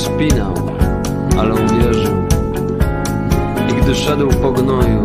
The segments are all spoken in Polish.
czasem spinał, ale uwierzył. I gdy szedł po gnoju,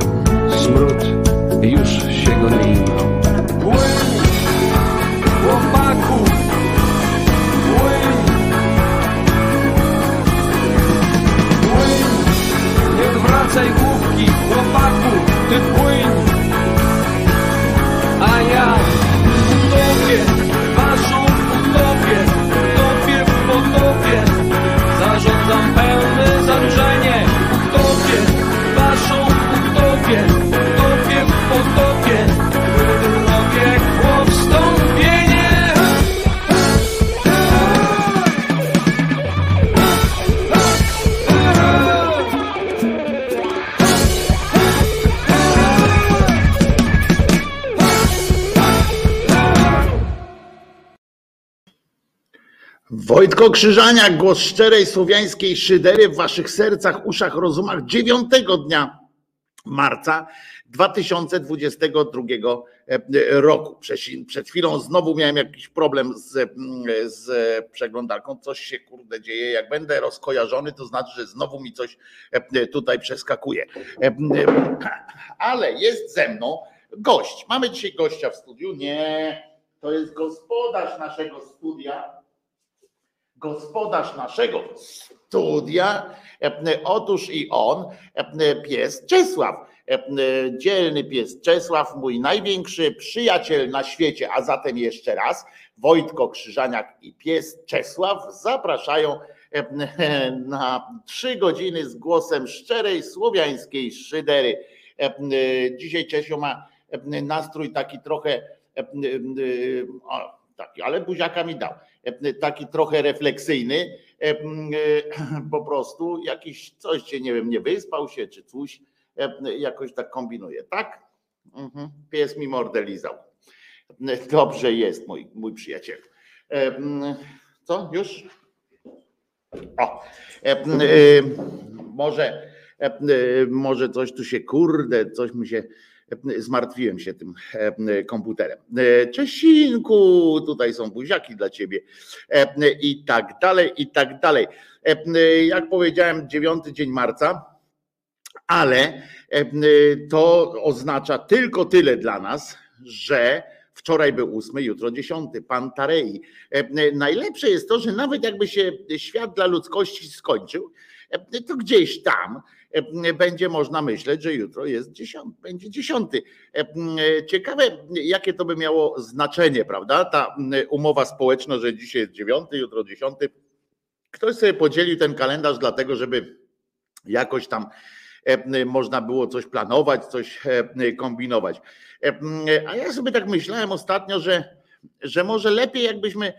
Krzyżaniak, głos szczerej słowiańskiej szydery w waszych sercach, uszach, rozumach dziewiątego dnia marca 2022 roku. Przed, chwilą znowu miałem jakiś problem z, z przeglądarką. Coś się kurde dzieje. Jak będę rozkojarzony, to znaczy, że znowu mi coś tutaj przeskakuje. Ale jest ze mną gość. Mamy dzisiaj gościa w studiu. Nie, to jest gospodarz naszego studia gospodarz naszego studia, otóż i on, pies Czesław, dzielny pies Czesław, mój największy przyjaciel na świecie, a zatem jeszcze raz Wojtko Krzyżaniak i pies Czesław zapraszają na trzy godziny z głosem szczerej słowiańskiej szydery. Dzisiaj Czesio ma nastrój taki trochę taki, ale buziaka mi dał taki trochę refleksyjny, po prostu jakiś coś cię, nie wiem, nie wyspał się czy coś, jakoś tak kombinuje, tak? Mhm. Pies mi mordę lizał. Dobrze jest, mój, mój przyjaciel. Co, już? O, może, może coś tu się, kurde, coś mi się zmartwiłem się tym e, komputerem. E, Czesinku, tutaj są buziaki dla ciebie e, i tak dalej, i tak dalej. Jak powiedziałem, dziewiąty dzień marca, ale to oznacza tylko tyle dla nas, że Wczoraj był ósmy, jutro dziesiąty, pan Tarei. Najlepsze jest to, że nawet jakby się świat dla ludzkości skończył, to gdzieś tam E, będzie można myśleć, że jutro jest dziesiąty, będzie dziesiąty. E, ciekawe, jakie to by miało znaczenie, prawda? Ta umowa społeczna, że dzisiaj jest dziewiąty, jutro dziesiąty. Ktoś sobie podzielił ten kalendarz dlatego, żeby jakoś tam e, można było coś planować, coś kombinować. A ja sobie tak myślałem ostatnio, że, że może lepiej jakbyśmy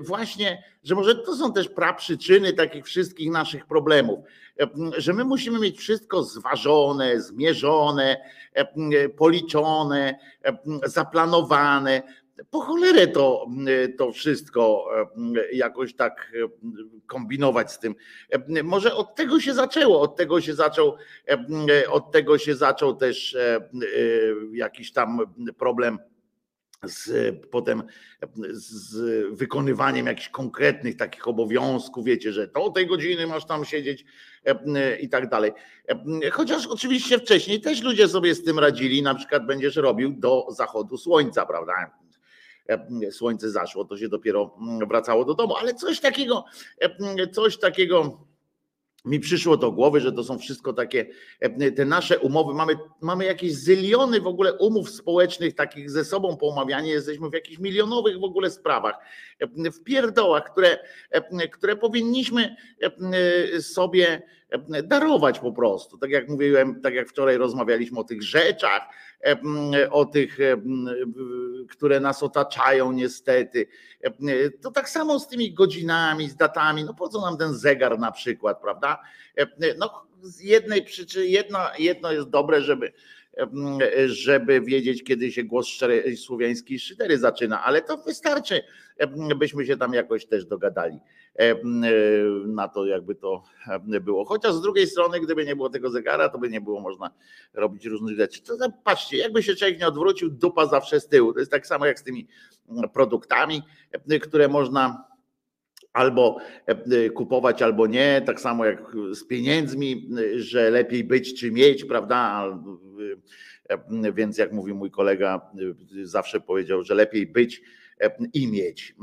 właśnie, że może to są też praprzyczyny takich wszystkich naszych problemów, że my musimy mieć wszystko zważone, zmierzone, policzone, zaplanowane. Po cholerę to, to wszystko jakoś tak kombinować z tym. Może od tego się zaczęło, od tego się zaczął, od tego się zaczął też jakiś tam problem z potem z wykonywaniem jakichś konkretnych takich obowiązków, wiecie, że to tej godziny masz tam siedzieć i tak dalej. Chociaż oczywiście wcześniej też ludzie sobie z tym radzili, na przykład będziesz robił do zachodu słońca, prawda? Słońce zaszło, to się dopiero wracało do domu, ale coś takiego, coś takiego mi przyszło do głowy, że to są wszystko takie, e, te nasze umowy, mamy, mamy jakieś zyliony w ogóle umów społecznych, takich ze sobą poumawianie, jesteśmy w jakichś milionowych w ogóle sprawach, e, w pierdołach, które, e, które powinniśmy sobie darować po prostu. Tak jak mówiłem, tak jak wczoraj rozmawialiśmy o tych rzeczach, o tych, które nas otaczają niestety. To tak samo z tymi godzinami, z datami. No po co nam ten zegar na przykład, prawda? No z jednej przyczyny, jedno, jedno jest dobre, żeby żeby wiedzieć, kiedy się głos szczerej słowiańskiej szydery zaczyna, ale to wystarczy, byśmy się tam jakoś też dogadali na to, jakby to było. Chociaż z drugiej strony, gdyby nie było tego zegara, to by nie było można robić różnych rzeczy. To patrzcie, jakby się człowiek nie odwrócił, dupa zawsze z tyłu. To jest tak samo jak z tymi produktami, które można albo kupować, albo nie, tak samo jak z pieniędzmi, że lepiej być czy mieć, prawda? Więc jak mówi mój kolega, zawsze powiedział, że lepiej być i mieć.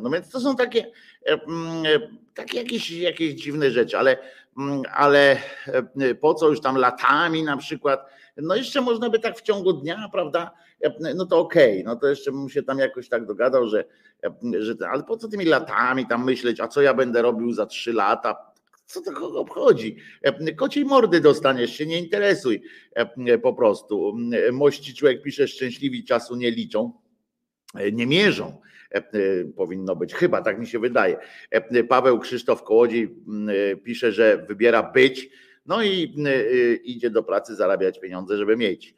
No więc to są takie, takie jakieś, jakieś dziwne rzeczy, ale, ale po co już tam latami na przykład, no jeszcze można by tak w ciągu dnia, prawda? No to okej, okay, no to jeszcze bym się tam jakoś tak dogadał, że, że ale po co tymi latami tam myśleć, a co ja będę robił za trzy lata, co to kogo obchodzi? Kociej mordy dostaniesz się, nie interesuj po prostu. Mości człowiek pisze, szczęśliwi czasu nie liczą, nie mierzą. Powinno być, chyba tak mi się wydaje. Paweł Krzysztof Kołodziej pisze, że wybiera być, no i idzie do pracy zarabiać pieniądze, żeby mieć.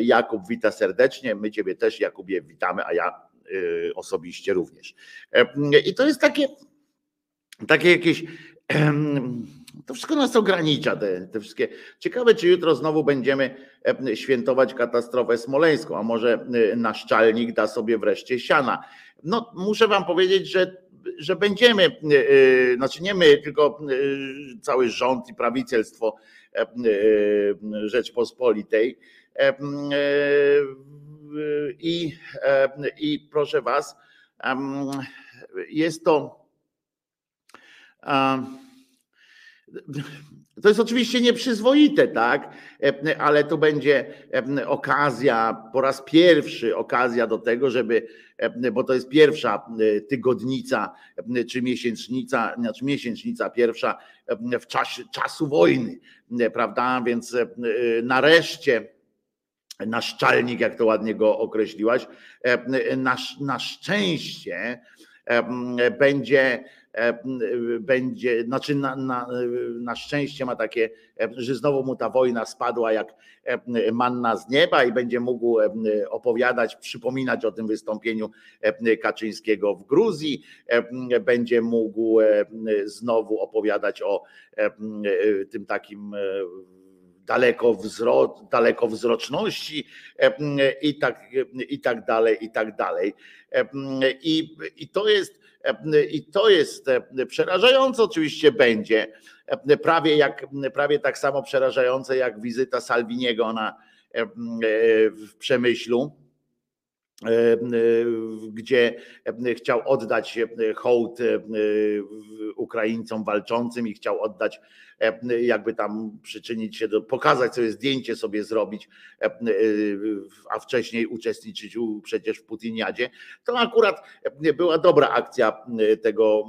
Jakub wita serdecznie, my Ciebie też Jakubie witamy, a ja y, osobiście również. E, I to jest takie, takie jakieś. To wszystko nas ogranicza, te, te wszystkie. Ciekawe, czy jutro znowu będziemy e, świętować katastrofę smoleńską, a może y, nasz czalnik da sobie wreszcie siana. No, muszę wam powiedzieć, że, że będziemy, y, znaczy nie my, tylko cały rząd i prawicielstwo e, Rzeczpospolitej. E, e, I, e, I proszę was, jest to. To jest oczywiście nieprzyzwoite, tak? E, Ale to będzie e, okazja, po raz pierwszy okazja do tego, żeby, e, bo to jest pierwsza tygodnica czy miesięcznica, znaczy miesięcznica pierwsza w czasie czasu wojny, prawda? Więc nareszcie naszczalnik, jak to ładnie go określiłaś, na, na szczęście będzie, będzie, znaczy na, na, na szczęście ma takie, e, że znowu mu ta wojna spadła jak e, manna z nieba i będzie mógł e, opowiadać, przypominać o tym wystąpieniu e, Kaczyńskiego w Gruzji, e, będzie mógł e, znowu opowiadać o e, tym takim e, dalekowzro, dalekowzroczności e, i tak, i tak dalej, i tak dalej. E, I, i to jest e, i to jest e, przerażające oczywiście będzie, e, prawie jak prawie tak samo przerażające jak wizyta Salviniego na e, e, w Przemyślu e, e, gdzie e, chciał oddać e, hołd e, Ukraińcom walczącym i chciał oddać, e, jakby tam przyczynić się do, pokazać sobie zdjęcie sobie zrobić, e, e, a wcześniej uczestniczyć przecież w Putiniadzie. To akurat e, była dobra akcja e, tego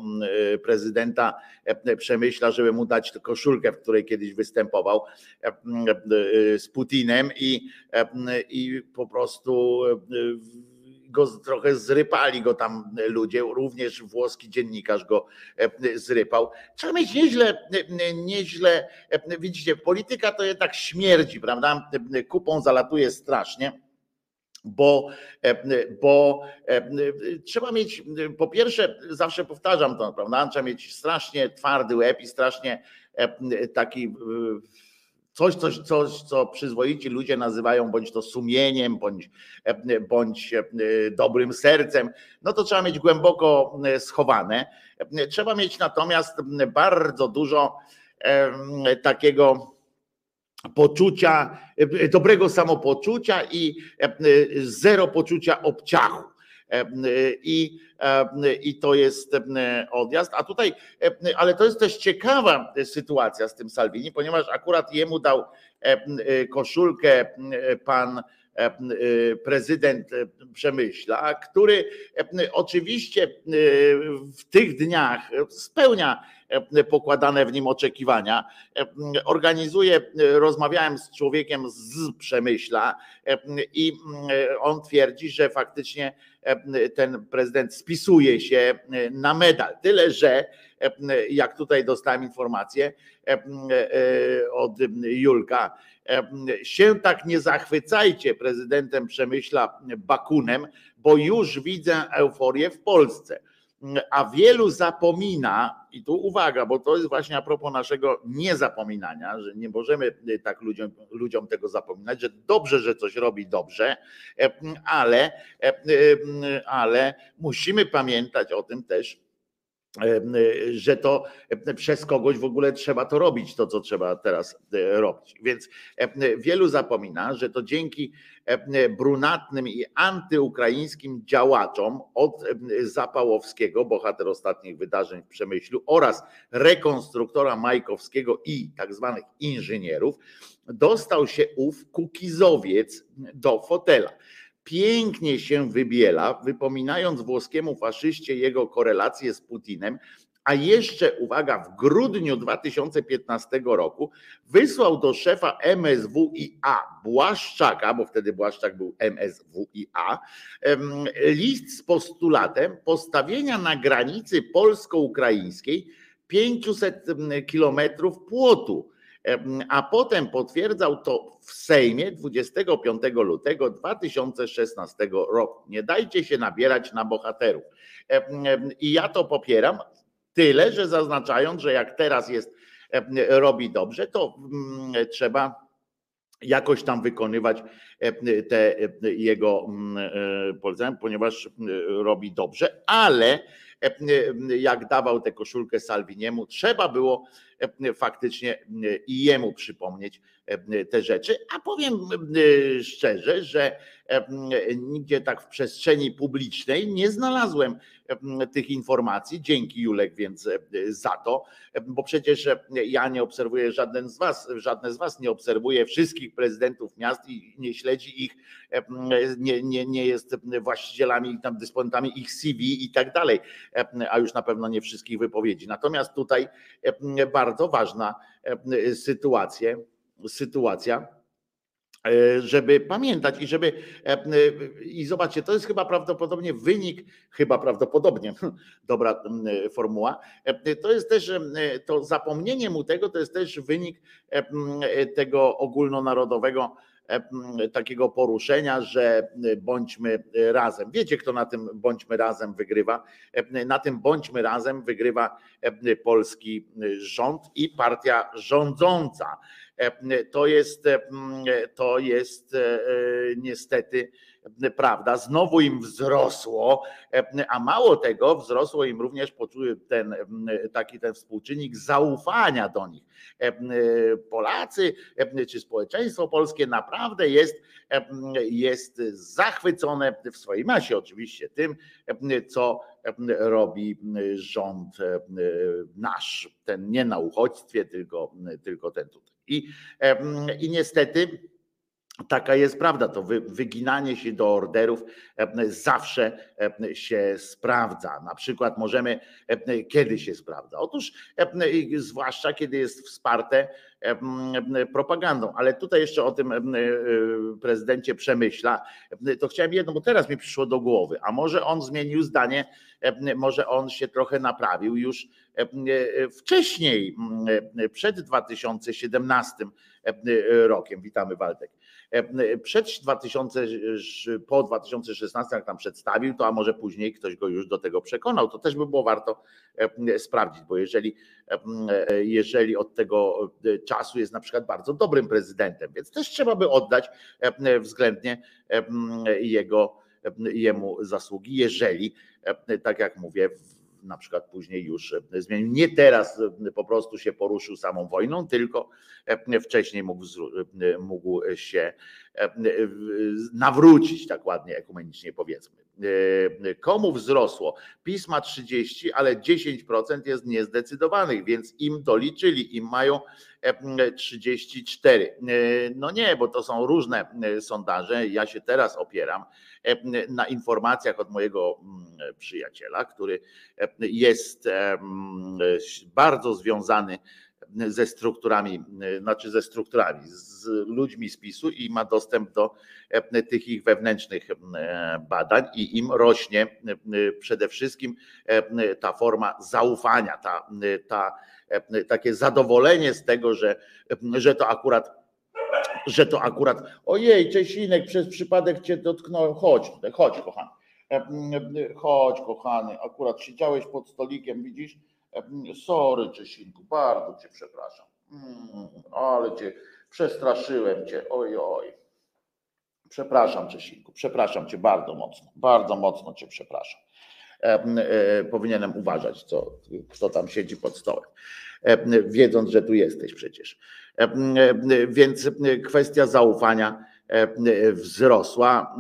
e, prezydenta e, Przemyśla, żeby mu dać koszulkę, w której kiedyś występował e, e, z Putinem i, e, i po prostu e, go trochę zrypali go tam ludzie, również włoski dziennikarz go e, zrypał. Trzeba mieć nieźle, e, nieźle, e, widzicie, polityka to jednak śmierdzi, prawda? E, Kupą zalatuje strasznie bo, e, bo e, trzeba mieć, po pierwsze, zawsze powtarzam to, prawda? Trzeba mieć strasznie twardy łeb i strasznie e, taki e, coś, coś, coś, co przyzwoici ludzie nazywają bądź to sumieniem, bądź, e, bądź e, dobrym sercem, no to trzeba mieć głęboko e, schowane. Trzeba mieć natomiast bardzo dużo takiego poczucia, dobrego samopoczucia i zero poczucia obciachu. E, I, e, I to jest e, odjazd. A tutaj, e, ale to jest też ciekawa sytuacja z tym Salvini, ponieważ akurat jemu dał e, e, koszulkę e, pan e, e, prezydent e, Przemyśla, który e, oczywiście e, w tych dniach spełnia e, pokładane w nim oczekiwania. E, Organizuje, e, rozmawiałem z człowiekiem z Przemyśla e, i e, on twierdzi, że faktycznie e, ten prezydent spisuje się e, na medal. Tyle, że e, jak tutaj dostałem informację e, e, od Julka, e, się tak nie zachwycajcie prezydentem Przemyśla Bakunem, bo już widzę euforię w Polsce. A wielu zapomina, i tu uwaga, bo to jest właśnie a propos naszego niezapominania, że nie możemy tak ludziom, ludziom tego zapominać, że dobrze, że coś robi dobrze, e, ale, e, ale musimy pamiętać o tym też, e, że to przez kogoś w ogóle trzeba to robić, to co trzeba teraz e, robić. Więc e, wielu zapomina, że to dzięki e, brunatnym i antyukraińskim działaczom od e, Zapałowskiego, bohater ostatnich wydarzeń w Przemyślu, oraz rekonstruktora Majkowskiego i tak zwanych inżynierów, dostał się ów kukizowiec do fotela pięknie się wybiela, wypominając włoskiemu faszyście jego korelację z Putinem, a jeszcze, uwaga, w grudniu 2015 roku wysłał do szefa MSWiA Błaszczaka, bo wtedy Błaszczak był MSWiA, list z postulatem postawienia na granicy polsko-ukraińskiej 500 kilometrów płotu a potem potwierdzał to w Sejmie 25 lutego 2016 roku. Nie dajcie się nabierać na bohaterów. I ja to popieram, tyle, że zaznaczając, że jak teraz jest, robi dobrze, to mm, trzeba jakoś tam wykonywać te jego mm, e, polecenia, ponieważ robi dobrze, ale jak dawał tę koszulkę Salviniemu, trzeba było faktycznie i jemu przypomnieć te rzeczy. A powiem szczerze, że nigdzie tak w przestrzeni publicznej nie znalazłem tych informacji. Dzięki Julek więc za to, bo przecież ja nie obserwuję żaden z was, żadne z was nie obserwuje wszystkich prezydentów miast i nie śledzi ich, nie, nie, nie jest właścicielami, tam dysponentami ich CV i tak dalej, a już na pewno nie wszystkich wypowiedzi. Natomiast tutaj bardzo ważna sytuacja, sytuacja E, żeby pamiętać i żeby e, e, i zobaczcie, to jest chyba prawdopodobnie wynik, chyba prawdopodobnie, dobra formuła, to jest też to zapomnienie mu tego, to jest też wynik tego ogólnonarodowego takiego poruszenia, że bądźmy razem. Wiecie, kto na tym bądźmy razem wygrywa? Na tym bądźmy razem wygrywa polski rząd i partia rządząca. To jest, to jest e, niestety prawda, znowu im wzrosło, a mało tego, wzrosło im również ten taki ten współczynnik zaufania do nich. Polacy czy społeczeństwo polskie naprawdę jest, jest zachwycone w swojej masie oczywiście tym, co robi rząd nasz, ten nie na uchodźstwie, tylko, tylko ten tutaj. I, i niestety Taka jest prawda, to wyginanie się do orderów zawsze się sprawdza. Na przykład możemy, kiedy się sprawdza? Otóż, zwłaszcza kiedy jest wsparte propagandą, ale tutaj jeszcze o tym prezydencie przemyśla, to chciałem jedno, bo teraz mi przyszło do głowy, a może on zmienił zdanie, może on się trochę naprawił już wcześniej, przed 2017 rokiem. Witamy Waldek przed 2000, po 2016, jak tam przedstawił, to a może później ktoś go już do tego przekonał. To też by było warto sprawdzić, bo jeżeli, jeżeli od tego czasu jest na przykład bardzo dobrym prezydentem, więc też trzeba by oddać względnie jego, jemu zasługi, jeżeli, tak jak mówię, na przykład później już zmienił. Nie teraz po prostu się poruszył samą wojną, tylko wcześniej mógł, mógł się nawrócić, tak ładnie ekumenicznie powiedzmy. Komu wzrosło? Pisma 30, ale 10% jest niezdecydowanych, więc im doliczyli, im mają 34. No nie, bo to są różne sondaże. Ja się teraz opieram na informacjach od mojego przyjaciela, który jest bardzo związany ze strukturami, znaczy ze strukturami, z ludźmi z PiSu i ma dostęp do tych ich wewnętrznych badań i im rośnie przede wszystkim ta forma zaufania, ta, ta, takie zadowolenie z tego, że, że to akurat że to akurat ojej, Czesinek, przez przypadek cię dotknąłem, chodź chodź kochany, chodź kochany, akurat siedziałeś pod stolikiem, widzisz, Sorry, Czesinku, bardzo cię przepraszam. Mm, ale cię przestraszyłem cię. Oj, oj. Przepraszam, Czesinku, przepraszam cię bardzo mocno. Bardzo mocno cię przepraszam. E, powinienem uważać, co, kto tam siedzi pod stołem, wiedząc, że tu jesteś przecież. Więc kwestia zaufania wzrosła.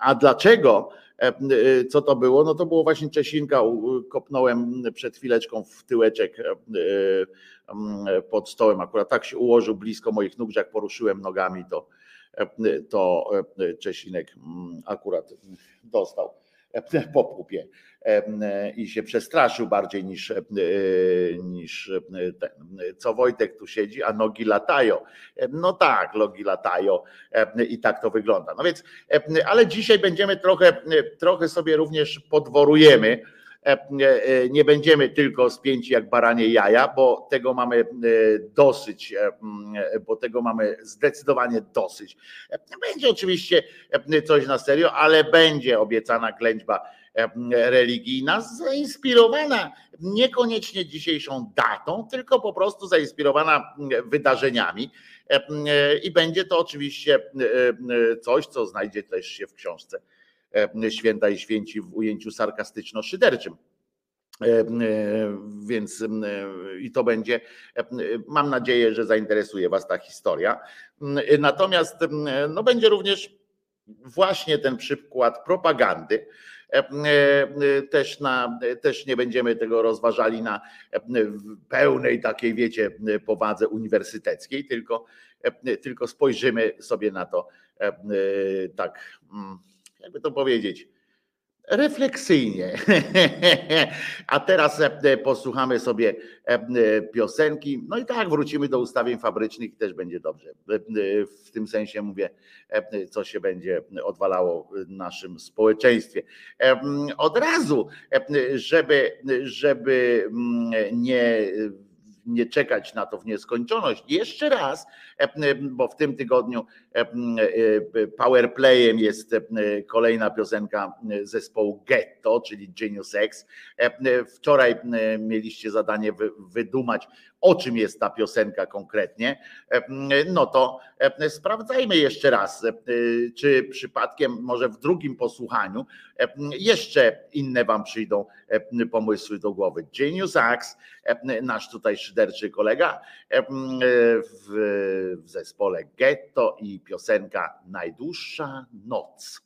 A dlaczego? E, e, co to było? No to było właśnie Czesinka, kopnąłem przed chwileczką w tyłeczek e, pod stołem, akurat tak się ułożył blisko moich nóg, że jak poruszyłem nogami, to, to Czesinek akurat dostał po pupie i się przestraszył bardziej niż, niż ten. Co Wojtek tu siedzi, a nogi latają. No tak, nogi latają i tak to wygląda. No więc, ale dzisiaj będziemy trochę, trochę sobie również podworujemy nie będziemy tylko spięci jak baranie jaja, bo tego mamy dosyć, bo tego mamy zdecydowanie dosyć. Będzie oczywiście coś na serio, ale będzie obiecana ględźba religijna, zainspirowana niekoniecznie dzisiejszą datą, tylko po prostu zainspirowana wydarzeniami. I będzie to oczywiście coś, co znajdzie też się w książce Święta i Święci w ujęciu sarkastyczno-szyderczym. Więc i to będzie, mam nadzieję, że zainteresuje Was ta historia. Natomiast no, będzie również właśnie ten przykład propagandy. Też, na, też nie będziemy tego rozważali na pełnej takiej, wiecie, powadze uniwersyteckiej, tylko, tylko spojrzymy sobie na to tak, jakby to powiedzieć, refleksyjnie. A teraz e, posłuchamy sobie e, piosenki. No i tak, wrócimy do ustawień fabrycznych i też będzie dobrze. E, w tym sensie mówię, co się będzie odwalało w naszym społeczeństwie. Od razu, żeby, żeby nie nie czekać na to w nieskończoność. Jeszcze raz, bo w tym tygodniu powerplayem jest kolejna piosenka zespołu Ghetto, czyli Genius X. Wczoraj mieliście zadanie wydumać, o czym jest ta piosenka konkretnie. No to sprawdzajmy jeszcze raz, czy przypadkiem może w drugim posłuchaniu jeszcze inne wam przyjdą pomysły do głowy. Genius X, nasz tutaj szyderczy kolega w, w zespole Ghetto i piosenka Najdłuższa noc.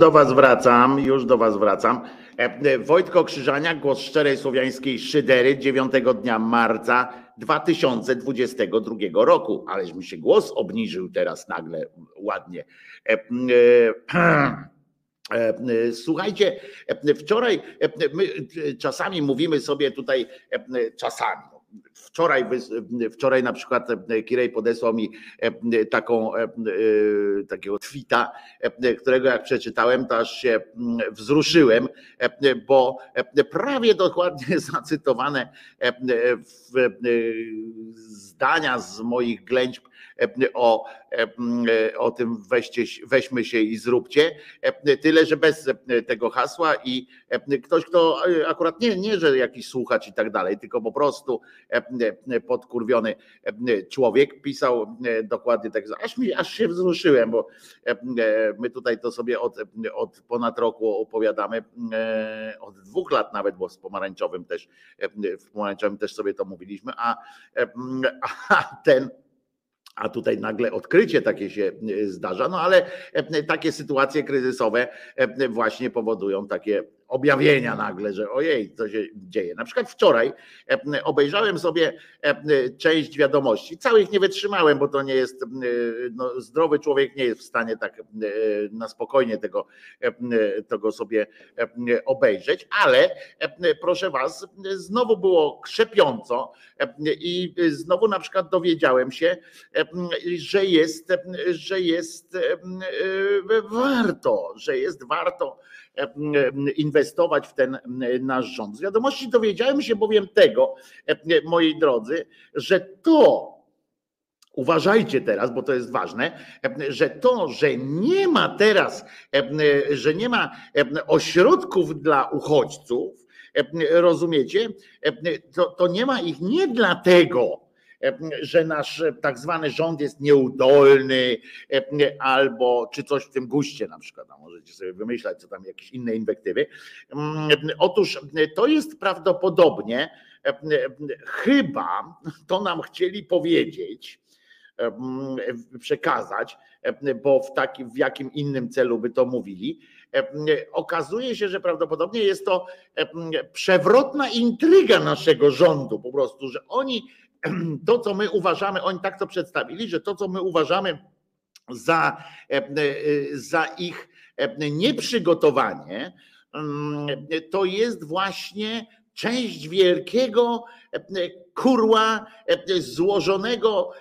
Do Was wracam, już do Was wracam. E, e, Wojtko Krzyżaniak, głos szczerej słowiańskiej szydery 9 dnia marca 2022 roku. Ależ mi się głos obniżył teraz nagle ładnie. E, Słuchajcie, wczoraj my czasami mówimy sobie tutaj, czasami, wczoraj, wczoraj na przykład e, Kirej podesłał mi e, taką, e, takiego tweeta, którego jak przeczytałem, to aż się wzruszyłem, bo prawie dokładnie zacytowane zdania z moich ględźb o, o tym weźcie, weźmy się i zróbcie, tyle, że bez tego hasła i ktoś, kto e, akurat nie, nie, że jakiś słuchacz i tak dalej, tylko po prostu podkurwiony człowiek pisał e, dokładnie tak, aż, mi, aż się wzruszyłem, bo my tutaj to sobie od, od ponad roku opowiadamy, e, od dwóch lat nawet, bo z pomarańczowym też, w pomarańczowym też sobie to mówiliśmy, a, a ten a tutaj nagle odkrycie takie się e, zdarza, no ale e, takie sytuacje kryzysowe e, właśnie powodują takie objawienia nagle, że ojej, co się dzieje. Na przykład wczoraj e, obejrzałem sobie e, część wiadomości. Całych nie wytrzymałem, bo to nie jest, e, no, zdrowy człowiek nie jest w stanie tak na spokojnie tego, tego sobie obejrzeć, ale proszę was, znowu było krzepiąco i znowu na przykład dowiedziałem się, że jest, że jest warto, że jest warto inwestować w ten nasz rząd. Z wiadomości dowiedziałem się bowiem tego, e, moi drodzy, że to, Uważajcie teraz, bo to jest ważne, e, że to, że nie ma teraz, e, że nie ma e, ośrodków dla uchodźców, e, rozumiecie, e, to, to nie ma ich nie dlatego, e, że nasz tak zwany rząd jest nieudolny albo czy coś w tym guście na przykład, a możecie sobie wymyślać, co tam jakieś inne inwektywy. Mm, Otóż to jest prawdopodobnie, chyba to nam chcieli powiedzieć, przekazać, bo w takim, w jakim innym celu by to mówili. Okazuje się, że prawdopodobnie jest to przewrotna intryga naszego rządu, po prostu, że oni to, co my uważamy, oni tak to przedstawili, że to, co my uważamy za, em, za ich em, nieprzygotowanie, em, to jest właśnie część wielkiego kurła złożonego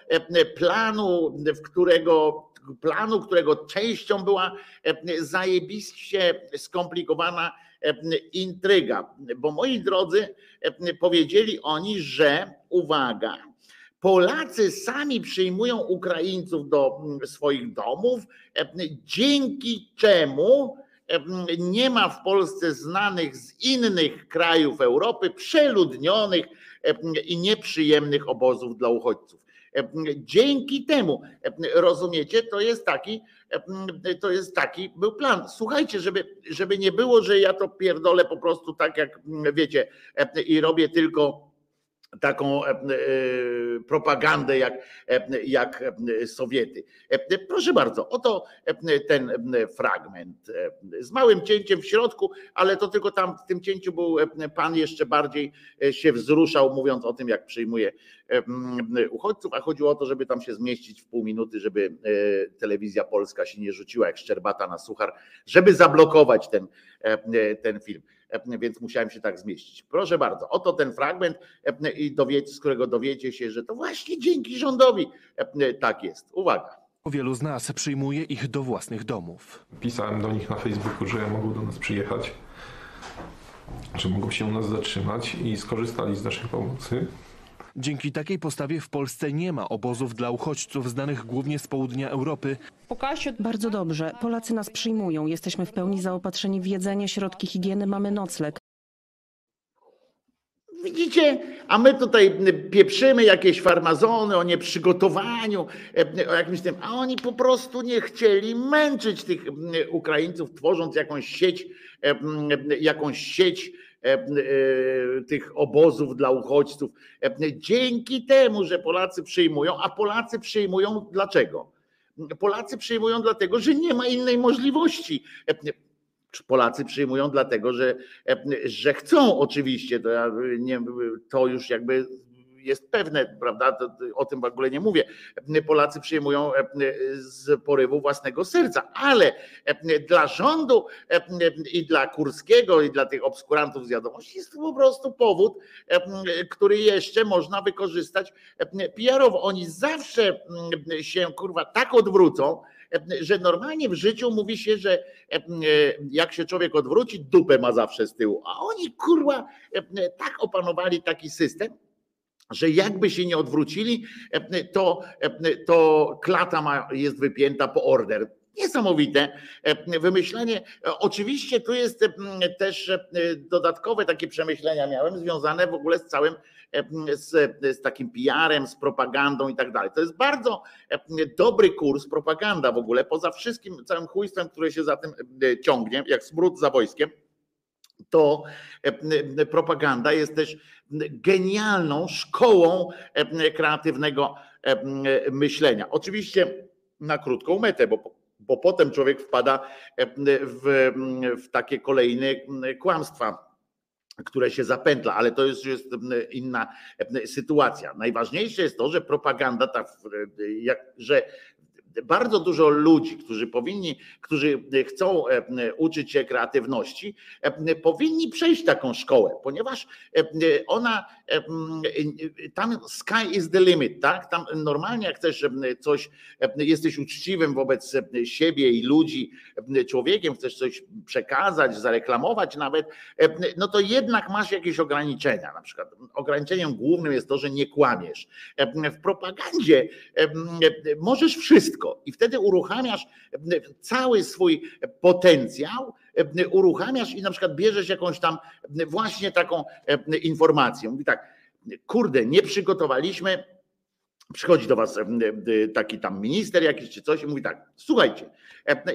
planu, w którego planu, którego częścią była zajebiście skomplikowana intryga. Bo moi drodzy, powiedzieli oni, że uwaga, Polacy sami przyjmują Ukraińców do mm, swoich domów, dzięki czemu em, nie ma w Polsce znanych z innych krajów Europy przeludnionych em, i nieprzyjemnych obozów dla uchodźców. Em, Dzięki temu, em, rozumiecie, to jest taki, em, to jest taki był plan. Słuchajcie, żeby, żeby nie było, że ja to pierdolę po prostu tak jak wiecie i robię tylko taką e, e, propagandę jak, e, jak Sowiety. Proszę bardzo, oto ten fragment z małym cięciem w środku, ale to tylko tam w tym cięciu był pan jeszcze bardziej się wzruszał, mówiąc o tym, jak przyjmuje uchodźców, a chodziło o to, żeby tam się zmieścić w pół minuty, żeby telewizja polska się nie rzuciła jak szczerbata na suchar, żeby zablokować ten, ten film. E, Więc musiałem się tak zmieścić. Proszę bardzo, oto ten fragment, e, i dowiecie, z którego dowiecie się, że to właśnie dzięki rządowi e, tak jest. Uwaga. Wielu z nas przyjmuje ich do własnych domów. Pisałem do nich na Facebooku, że mogą do nas przyjechać, że mogą się u nas zatrzymać i skorzystali z naszej pomocy. Dzięki takiej postawie w Polsce nie ma obozów dla uchodźców znanych głównie z południa Europy. Bardzo dobrze. Polacy nas przyjmują. Jesteśmy w pełni zaopatrzeni w jedzenie, środki higieny, mamy nocleg. Widzicie, a my tutaj pieprzymy jakieś farmazony o nieprzygotowaniu, e, o jakimś tym, a oni po prostu nie chcieli męczyć tych Ukraińców, tworząc jakąś sieć, e, jakąś sieć tych obozów dla uchodźców. E, Dzięki temu, że Polacy przyjmują, a Polacy przyjmują dlaczego? Polacy przyjmują dlatego, że nie ma innej możliwości. Polacy przyjmują dlatego, że, że chcą oczywiście, to, ja nie, to już jakby jest pewne, prawda? O tym w ogóle nie mówię. Polacy przyjmują z porywu własnego serca, ale dla rządu i dla Kurskiego i dla tych obskurantów z wiadomości jest to po prostu powód, który jeszcze można wykorzystać PR-owo. Oni zawsze się kurwa tak odwrócą, że normalnie w życiu mówi się, że jak się człowiek odwróci, dupę ma zawsze z tyłu. A oni kurwa tak opanowali taki system, że jakby się nie odwrócili, to, to klata ma, jest wypięta po order. Niesamowite wymyślenie. Oczywiście tu jest też dodatkowe takie przemyślenia miałem związane w ogóle z całym z, z takim PR-em, z propagandą i tak dalej. To jest bardzo dobry kurs, propaganda w ogóle, poza wszystkim całym chujstwem, które się za tym ciągnie, jak smród za wojskiem to propaganda jest też genialną szkołą kreatywnego myślenia. Oczywiście na krótką metę, bo, bo potem człowiek wpada w, w takie kolejne kłamstwa które się zapętla, ale to już jest inna sytuacja. Najważniejsze jest to, że propaganda, ta, że bardzo dużo ludzi, którzy powinni, którzy chcą uczyć się kreatywności, powinni przejść taką szkołę, ponieważ ona tam sky is the limit, tak? Tam normalnie jak chcesz coś, jesteś uczciwym wobec siebie i ludzi, człowiekiem, chcesz coś przekazać, zareklamować nawet, no to jednak masz jakieś ograniczenia. Na przykład ograniczeniem głównym jest to, że nie kłamiesz. W propagandzie możesz wszystko i wtedy uruchamiasz cały swój potencjał, uruchamiasz i na przykład bierzesz jakąś tam właśnie taką informację. Mówi tak, kurde, nie przygotowaliśmy. Przychodzi do was taki tam minister jakiś czy coś i mówi tak, słuchajcie,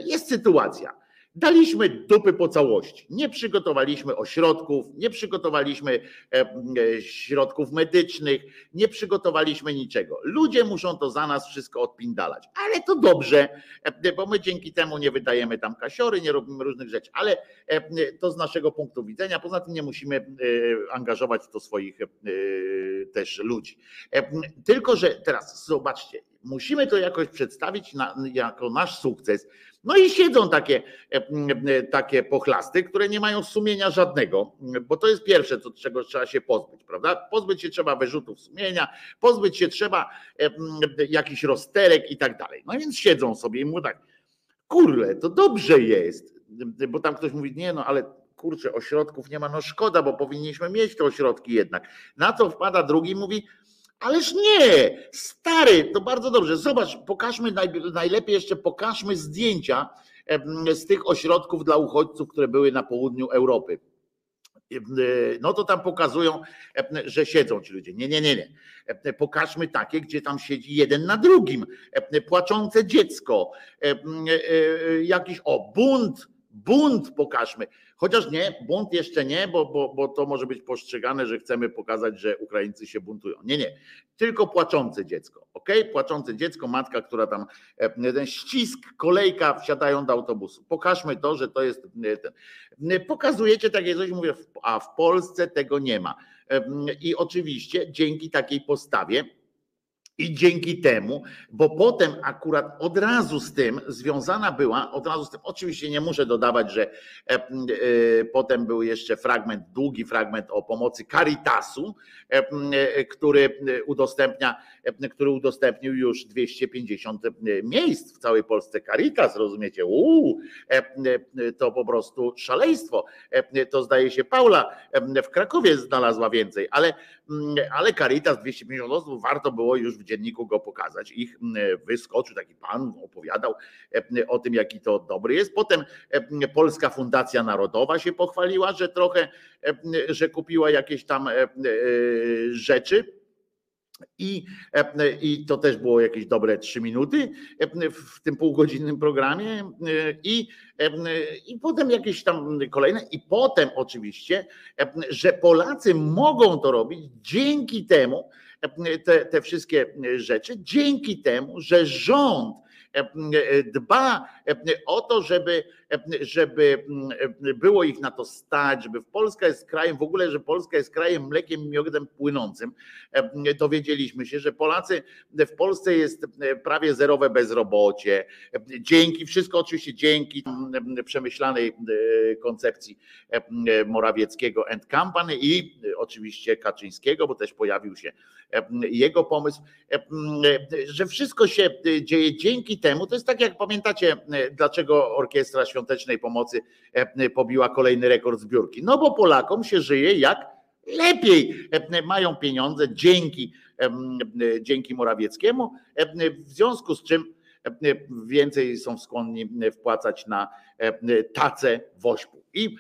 jest sytuacja, Daliśmy dupy po całości. Nie przygotowaliśmy ośrodków, nie przygotowaliśmy środków medycznych, nie przygotowaliśmy niczego. Ludzie muszą to za nas wszystko odpindalać. Ale to dobrze, bo my dzięki temu nie wydajemy tam kasiory, nie robimy różnych rzeczy. Ale to z naszego punktu widzenia. Poza tym nie musimy angażować w to swoich też ludzi. Tylko, że teraz zobaczcie, musimy to jakoś przedstawić na, jako nasz sukces. No i siedzą takie, takie pochlasty, które nie mają sumienia żadnego, bo to jest pierwsze, co, czego trzeba się pozbyć, prawda? Pozbyć się trzeba wyrzutów sumienia, pozbyć się trzeba jakichś rozterek i tak dalej. No więc siedzą sobie i mówią tak, kurle, to dobrze jest, bo tam ktoś mówi, nie no, ale kurczę, ośrodków nie ma, no szkoda, bo powinniśmy mieć te ośrodki jednak. Na co wpada drugi mówi, Ależ nie, stary, to bardzo dobrze. Zobacz, pokażmy najlepiej jeszcze pokażmy zdjęcia z tych ośrodków dla uchodźców, które były na południu Europy. No to tam pokazują, że siedzą ci ludzie. Nie, nie, nie, nie. Pokażmy takie, gdzie tam siedzi jeden na drugim. Płaczące dziecko, jakiś o bunt, bunt pokażmy. Chociaż nie, bunt jeszcze nie, bo, bo, bo to może być postrzegane, że chcemy pokazać, że Ukraińcy się buntują. Nie, nie, tylko płaczące dziecko. ok? Płaczące dziecko, matka, która tam, e, ten ścisk, kolejka, wsiadają do autobusu. Pokażmy to, że to jest e, ten. Pokazujecie takie coś, mówię, a w Polsce tego nie ma. E, I oczywiście dzięki takiej postawie, i dzięki temu, bo potem akurat od razu z tym związana była, od razu z tym, oczywiście nie muszę dodawać, że e, e, potem był jeszcze fragment, długi fragment o pomocy Caritasu, e, który udostępnia, który udostępnił już 250 miejsc w całej Polsce. Caritas, rozumiecie? Uuu, to po prostu szaleństwo. To zdaje się Paula w Krakowie znalazła więcej, ale, ale Caritas 250 osób warto było już w dzienniku go pokazać. Ich wyskoczył taki pan, opowiadał e, o tym, jaki to dobry jest. Potem e, Polska Fundacja Narodowa się pochwaliła, że trochę, e, że kupiła jakieś tam rzeczy. I, I to też było jakieś dobre trzy minuty w tym półgodzinnym programie. I, I potem jakieś tam kolejne. I potem oczywiście, że Polacy mogą to robić dzięki temu, te, te wszystkie rzeczy dzięki temu, że rząd dba o to, żeby, żeby było ich na to stać, żeby Polska jest krajem, w ogóle, że Polska jest krajem mlekiem i miodem płynącym. Dowiedzieliśmy się, że Polacy, w Polsce jest prawie zerowe bezrobocie. Dzięki, wszystko oczywiście dzięki przemyślanej koncepcji Morawieckiego and Company i oczywiście Kaczyńskiego, bo też pojawił się jego pomysł, że wszystko się dzieje dzięki temu. To jest tak, jak pamiętacie, dlaczego Orkiestra Świątecznej Pomocy pobiła kolejny rekord zbiórki. No bo Polakom się żyje jak lepiej. Mają pieniądze dzięki, dzięki Morawieckiemu, w związku z czym więcej są skłonni wpłacać na tacę wośpu. I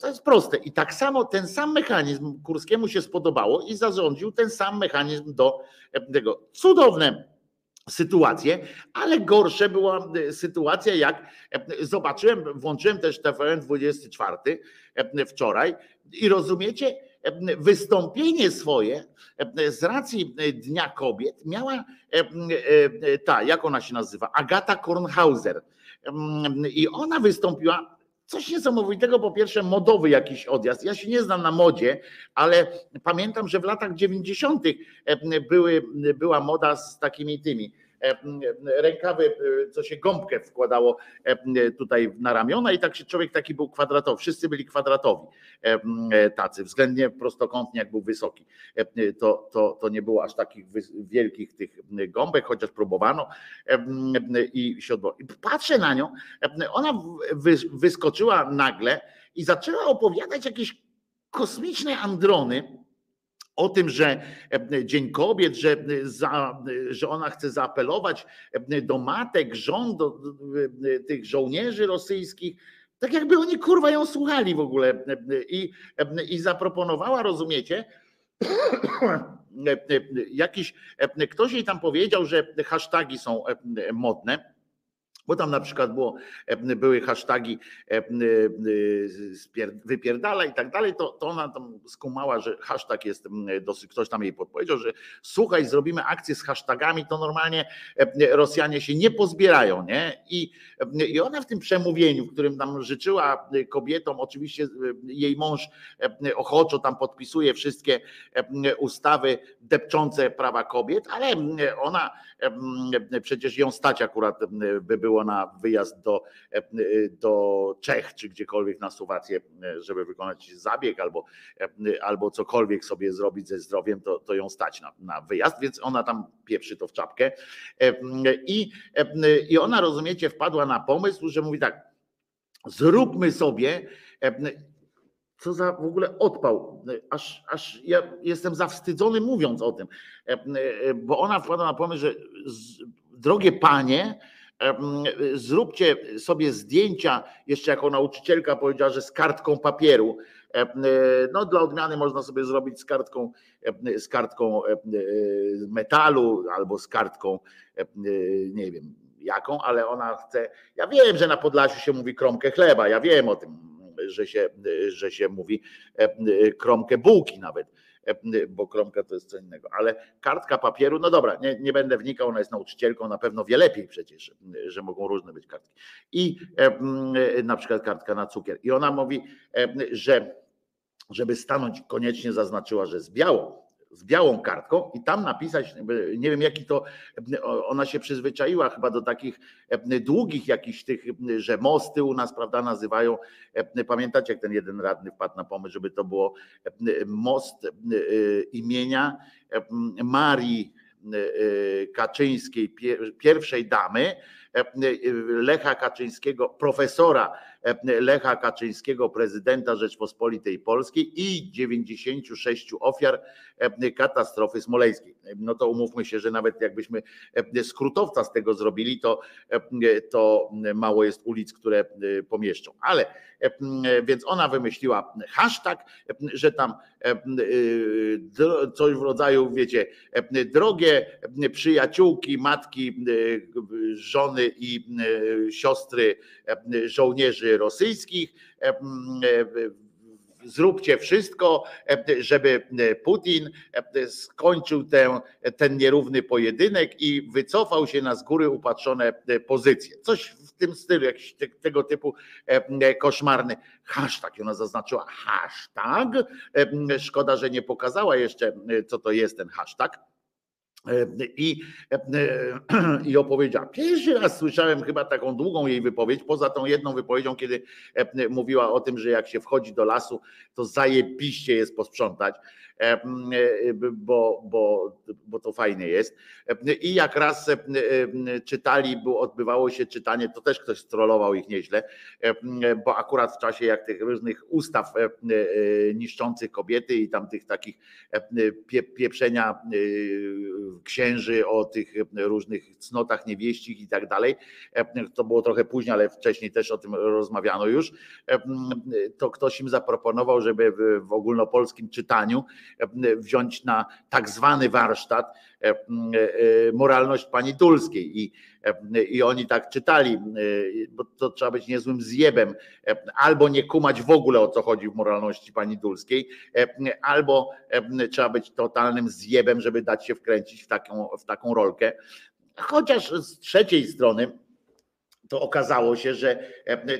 to jest proste. I tak samo ten sam mechanizm Kurskiemu się spodobało i zarządził ten sam mechanizm do tego. Cudowne sytuacje, ale gorsze była sytuacja, jak zobaczyłem, włączyłem też TVN 24 wczoraj i rozumiecie, wystąpienie swoje z racji Dnia Kobiet miała ta, jak ona się nazywa, Agata Kornhauser. I ona wystąpiła Coś niesamowitego, po pierwsze, modowy jakiś odjazd. Ja się nie znam na modzie, ale pamiętam, że w latach 90. Były, była moda z takimi tymi rękawy, co się gąbkę wkładało tutaj na ramiona i tak się człowiek taki był kwadratowy. Wszyscy byli kwadratowi tacy, względnie prostokątnie, jak był wysoki. To, to, to nie było aż takich wielkich tych gąbek, chociaż próbowano i się odbyło. Patrzę na nią, ona wyskoczyła nagle i zaczęła opowiadać jakieś kosmiczne androny, o tym, że Dzień Kobiet, że, za, że ona chce zaapelować do matek, żon, do tych żołnierzy rosyjskich, tak jakby oni kurwa ją słuchali w ogóle i, i zaproponowała, rozumiecie, jakiś, ktoś jej tam powiedział, że hasztagi są modne, bo tam na przykład było, były hasztagi wypierdala i tak dalej, to, to ona tam skumała, że hashtag jest dosyć, ktoś tam jej podpowiedział, że słuchaj, zrobimy akcję z hashtagami, to normalnie Rosjanie się nie pozbierają, nie? I, i ona w tym przemówieniu, w którym tam życzyła kobietom, oczywiście jej mąż ochoczo tam podpisuje wszystkie ustawy depczące prawa kobiet, ale ona przecież ją stać akurat by było było na wyjazd do, do Czech czy gdziekolwiek na Słowację, żeby wykonać zabieg albo, albo cokolwiek sobie zrobić ze zdrowiem, to, to ją stać na, na wyjazd, więc ona tam pieprzy to w czapkę. I, I ona, rozumiecie, wpadła na pomysł, że mówi tak, zróbmy sobie co za w ogóle odpał. Aż, aż ja jestem zawstydzony mówiąc o tym, bo ona wpadła na pomysł, że drogie panie, Zróbcie sobie zdjęcia, jeszcze jako nauczycielka powiedziała, że z kartką papieru. No dla odmiany można sobie zrobić z kartką, z kartką metalu albo z kartką, nie wiem jaką, ale ona chce. Ja wiem, że na Podlasiu się mówi kromkę chleba, ja wiem o tym, że się, że się mówi kromkę bułki nawet bo kromka to jest co innego, ale kartka papieru, no dobra, nie, nie będę wnikał, ona jest nauczycielką, na pewno wie lepiej przecież, że mogą różne być kartki. I na przykład kartka na cukier. I ona mówi, że żeby stanąć, koniecznie zaznaczyła, że z białą, z białą kartką i tam napisać, nie wiem jaki to, ona się przyzwyczaiła chyba do takich długich jakichś tych, że mosty u nas, prawda, nazywają, pamiętacie jak ten jeden radny wpadł na pomysł, żeby to było most imienia Marii Kaczyńskiej, pierwszej damy, Lecha Kaczyńskiego, profesora Lecha Kaczyńskiego, prezydenta Rzeczpospolitej Polskiej i 96 ofiar katastrofy smoleńskiej. No to umówmy się, że nawet jakbyśmy skrótowca z tego zrobili, to, to mało jest ulic, które pomieszczą. Ale więc ona wymyśliła hashtag, że tam coś w rodzaju, wiecie, drogie przyjaciółki, matki, żony i siostry żołnierzy rosyjskich. zróbcie wszystko, żeby Putin skończył ten, ten nierówny pojedynek i wycofał się na z góry upatrzone pozycje. Coś w tym stylu, jakiś te, tego typu koszmarny hashtag. Ona zaznaczyła hashtag. Szkoda, że nie pokazała jeszcze, co to jest ten hashtag i, I opowiedziała. Pierwszy raz słyszałem chyba taką długą jej wypowiedź, poza tą jedną wypowiedzią, kiedy mówiła o tym, że jak się wchodzi do lasu, to zajebiście jest posprzątać, bo, bo, bo to fajnie jest. I jak raz czytali, było, odbywało się czytanie, to też ktoś strollował ich nieźle, bo akurat w czasie jak tych różnych ustaw niszczących kobiety i tam tych takich pieprzenia księży, o tych różnych cnotach niewieścich i tak dalej. To było trochę później, ale wcześniej też o tym rozmawiano już. To ktoś im zaproponował, żeby w ogólnopolskim czytaniu wziąć na tak zwany warsztat moralność pani Dulskiej i, i oni tak czytali, bo to trzeba być niezłym zjebem, albo nie kumać w ogóle o co chodzi w moralności pani Dulskiej, albo trzeba być totalnym zjebem, żeby dać się wkręcić w taką, w taką rolkę. Chociaż z trzeciej strony, to okazało się, że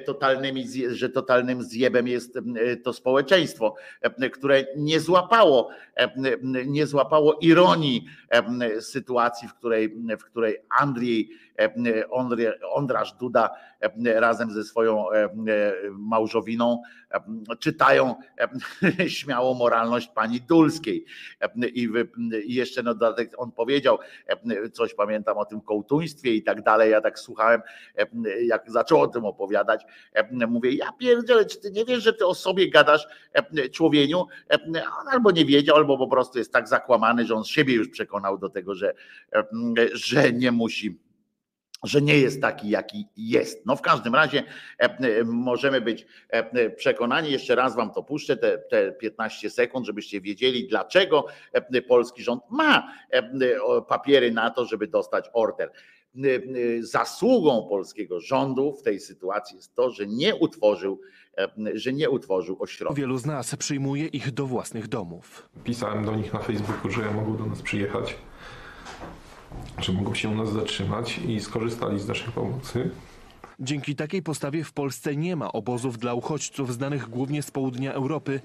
totalnymi, że totalnym zjebem jest to społeczeństwo, które nie złapało, nie złapało ironii sytuacji, w której, w której Andrzej Ondrasz Duda razem ze swoją małżowiną czytają śmiało moralność pani Dulskiej. I, jeszcze na dodatek on powiedział, coś pamiętam o tym kołtuństwie i tak dalej. Ja tak słuchałem, jak zaczął o tym opowiadać. Mówię, ja pierdzielę, czy ty nie wiesz, że ty o sobie gadasz człowieniu? On albo nie wiedział, albo po prostu jest tak zakłamany, że on siebie już przekonał do tego, że, że nie musi że nie jest taki, jaki jest. No w każdym razie możemy być przekonani, jeszcze raz wam to puszczę, te, te 15 sekund, żebyście wiedzieli, dlaczego polski rząd ma papiery na to, żeby dostać order. Zasługą polskiego rządu w tej sytuacji jest to, że nie utworzył, że nie utworzył ośrodka. Wielu z nas przyjmuje ich do własnych domów. Pisałem do nich na Facebooku, że mogą do nas przyjechać że mogą się u nas zatrzymać i skorzystali z naszej pomocy. Dzięki takiej postawie w Polsce nie ma obozów dla uchodźców znanych głównie z południa Europy.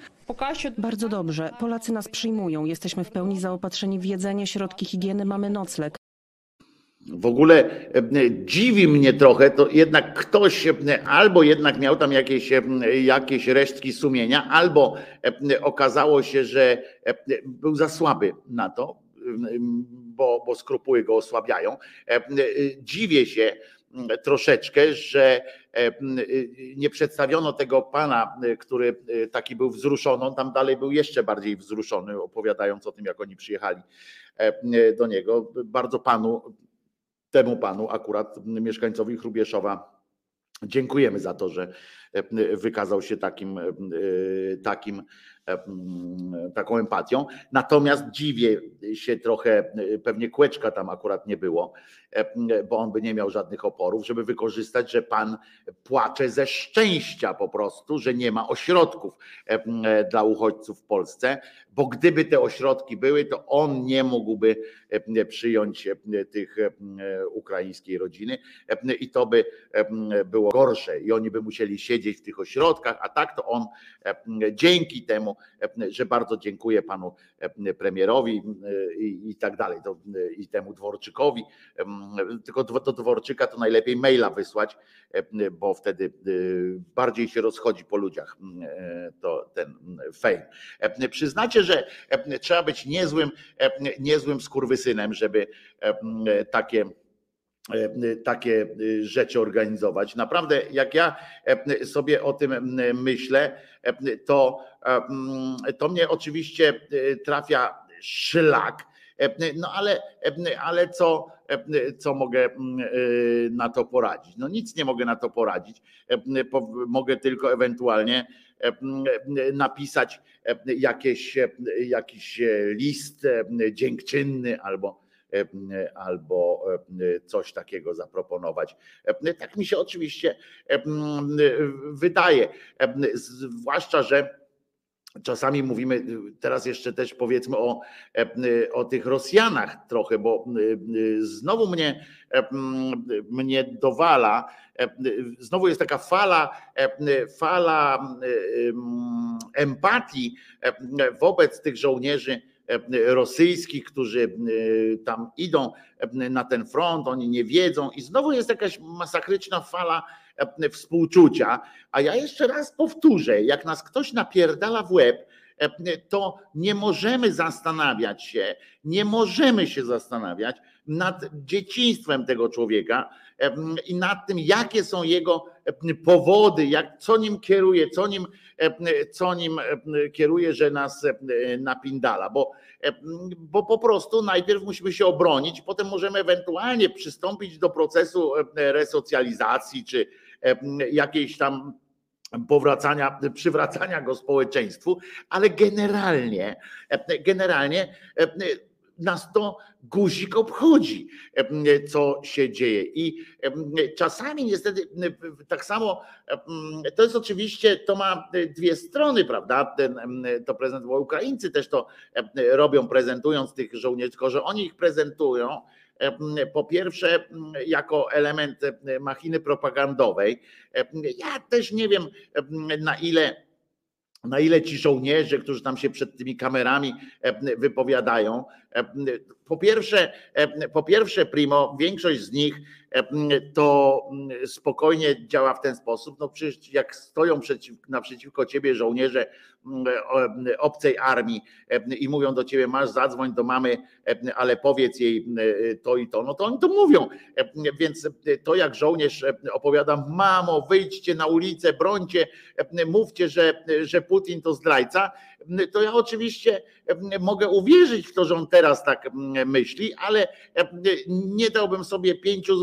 Bardzo dobrze. Polacy nas przyjmują. Jesteśmy w pełni zaopatrzeni w jedzenie, środki higieny, mamy nocleg. W ogóle e, dziwi mnie trochę, to jednak ktoś e, albo jednak miał tam jakieś, e, jakieś resztki sumienia, albo okazało się, że był za słaby na to, bo, bo skrupuły go osłabiają. Dziwię się troszeczkę, że nie przedstawiono tego pana, który taki był wzruszony, on tam dalej był jeszcze bardziej wzruszony, opowiadając o tym, jak oni przyjechali do niego. Bardzo panu, temu panu, akurat mieszkańcowi Chrubieszowa, dziękujemy za to, że wykazał się takim, takim taką empatią. Natomiast dziwię się trochę, pewnie kłeczka tam akurat nie było, bo on by nie miał żadnych oporów, żeby wykorzystać, że pan płacze ze szczęścia po prostu, że nie ma ośrodków dla uchodźców w Polsce, bo gdyby te ośrodki były, to on nie mógłby przyjąć tych ukraińskiej rodziny i to by było gorsze i oni by musieli siedzieć w tych ośrodkach, a tak to on dzięki temu że bardzo dziękuję panu premierowi i, i tak dalej, to, i temu Dworczykowi. Tylko do Dworczyka to najlepiej maila wysłać, bo wtedy bardziej się rozchodzi po ludziach to ten fame. Przyznacie, że trzeba być niezłym, niezłym skurwysynem, żeby takie takie rzeczy organizować. Naprawdę, jak ja sobie o tym myślę, to, to mnie oczywiście trafia szlak. No ale, ale co, co mogę na to poradzić? No nic nie mogę na to poradzić. Mogę tylko ewentualnie napisać jakieś, jakiś list dziękczynny albo albo coś takiego zaproponować. Tak mi się oczywiście wydaje, zwłaszcza, że czasami mówimy, teraz jeszcze też powiedzmy o, e, o tych Rosjanach trochę, bo znowu mnie, e, mnie dowala, e, znowu jest taka fala, fala em, empatii wobec tych żołnierzy rosyjskich, którzy tam idą na ten front, oni nie wiedzą i znowu jest jakaś masakryczna fala współczucia, a ja jeszcze raz powtórzę, jak nas ktoś napierdala w łeb, e, to nie możemy zastanawiać się, nie możemy się zastanawiać nad dzieciństwem tego człowieka e, i nad tym, jakie są jego e, powody, jak, co nim kieruje, co nim, e, co nim e, kieruje, że nas e, napindala, bo, e, bo po prostu najpierw musimy się obronić, potem możemy ewentualnie przystąpić do procesu e, resocjalizacji czy e, jakiejś tam powracania, przywracania go społeczeństwu, ale generalnie, generalnie nas to guzik obchodzi, co się dzieje. I czasami niestety tak samo, to jest oczywiście, to ma dwie strony, prawda? Ten, to prezent, bo Ukraińcy też to robią, prezentując tych żołnierzy, tylko że oni ich prezentują po pierwsze jako element machiny propagandowej. Ja też nie wiem na ile na ile ci żołnierze, którzy tam się przed tymi kamerami wypowiadają. Po pierwsze, po pierwsze, Primo, większość z nich to spokojnie działa w ten sposób. No przecież jak stoją przeciw, naprzeciwko ciebie żołnierze obcej armii i mówią do ciebie, masz zadzwoń do mamy, ale powiedz jej to i to, no to oni to mówią. Więc to jak żołnierz opowiada, mamo, wyjdźcie na ulicę, brońcie, mówcie, że, że Putin to zdrajca, to ja oczywiście mogę uwierzyć w to, że on teraz tak myśli, ale nie dałbym sobie pięciu,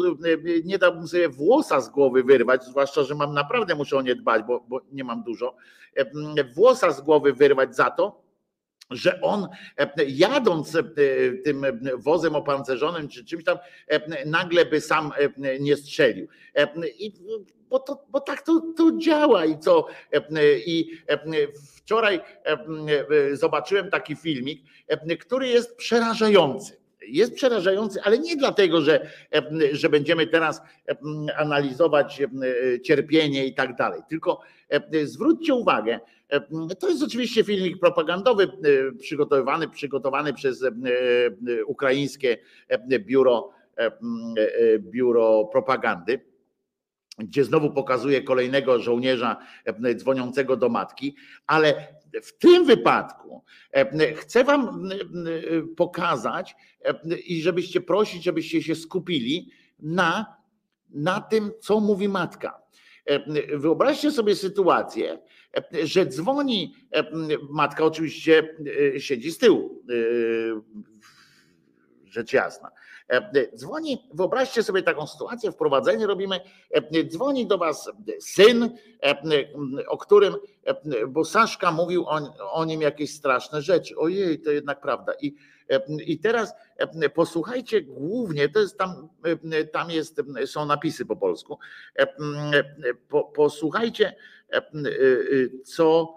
nie dałbym sobie włosa z głowy wyrwać, zwłaszcza, że mam naprawdę, muszę o nie dbać, bo, bo nie mam dużo, włosa z głowy wyrwać za to, że on jadąc tym wozem opancerzonym czy czymś tam, nagle by sam nie strzelił. I bo, to, bo tak to, to działa i co. I wczoraj zobaczyłem taki filmik, który jest przerażający. Jest przerażający, ale nie dlatego, że, że będziemy teraz analizować cierpienie i tak dalej. Tylko zwróćcie uwagę, to jest oczywiście filmik propagandowy przygotowywany, przygotowany przez ukraińskie biuro, biuro propagandy gdzie znowu pokazuje kolejnego żołnierza dzwoniącego do matki, ale w tym wypadku chcę Wam pokazać i żebyście prosić, żebyście się skupili na, na tym, co mówi matka. Wyobraźcie sobie sytuację, że dzwoni, matka oczywiście siedzi z tyłu, rzecz jasna. Dzwoni, wyobraźcie sobie taką sytuację, wprowadzenie robimy, dzwoni do was syn, o którym, bo Saszka mówił o, o nim jakieś straszne rzeczy. Ojej, to jednak prawda. I, i teraz posłuchajcie głównie, to jest tam, tam jest, są napisy po polsku. Po, posłuchajcie, co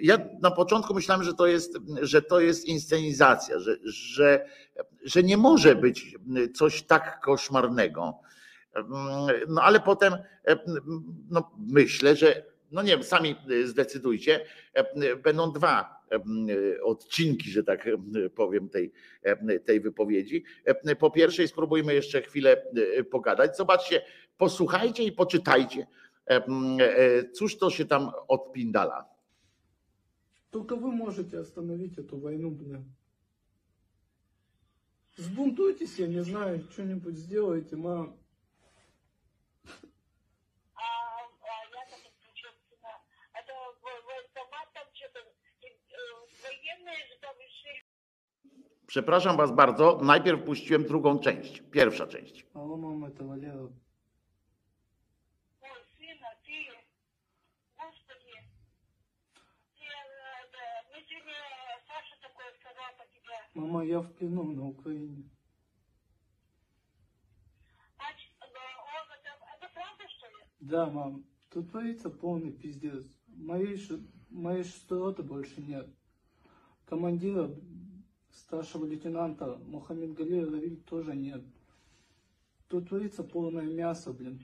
ja na początku myślałem, że to jest, że to jest inscenizacja, że, że, że nie może być coś tak koszmarnego. No ale potem no, myślę, że no nie wiem, sami zdecydujcie, będą dwa odcinki, że tak powiem, tej, tej wypowiedzi. Po pierwsze, spróbujmy jeszcze chwilę pogadać. Zobaczcie, posłuchajcie i poczytajcie Cóż to się tam odpindala? Только вы можете остановить эту войну, блин. Сбунтуйтесь, я не знаю, что-нибудь сделайте, мам. Przepraszam Was bardzo, najpierw puściłem drugą część, pierwsza część. Алло, мама, это Валера. Мама, я в плену на Украине. Да, мам, тут творится полный пиздец. Моей ш- Моей шестой больше нет. Командира, старшего лейтенанта Мухаммед Гали Равиль тоже нет. Тут творится полное мясо, блин.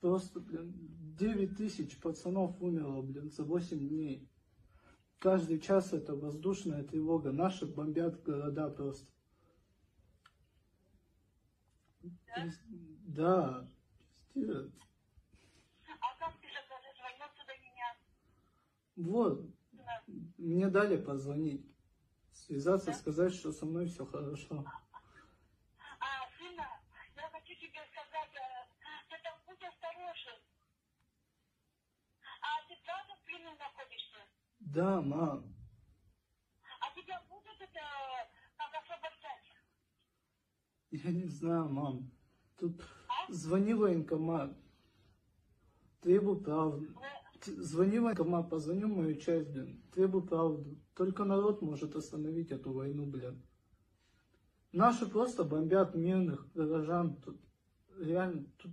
Просто, блин, 9 тысяч пацанов умерло, блин, за 8 дней. Каждый час это воздушная тревога. Наши бомбят города просто. Пиз- Да. пиздец. Вот. Мне дали позвонить. Связаться, сказать, что со мной все хорошо. А, сына, я хочу тебе сказать, э, ты там будь осторожен. А ты правда в плену находишься? Да, мам. А тебя будут это как освобождать? Я не знаю, мам. Тут звони в военкомат. Требую правду. Т- Звони военкомат, позвони в мою часть, блин. Требую правду. Только народ может остановить эту войну, блин. Наши просто бомбят мирных горожан. Тут реально, тут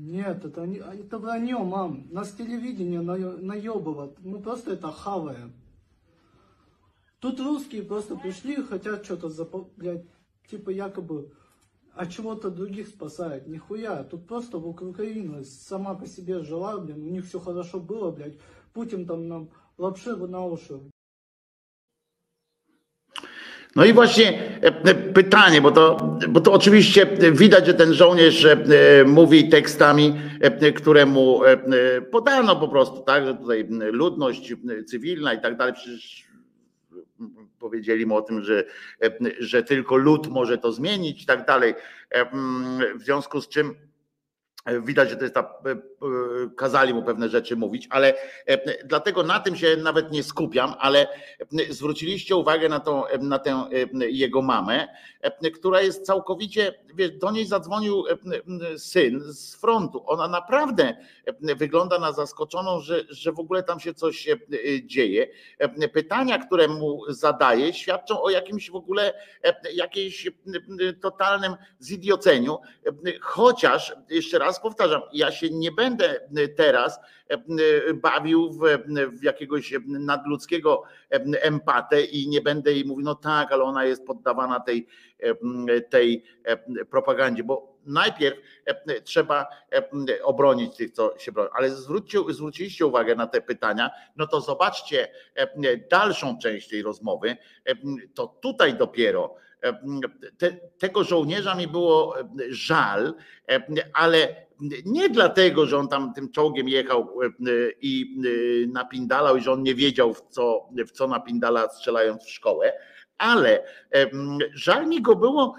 нет, это, не, а это вранье, мам. Нас телевидение наё- наебывает. Мы просто это хаваем. Тут русские просто пришли и хотят что-то запо... блядь, типа якобы от чего-то других спасают. Нихуя. Тут просто в Украина сама по себе жила, блин, у них все хорошо было, блядь. Путин там нам лапши на уши No i właśnie e, pytanie, bo to, bo to oczywiście widać, że ten żołnierz e, e, mówi tekstami, które mu e, podano po prostu, tak, że tutaj ludność cywilna i tak dalej, przecież powiedzieli mu o tym, że, że tylko lud może to zmienić i tak dalej. W związku z czym widać, że to jest ta, kazali mu pewne rzeczy mówić, ale e, dlatego na tym się nawet nie skupiam, ale zwróciliście uwagę na, tą, na tę e, jego mamę, e, która jest całkowicie, wiesz, do niej zadzwonił e, syn z frontu. Ona naprawdę e, wygląda na zaskoczoną, że, że w ogóle tam się coś e, dzieje. E, Pytania, które mu zadaje, świadczą o jakimś w ogóle e, jakiejś e, totalnym zidioceniu. E, Chociaż, jeszcze raz powtarzam, ja się nie będę teraz e, bawił w, w jakiegoś nadludzkiego empatę i nie będę jej mówił, no tak, ale ona jest poddawana tej, tej propagandzie, bo najpierw trzeba obronić tych, co się broni. Ale zwróćcie, zwróciliście uwagę na te pytania, no to zobaczcie dalszą część tej rozmowy, to tutaj dopiero te, tego żołnierza mi było żal, ale nie dlatego, że on tam tym czołgiem jechał i napindalał i że on nie wiedział w co, w co napindala strzelając w szkołę, ale żal mi go było,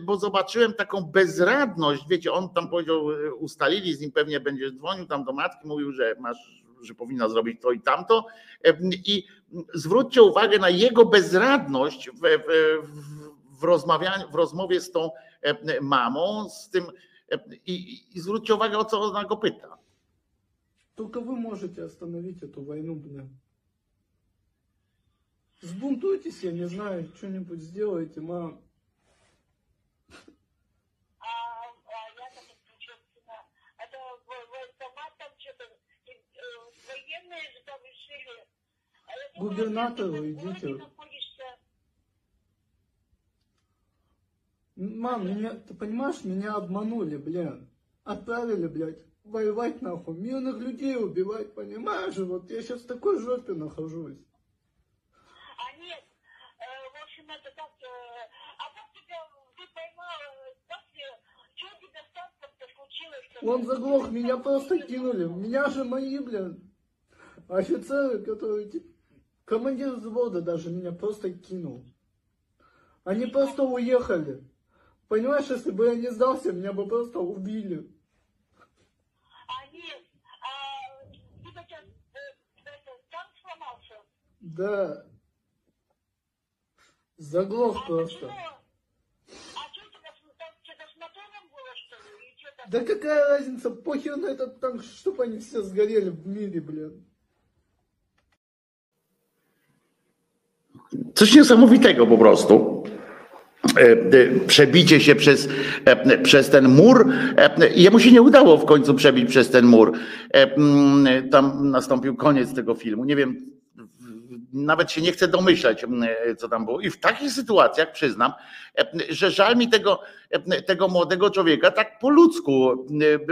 bo zobaczyłem taką bezradność, wiecie, on tam powiedział, e, ustalili z nim, pewnie będzie dzwonił tam do matki, mówił, że masz, że powinna zrobić to i tamto. I zwróćcie uwagę na jego bezradność w, w, w, rozmawianiu, w rozmowie z tą mamą, z tym i, i zwróćcie uwagę, o co ona go pyta. Только вы можете остановить эту войну, блин. Сбунтуйтесь, я не знаю, что-нибудь сделайте, мам. А, а я так отключил сына. Это в- военкомат там что-то, и, э, военные же там решили. А я думала, Губернатору ты в идите. городе находишься. Мам, меня, ты понимаешь, меня обманули, блин. Отправили, блядь, воевать нахуй, мирных людей убивать, понимаешь? Вот я сейчас в такой жопе нахожусь. А нет, э, в общем, это так, э, а как тебя, ты поймал, как тебе, что тебе с танком-то случилось? Он заглох, меня просто кинули. Меня же мои, блин, офицеры, которые... Командир взвода даже меня просто кинул. Они просто уехали. Понимаешь, если бы я не сдался, меня бы просто убили. А нет, а ты сейчас там сломался? Да. Заглох а просто. что. Да какая разница, похер на этот танк, чтобы они все сгорели в мире, блин. Точніше, самовитяга попросту. Przebicie się przez, e, przez ten mur. E, Jemu się nie udało w końcu przebić przez ten mur. E, mm, Tam nastąpił koniec tego filmu. Nie wiem, nawet się nie chcę domyślać, mm, co tam było. I w takich sytuacjach przyznam, e, że żal mi tego, e, tego młodego człowieka tak po ludzku.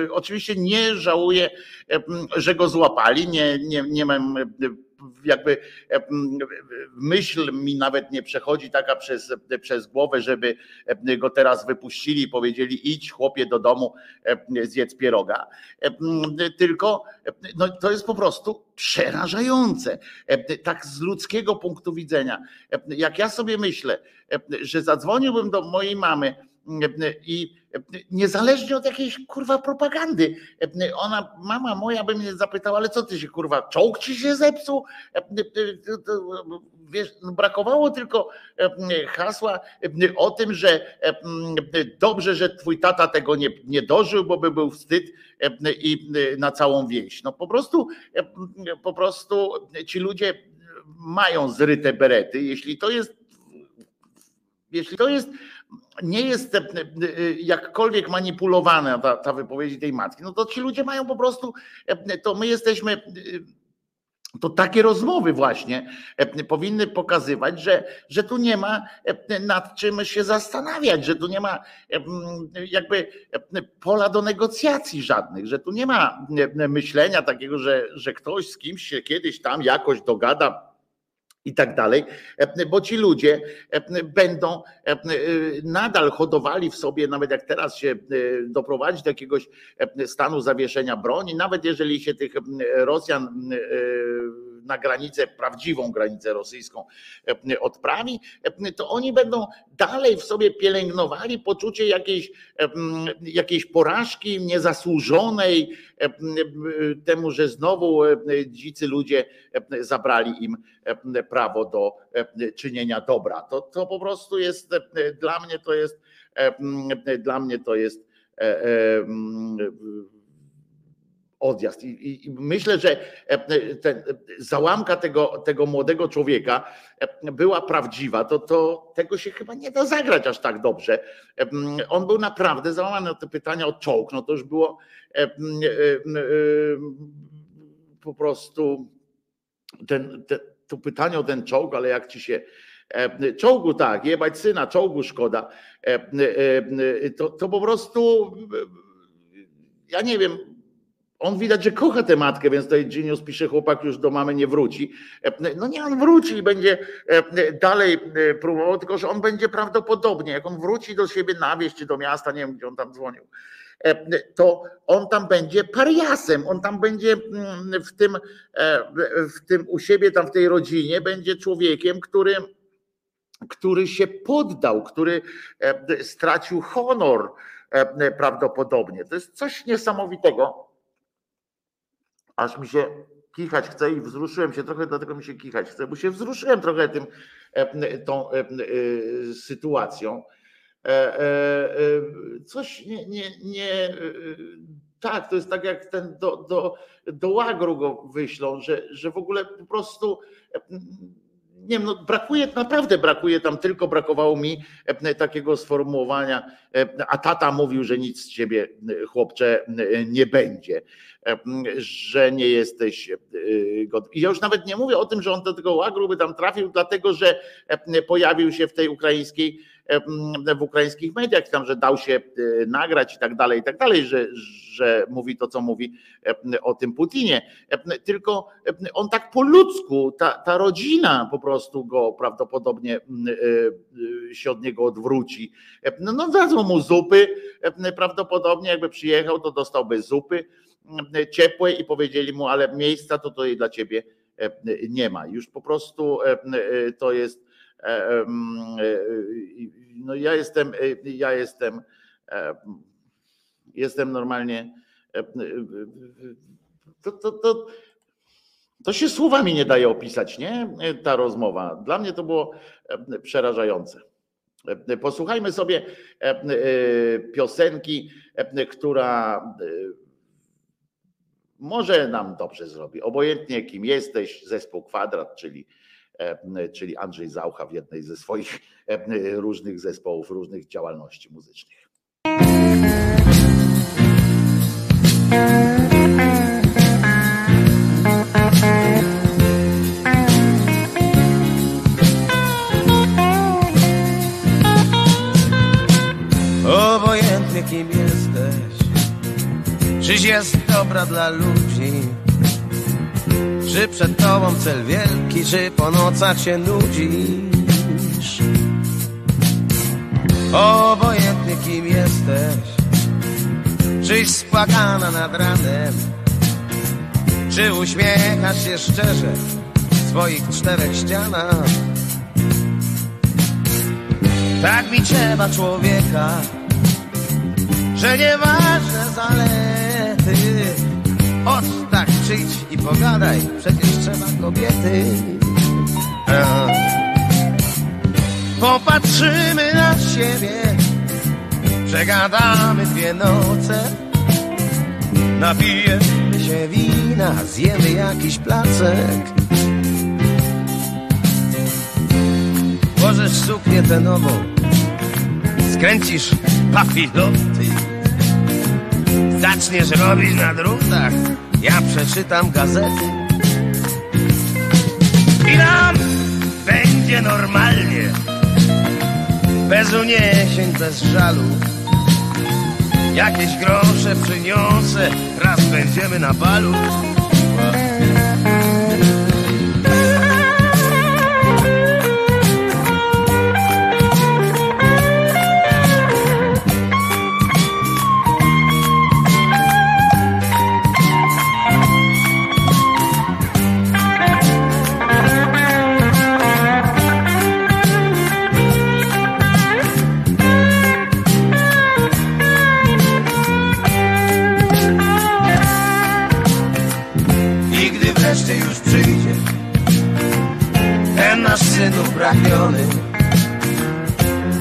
E, Oczywiście nie żałuję, e, że go złapali. Nie, nie, nie mam e, jakby myśl mi nawet nie przechodzi taka przez, przez głowę, żeby go teraz wypuścili i powiedzieli idź chłopie do domu, zjedz pieroga. Tylko no, to jest po prostu przerażające. Tak z ludzkiego punktu widzenia. Jak ja sobie myślę, że zadzwoniłbym do mojej mamy i niezależnie od jakiejś kurwa propagandy, ona, mama moja by mnie zapytała, ale co ty się kurwa, czołg ci się zepsuł? Wiesz, no brakowało tylko hasła o tym, że dobrze, że twój tata tego nie, nie dożył, bo by był wstyd i na całą wieś. No po prostu, po prostu ci ludzie mają zryte berety. Jeśli to jest, jeśli to jest, nie jest e, e, jakkolwiek manipulowana ta, ta wypowiedź tej matki, no to ci ludzie mają po prostu, e, to my jesteśmy to takie rozmowy właśnie powinny pokazywać, że, że tu nie ma nad czym się zastanawiać, że tu nie ma jakby pola do negocjacji żadnych, że tu nie ma myślenia takiego, że, że ktoś z kimś się kiedyś tam jakoś dogada i tak dalej, e, bo ci ludzie e, będą e, nadal hodowali w sobie, nawet jak teraz się doprowadzi do jakiegoś stanu zawieszenia broni, nawet jeżeli się tych Rosjan na granicę, prawdziwą granicę rosyjską e, odprawi, e, to oni będą dalej w sobie pielęgnowali poczucie jakiejś, e, jakiejś porażki niezasłużonej, e, e, temu, że znowu e, dzicy ludzie e, zabrali im e, prawo do e, czynienia dobra. To, to po prostu jest e, dla mnie to jest e, dla mnie to jest e, e, odjazd. I, i, I myślę, że e, ten, załamka tego, tego młodego człowieka e, była prawdziwa, to, to tego się chyba nie da zagrać aż tak dobrze. E, On był naprawdę załamany na te pytania o czołg. No to już było po prostu ten, te, to pytanie o ten czołg, ale jak ci się czołgu tak, jebać syna, czołgu szkoda, to, to po prostu ja nie wiem, on widać, że kocha tę matkę, więc tutaj Genius pisze, chłopak już do mamy nie wróci. E, No nie, on wróci i będzie e, dalej e, próbował, tylko że on będzie prawdopodobnie, jak on wróci do siebie na wieś czy do miasta, nie wiem gdzie on tam dzwonił, to on tam będzie pariasem, on tam będzie mm, w tym, w tym u siebie, tam w tej rodzinie, będzie człowiekiem, który, który się poddał, który stracił honor prawdopodobnie. To jest coś niesamowitego aż mi się kichać chce i wzruszyłem się trochę, dlatego mi się kichać chce, bo się wzruszyłem trochę tym, e, tą e, sytuacją. E, e, Coś nie, nie, nie tak, to jest tak jak ten do, do, do łagru go wyślą, że, że w ogóle po prostu nie wiem, no brakuje, naprawdę brakuje tam, tylko brakowało mi e, takiego sformułowania, e, a tata mówił, że nic z ciebie, e, chłopcze, nie będzie, że nie jesteś godny. I ja już nawet nie mówię o tym, że on do tego łagru by tam trafił, dlatego że pojawił się w tej ukraińskiej, w ukraińskich mediach, tam, że dał się e, nagrać i tak dalej, i tak dalej, że, że mówi to, co mówi e, o tym Putinie. E, Tylko e, on tak po ludzku, ta, ta rodzina po prostu go prawdopodobnie e, e, się od niego odwróci. E, No, no dadzą mu zupy, e, prawdopodobnie jakby przyjechał, to dostałby zupy ciepłej i powiedzieli mu, ale miejsca to tutaj dla ciebie e, nie ma. Już po prostu e, e, to jest e, e, no ja jestem, e, ja jestem e, jestem normalnie e, e, to, to, to, To się słowami nie daje opisać, nie? Ta rozmowa. Dla mnie to było e, przerażające. E, Posłuchajmy sobie e, e, piosenki, e, która e, może nam dobrze zrobi. Obojętnie kim jesteś, zespół Kwadrat, czyli, e, czyli Andrzej Zaucha w jednej ze swoich e, różnych zespołów, różnych działalności muzycznych. Obojętnie kim jesteś Czyś jest dobra dla ludzi Czy przed tobą cel wielki Czy po nocach się nudzisz. Obojętnie kim jesteś. Czyś spłakana nad ranem? Czy uśmiechasz się szczerze W swoich czterech ścianach? Tak mi trzeba człowieka, że nieważne zalety. Tak przyjdź i pogadaj, przecież trzeba kobiety. Popatrzymy na siebie, przegadamy dwie noce, napijemy się wina, zjemy jakiś placek. Włożysz suknię tę nową, skręcisz papiloty, zaczniesz robić na drutach, ja przeczytam gazety. I nam będzie normalnie, bez uniesień, bez żalu. Jakieś grosze przyniosę, raz będziemy na balu.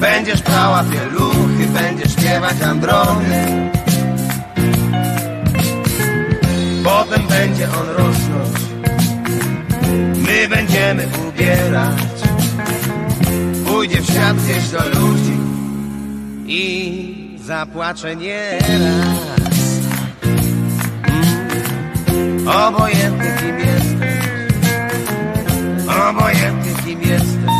Będziesz prała pieluchy, będziesz śpiewać androny. Potem będzie on rosnąć, my będziemy ubierać. Pójdzie w świat gdzieś do ludzi i zapłacze nieraz. Obojętnie kim jesteś Obojętnie kim jesteś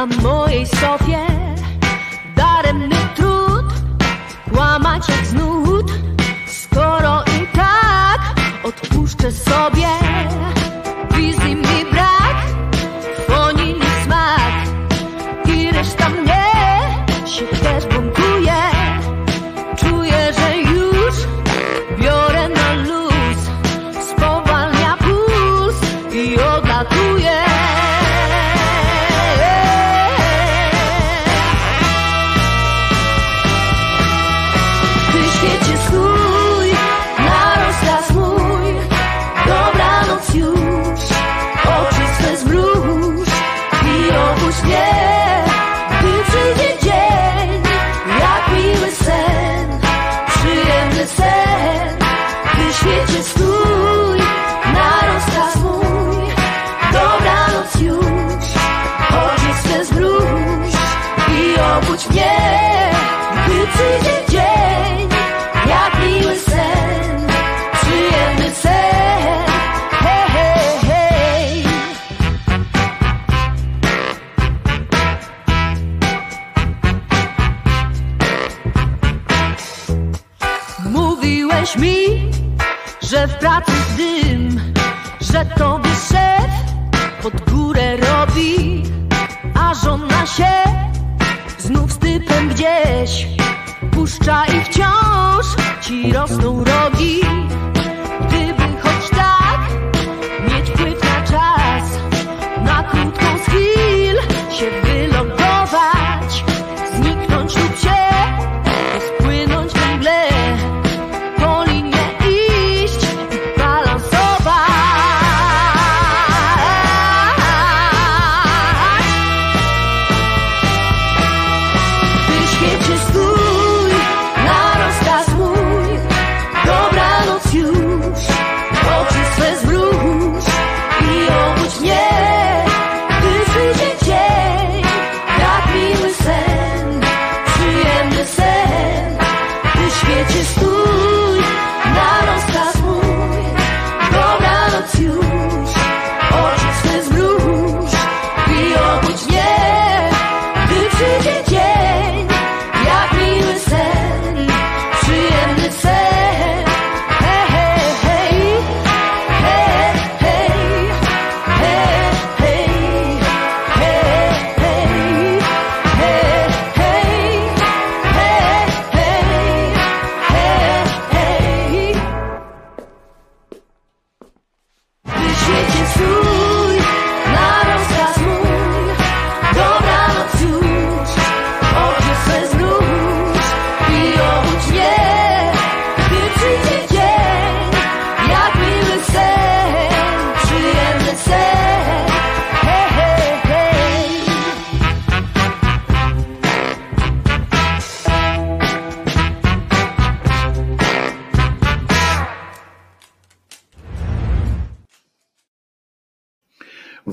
na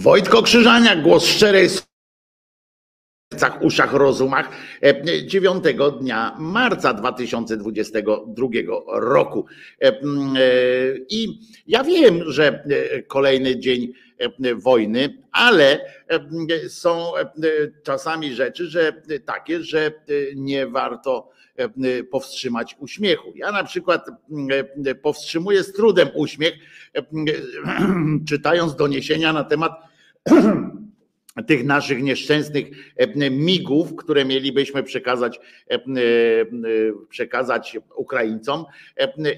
Wojtko Krzyżaniak, głos szczerej sercach, uszach, rozumach e, 9 dnia marca 2022 roku. E, mm, e, I ja wiem, że e, kolejny dzień e, wojny, ale e, m, są e, czasami rzeczy, że takie, że e, nie warto e, powstrzymać uśmiechu. Ja na przykład e, powstrzymuję z trudem uśmiech, e, czytając doniesienia na temat tych naszych nieszczęsnych e, migów, które mielibyśmy przekazać, e, e, przekazać Ukraińcom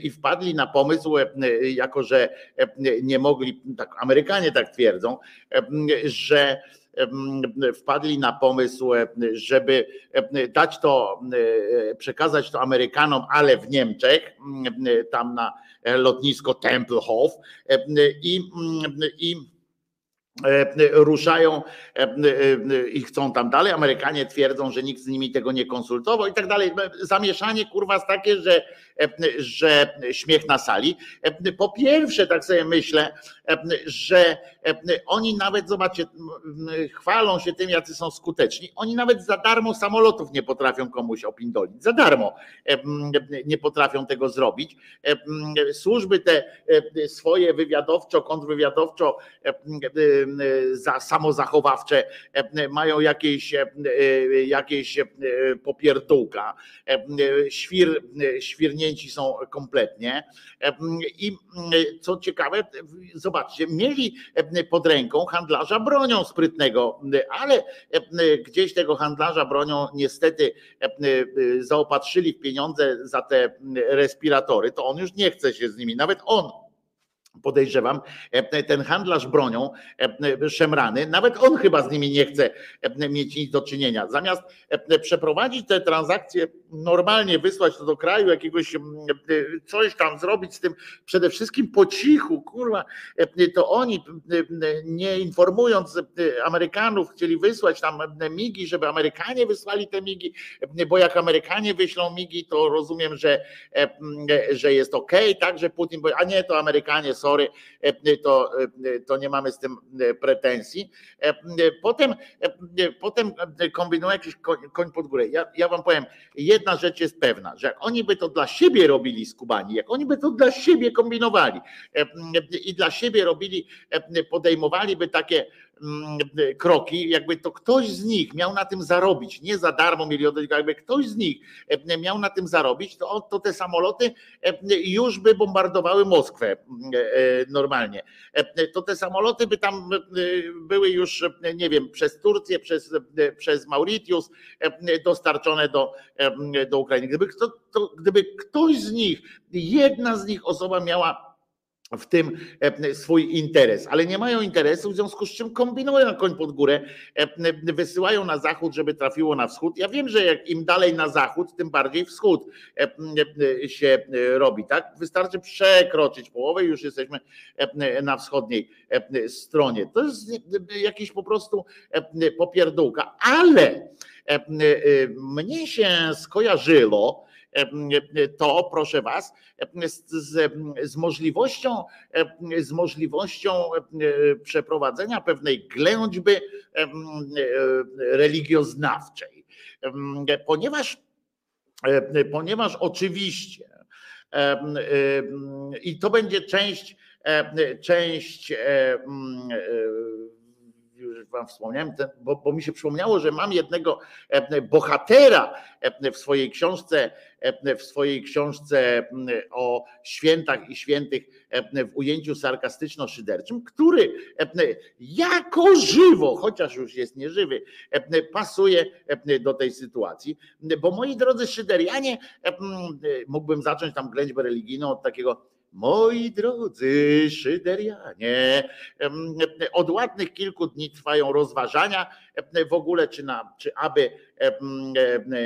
i wpadli na pomysł, jako że nie mogli, tak Amerykanie tak twierdzą, że wpadli na pomysł, żeby dać to, przekazać to Amerykanom, ale w Niemczech, tam na lotnisko Tempelhof i, i ruszają e, e, i chcą tam dalej. Amerykanie twierdzą, że nikt z nimi tego nie konsultował i tak dalej. Zamieszanie kurwa jest takie, że, e, że śmiech na sali. E, Po pierwsze, tak sobie myślę, e, że e, oni nawet, zobaczcie, chwalą się tym, jacy są skuteczni. Oni nawet za darmo samolotów nie potrafią komuś opindolić. Za darmo e, nie potrafią tego zrobić. E, Służby te e, swoje wywiadowczo, kontrwywiadowczo e, e, samozachowawcze e, mają jakieś, e, jakieś e, popierdółka. E, Świr, świrnięci są kompletnie. E, I co ciekawe, zobaczcie, mieli pod ręką handlarza bronią sprytnego, ale gdzieś tego handlarza bronią niestety zaopatrzyli w pieniądze za te respiratory, to on już nie chce się z nimi, nawet on podejrzewam, ten handlarz bronią szemrany, nawet on chyba z nimi nie chce mieć nic do czynienia. Zamiast przeprowadzić te transakcje normalnie, wysłać to do kraju, jakiegoś coś tam zrobić z tym, przede wszystkim po cichu, kurwa, to oni nie informując Amerykanów chcieli wysłać tam migi, żeby Amerykanie wysłali te migi, bo jak Amerykanie wyślą migi, to rozumiem, że, że jest ok, tak, że Putin a nie, to Amerykanie, sorry, to, to nie mamy z tym pretensji. Potem, potem kombinują jakiś koń, koń pod górę. Ja, ja wam powiem, jedna rzecz jest pewna, że jak oni by to dla siebie robili skubani, jak oni by to dla siebie kombinowali i dla siebie robili, podejmowaliby takie kroki, jakby to ktoś z nich miał na tym zarobić, nie za darmo mieli oddać, jakby ktoś z nich e, miał na tym zarobić, to, to te samoloty e, już by bombardowały Moskwę e, normalnie. To te samoloty by tam były już, nie wiem, przez Turcję, przez, przez Mauritius dostarczone do, do Ukrainy. Gdyby, kto, to, gdyby ktoś z nich, jedna z nich osoba miała w tym e, swój interes, ale nie mają interesu, w związku z czym kombinują na koń pod górę, e, wysyłają na zachód, żeby trafiło na wschód. Ja wiem, że jak im dalej na zachód, tym bardziej wschód e, e, się e, robi, tak? Wystarczy przekroczyć połowę i już jesteśmy e, na wschodniej e, stronie. To jest e, jakiś po prostu e, popierdółka, ale e, e, mnie się skojarzyło, to, proszę Was, z, z, z, możliwością, z możliwością przeprowadzenia pewnej ględźby religioznawczej. Ponieważ, ponieważ oczywiście i to będzie część, część wam wspomniałem, bo, bo, mi się przypomniało, że mam jednego bohatera w swojej książce, w swojej książce o świętach i świętych w ujęciu sarkastyczno-szyderczym, który jako żywo, chociaż już jest nieżywy, pasuje do tej sytuacji. Bo moi drodzy szyderianie, mógłbym zacząć tam ględźbę religijną od takiego Moi drodzy Szyderianie, od ładnych kilku dni trwają rozważania w ogóle, czy, na, czy aby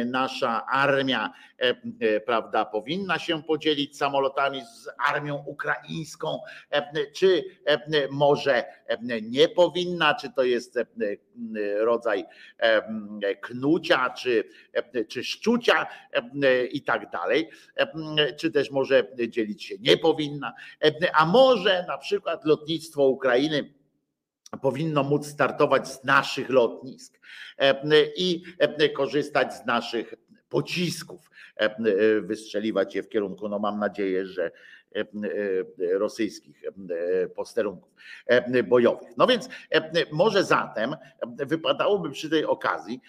nasza armia prawda, powinna się podzielić samolotami z armią ukraińską, czy może nie powinna, czy to jest rodzaj knucia, czy, czy szczucia i tak dalej, czy też może dzielić się nie powinna, a może na przykład lotnictwo Ukrainy powinno móc startować z naszych lotnisk i korzystać z naszych pocisków, wystrzeliwać je w kierunku, no mam nadzieję, że rosyjskich posterunków bojowych. No więc może zatem wypadałoby przy tej okazji,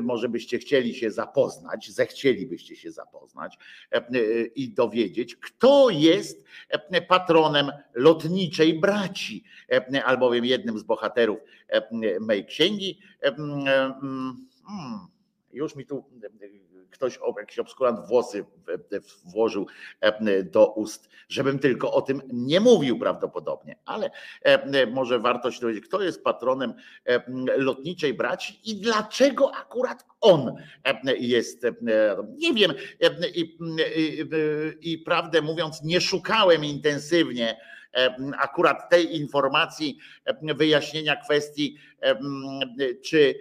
może byście chcieli się zapoznać, zechcielibyście się zapoznać i dowiedzieć, kto jest patronem lotniczej braci, albowiem jednym z bohaterów mej księgi. Hmm, już mi tu ktoś, jakiś obskurant włosy włożył do ust, żebym tylko o tym nie mówił prawdopodobnie, ale może warto się dowiedzieć, kto jest patronem lotniczej braci i dlaczego akurat on jest, nie wiem i, i, i prawdę mówiąc nie szukałem intensywnie akurat tej informacji, wyjaśnienia kwestii, czy,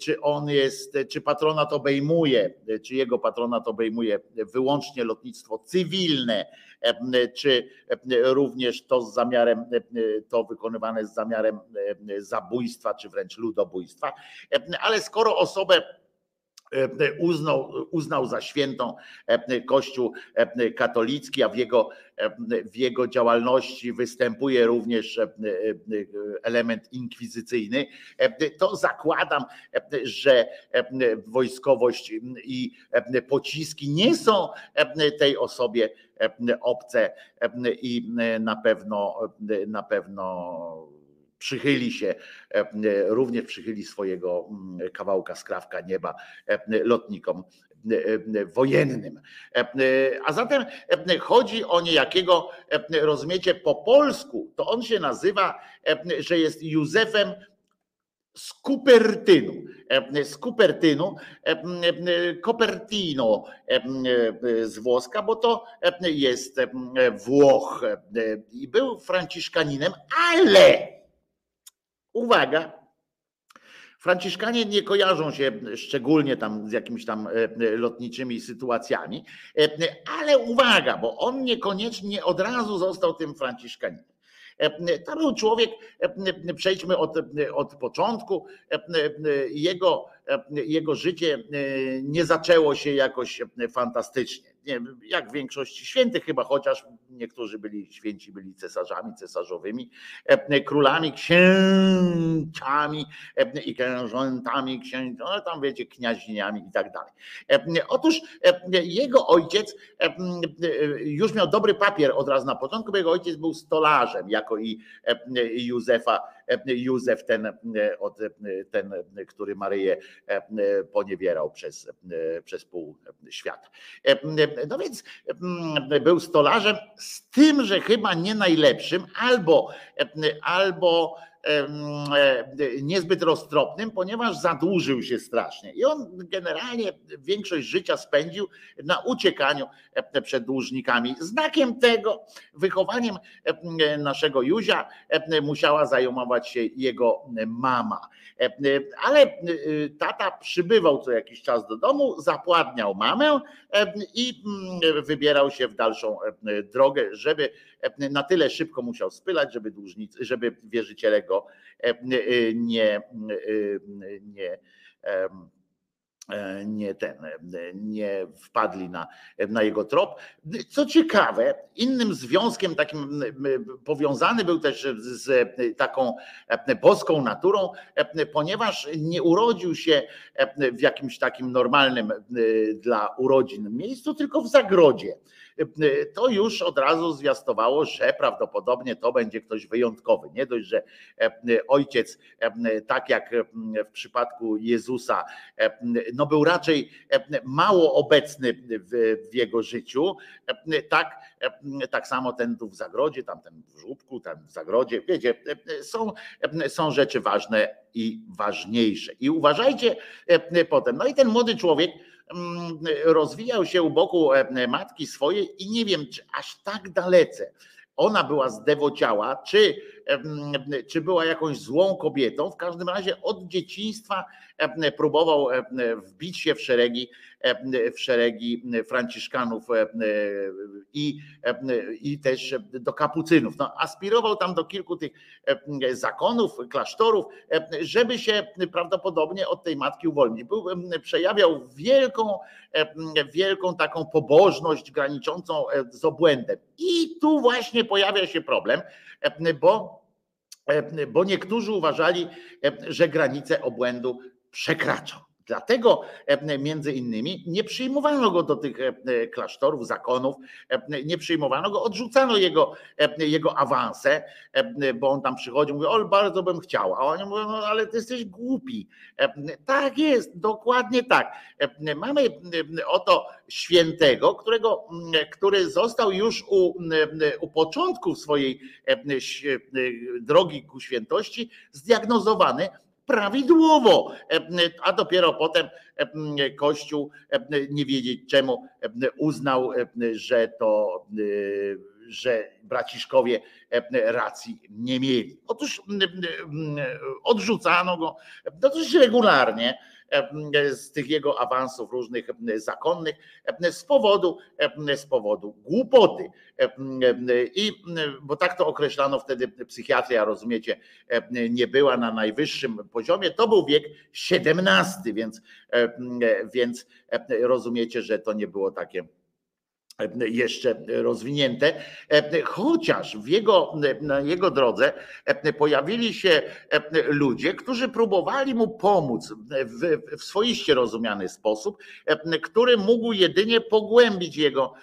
czy on jest, czy patronat obejmuje, czy jego patronat obejmuje wyłącznie lotnictwo cywilne, czy również to z zamiarem, to wykonywane z zamiarem zabójstwa, czy wręcz ludobójstwa. Ale skoro osobę uznał, uznał za świętą Kościół katolicki, a w jego, w jego działalności występuje również element inkwizycyjny, to zakładam, że wojskowość i pociski nie są tej osobie obce i na pewno na pewno przychyli się, również przychyli swojego kawałka skrawka nieba lotnikom wojennym. A zatem chodzi o niejakiego, rozumiecie, po polsku, to on się nazywa, że jest Józefem z Kupertynu, z Kupertynu, Copertino z włoska, bo to jest Włoch i był franciszkaninem, ale uwaga, Franciszkanie nie kojarzą się szczególnie tam z jakimiś tam lotniczymi sytuacjami, ale uwaga, bo on niekoniecznie od razu został tym Franciszkaninem. To był człowiek, przejdźmy od, od początku, jego, jego życie nie zaczęło się jakoś fantastycznie. Nie, jak większości świętych chyba, chociaż niektórzy byli święci, byli cesarzami, cesarzowymi, królami, księciami i księżątami, księć, no tam wiecie, kniaziniami i tak dalej. Otóż jego ojciec już miał dobry papier od razu na początku, bo jego ojciec był stolarzem, jako i Józefa, Józef ten, od, ten który Maryję poniewierał przez, przez pół świata. No więc był stolarzem, z tym, że chyba nie najlepszym, albo, albo niezbyt roztropnym, ponieważ zadłużył się strasznie. I on generalnie większość życia spędził na uciekaniu przed dłużnikami. Znakiem tego, wychowaniem naszego Józia musiała zajmować się jego mama. Ale tata przybywał co jakiś czas do domu, zapładniał mamę i wybierał się w dalszą drogę, żeby na tyle szybko musiał spylać, żeby dłużnicy, żeby wierzyciele go nie, nie nie ten, nie wpadli na, na jego trop. Co ciekawe, innym związkiem takim powiązany był też z taką boską naturą, ponieważ nie urodził się w jakimś takim normalnym dla urodzin miejscu, tylko w zagrodzie to już od razu zwiastowało, że prawdopodobnie to będzie ktoś wyjątkowy. Nie dość, że ojciec, tak jak w przypadku Jezusa, no był raczej mało obecny w, jego życiu, tak, tak samo ten tu w zagrodzie, tamten w żłóbku, tam w zagrodzie, wiecie, są, są rzeczy ważne i ważniejsze. I uważajcie potem. No i ten młody człowiek, rozwijał się u boku e, matki swojej i nie wiem, czy aż tak dalece ona była zdewociała, czy, czy była jakąś złą kobietą. W każdym razie od dzieciństwa próbował wbić się w szeregi, w szeregi Franciszkanów i, i też do kapucynów. No, aspirował tam do kilku tych zakonów, klasztorów, żeby się prawdopodobnie od tej matki uwolnić. Był, przejawiał wielką, wielką taką pobożność graniczącą z obłędem. I tu właśnie pojawia się problem, bo, bo niektórzy uważali, że granice obłędu przekraczał. Dlatego między innymi nie przyjmowano go do tych klasztorów, zakonów, nie przyjmowano go, odrzucano jego, jego awanse, bo on tam przychodził, mówi, o bardzo bym chciał, a oni mówią, no ale ty jesteś głupi. Tak jest, dokładnie tak. Mamy oto świętego, którego, który został już u, u początku swojej drogi ku świętości zdiagnozowany prawidłowo, a dopiero potem Kościół, nie wiedzieć czemu, uznał, że to, że braciszkowie racji nie mieli. Otóż odrzucano go dosyć regularnie z tych jego awansów różnych zakonnych z powodu, z powodu głupoty. I bo tak to określano wtedy psychiatria, rozumiecie, nie była na najwyższym poziomie. To był wiek XVII, więc, więc rozumiecie, że to nie było takie jeszcze rozwinięte, chociaż w jego, na jego drodze pojawili się ludzie, którzy próbowali mu pomóc w, w swoiście rozumiany sposób, który mógł jedynie pogłębić jego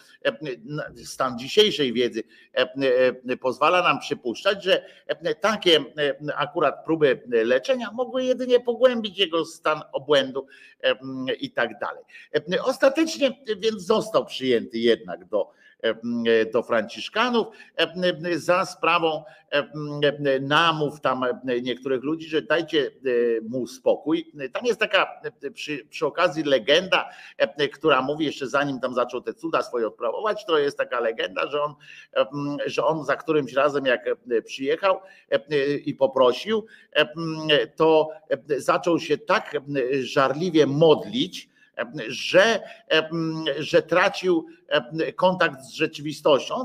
stan dzisiejszej wiedzy. Pozwala nam przypuszczać, że takie akurat próby leczenia mogły jedynie pogłębić jego stan obłędu i tak dalej. Ostatecznie więc został przyjęty jednak jednak do, do Franciszkanów za sprawą namów tam niektórych ludzi, że dajcie mu spokój. Tam jest taka przy, przy okazji legenda, która mówi jeszcze zanim tam zaczął te cuda swoje odprawować, to jest taka legenda, że on, że on za którymś razem jak przyjechał i poprosił, to zaczął się tak żarliwie modlić, że, że tracił kontakt z rzeczywistością.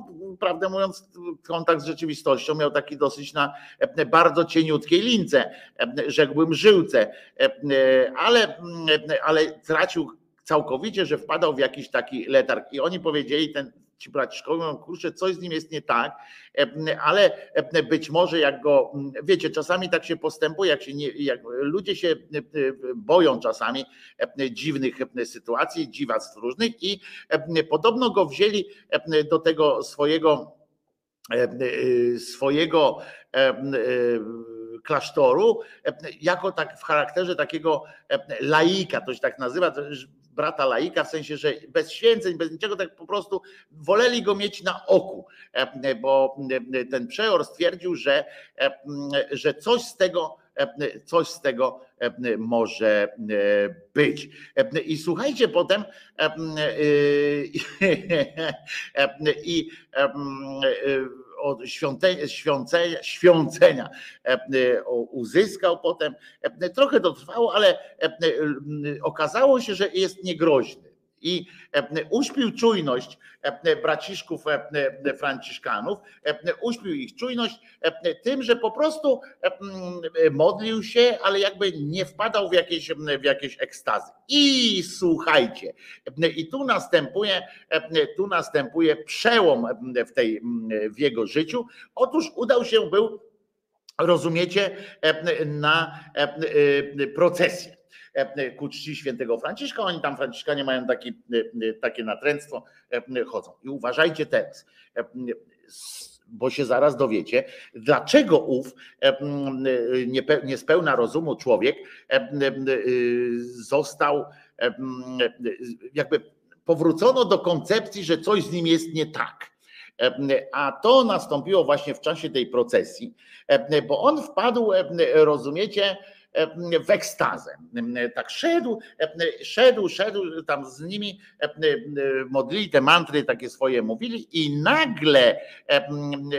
Prawdę mówiąc, kontakt z rzeczywistością miał taki dosyć na bardzo cieniutkiej lince, rzekłbym żyłce, ale, ale tracił całkowicie, że wpadał w jakiś taki letarg. I oni powiedzieli, ten, ci braciszkowie, mówią, kurczę, coś z nim jest nie tak, e, ale e, być może jak go, m, wiecie, czasami tak się postępuje, jak się nie, jak ludzie się e, boją czasami dziwnych sytuacji, dziwactw różnych i podobno go wzięli do tego swojego swojego klasztoru jako tak w charakterze takiego laika, to się tak nazywa, brata laika, w sensie, że bez święceń, bez niczego, tak po prostu woleli go mieć na oku, e, bo e, ten przeor stwierdził, że, e, że coś z tego e, coś z tego e, może e, być. E, I słuchajcie potem e, e, i e, e, od świąte- świącenia, świącenia e, e, uzyskał potem. E, Trochę to trwało, ale e, e, okazało się, że jest niegroźny. I e, uśpił czujność e, braciszków e, e, franciszkanów, e, uśpił ich czujność e, tym, że po prostu e, modlił się, ale jakby nie wpadał w jakieś, w jakieś ekstazy. I słuchajcie, e, i tu następuje, e, tu następuje przełom e, w, tej, w jego życiu. Otóż udał się był, rozumiecie, e, na e, e, procesję e, ku czci świętego Franciszka. Oni tam, Franciszkanie, mają taki, e, takie natręctwo, e, chodzą. I uważajcie teraz, e, bo się zaraz dowiecie, dlaczego ów e, niespełna rozumu człowiek e, e, został e, jakby powrócono do koncepcji, że coś z nim jest nie tak. E, A to nastąpiło właśnie w czasie tej procesji, e, bo on wpadł, e, rozumiecie, e, w ekstazę. Tak szedł, szedł, szedł tam z nimi, modlili te mantry takie swoje mówili i nagle,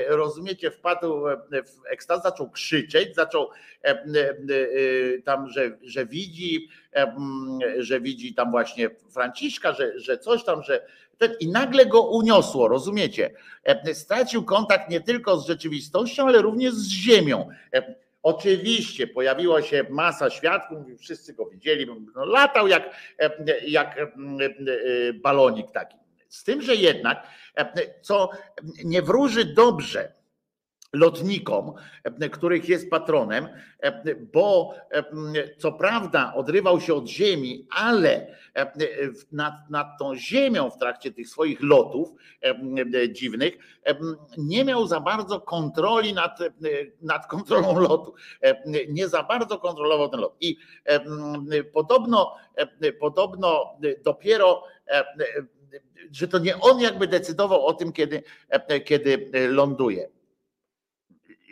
rozumiecie, wpadł w ekstazę, zaczął krzyczeć, zaczął tam, że, że widzi, że widzi tam właśnie Franciszka, że, że coś tam, że i nagle go uniosło, rozumiecie? Stracił kontakt nie tylko z rzeczywistością, ale również z ziemią. Oczywiście pojawiła się masa świadków, wszyscy go widzieli, no, latał jak, e, jak e, e, balonik taki. Z tym, że jednak, co nie wróży dobrze lotnikom, e, których jest patronem, e, bo e, co prawda odrywał się od ziemi, ale nad, nad tą ziemią w trakcie tych swoich lotów dziwnych nie miał za bardzo kontroli nad, nad kontrolą lotu. Nie za bardzo kontrolował ten lot. I podobno, podobno dopiero że to nie on jakby decydował o tym, kiedy, kiedy ląduje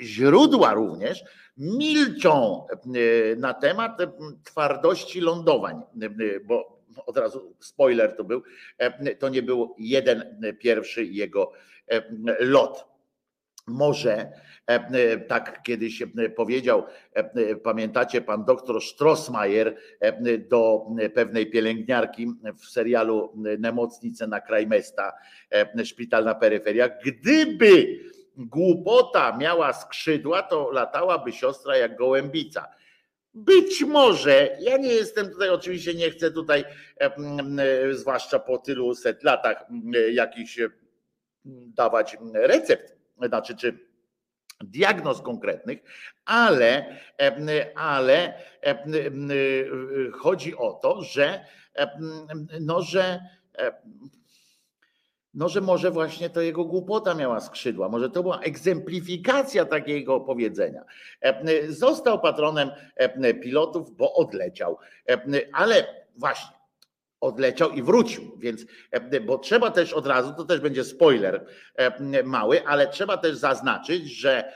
źródła również milczą e, na temat e, twardości lądowań, e, bo od razu spoiler to był, to nie był jeden pierwszy jego lot. Może tak kiedyś powiedział, pamiętacie, pan doktor Strossmayer do pewnej pielęgniarki w serialu Nemocnice na Krajmesta, e, szpital na peryferiach, gdyby głupota miała skrzydła, to latałaby siostra jak gołębica. Być może, ja nie jestem tutaj, oczywiście nie chcę tutaj, zwłaszcza po tylu set latach, e, dawać recept, znaczy czy diagnoz konkretnych, ale, ale chodzi o to, że no, że no, że może właśnie to jego głupota miała skrzydła, może to była egzemplifikacja takiego powiedzenia. E, Został patronem e, pilotów, bo odleciał, E, ale właśnie odleciał i wrócił, więc e, bo trzeba też od razu, to też będzie spoiler e, mały, ale trzeba też zaznaczyć, że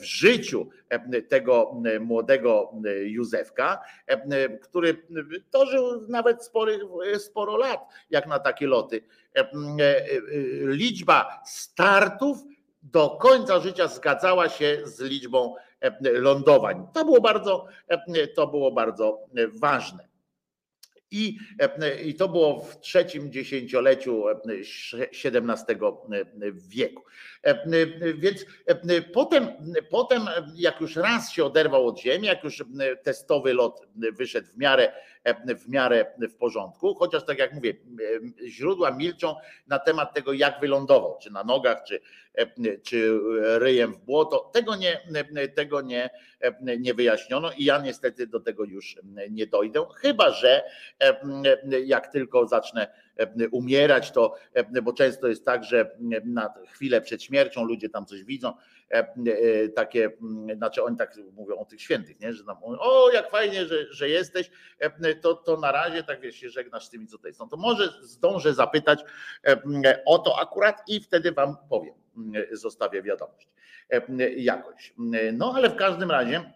w życiu e, tego młodego Józefka, e, który dożył nawet sporo lat, jak na takie loty, e, e, liczba startów do końca życia zgadzała się z liczbą e, lądowań. To było bardzo, e, to było bardzo ważne. I, e, I to było w trzecim dziesięcioleciu e, XVII wieku. Więc potem, potem, jak już raz się oderwał od ziemi, jak już testowy lot wyszedł w miarę, w miarę w porządku, chociaż tak jak mówię, źródła milczą na temat tego, jak wylądował, czy na nogach, czy, czy ryjem w błoto. Tego nie, tego nie, nie wyjaśniono i ja niestety do tego już nie dojdę, chyba że jak tylko zacznę umierać, to bo często jest tak, że na chwilę przed śmiercią ludzie tam coś widzą, takie, znaczy oni tak mówią o tych świętych, nie? że tam mówią, o jak fajnie, że, że jesteś, to, to na razie tak wiesz, się żegnasz z tymi, co tutaj są. To może zdążę zapytać o to akurat i wtedy wam powiem, zostawię wiadomość jakoś. No ale w każdym razie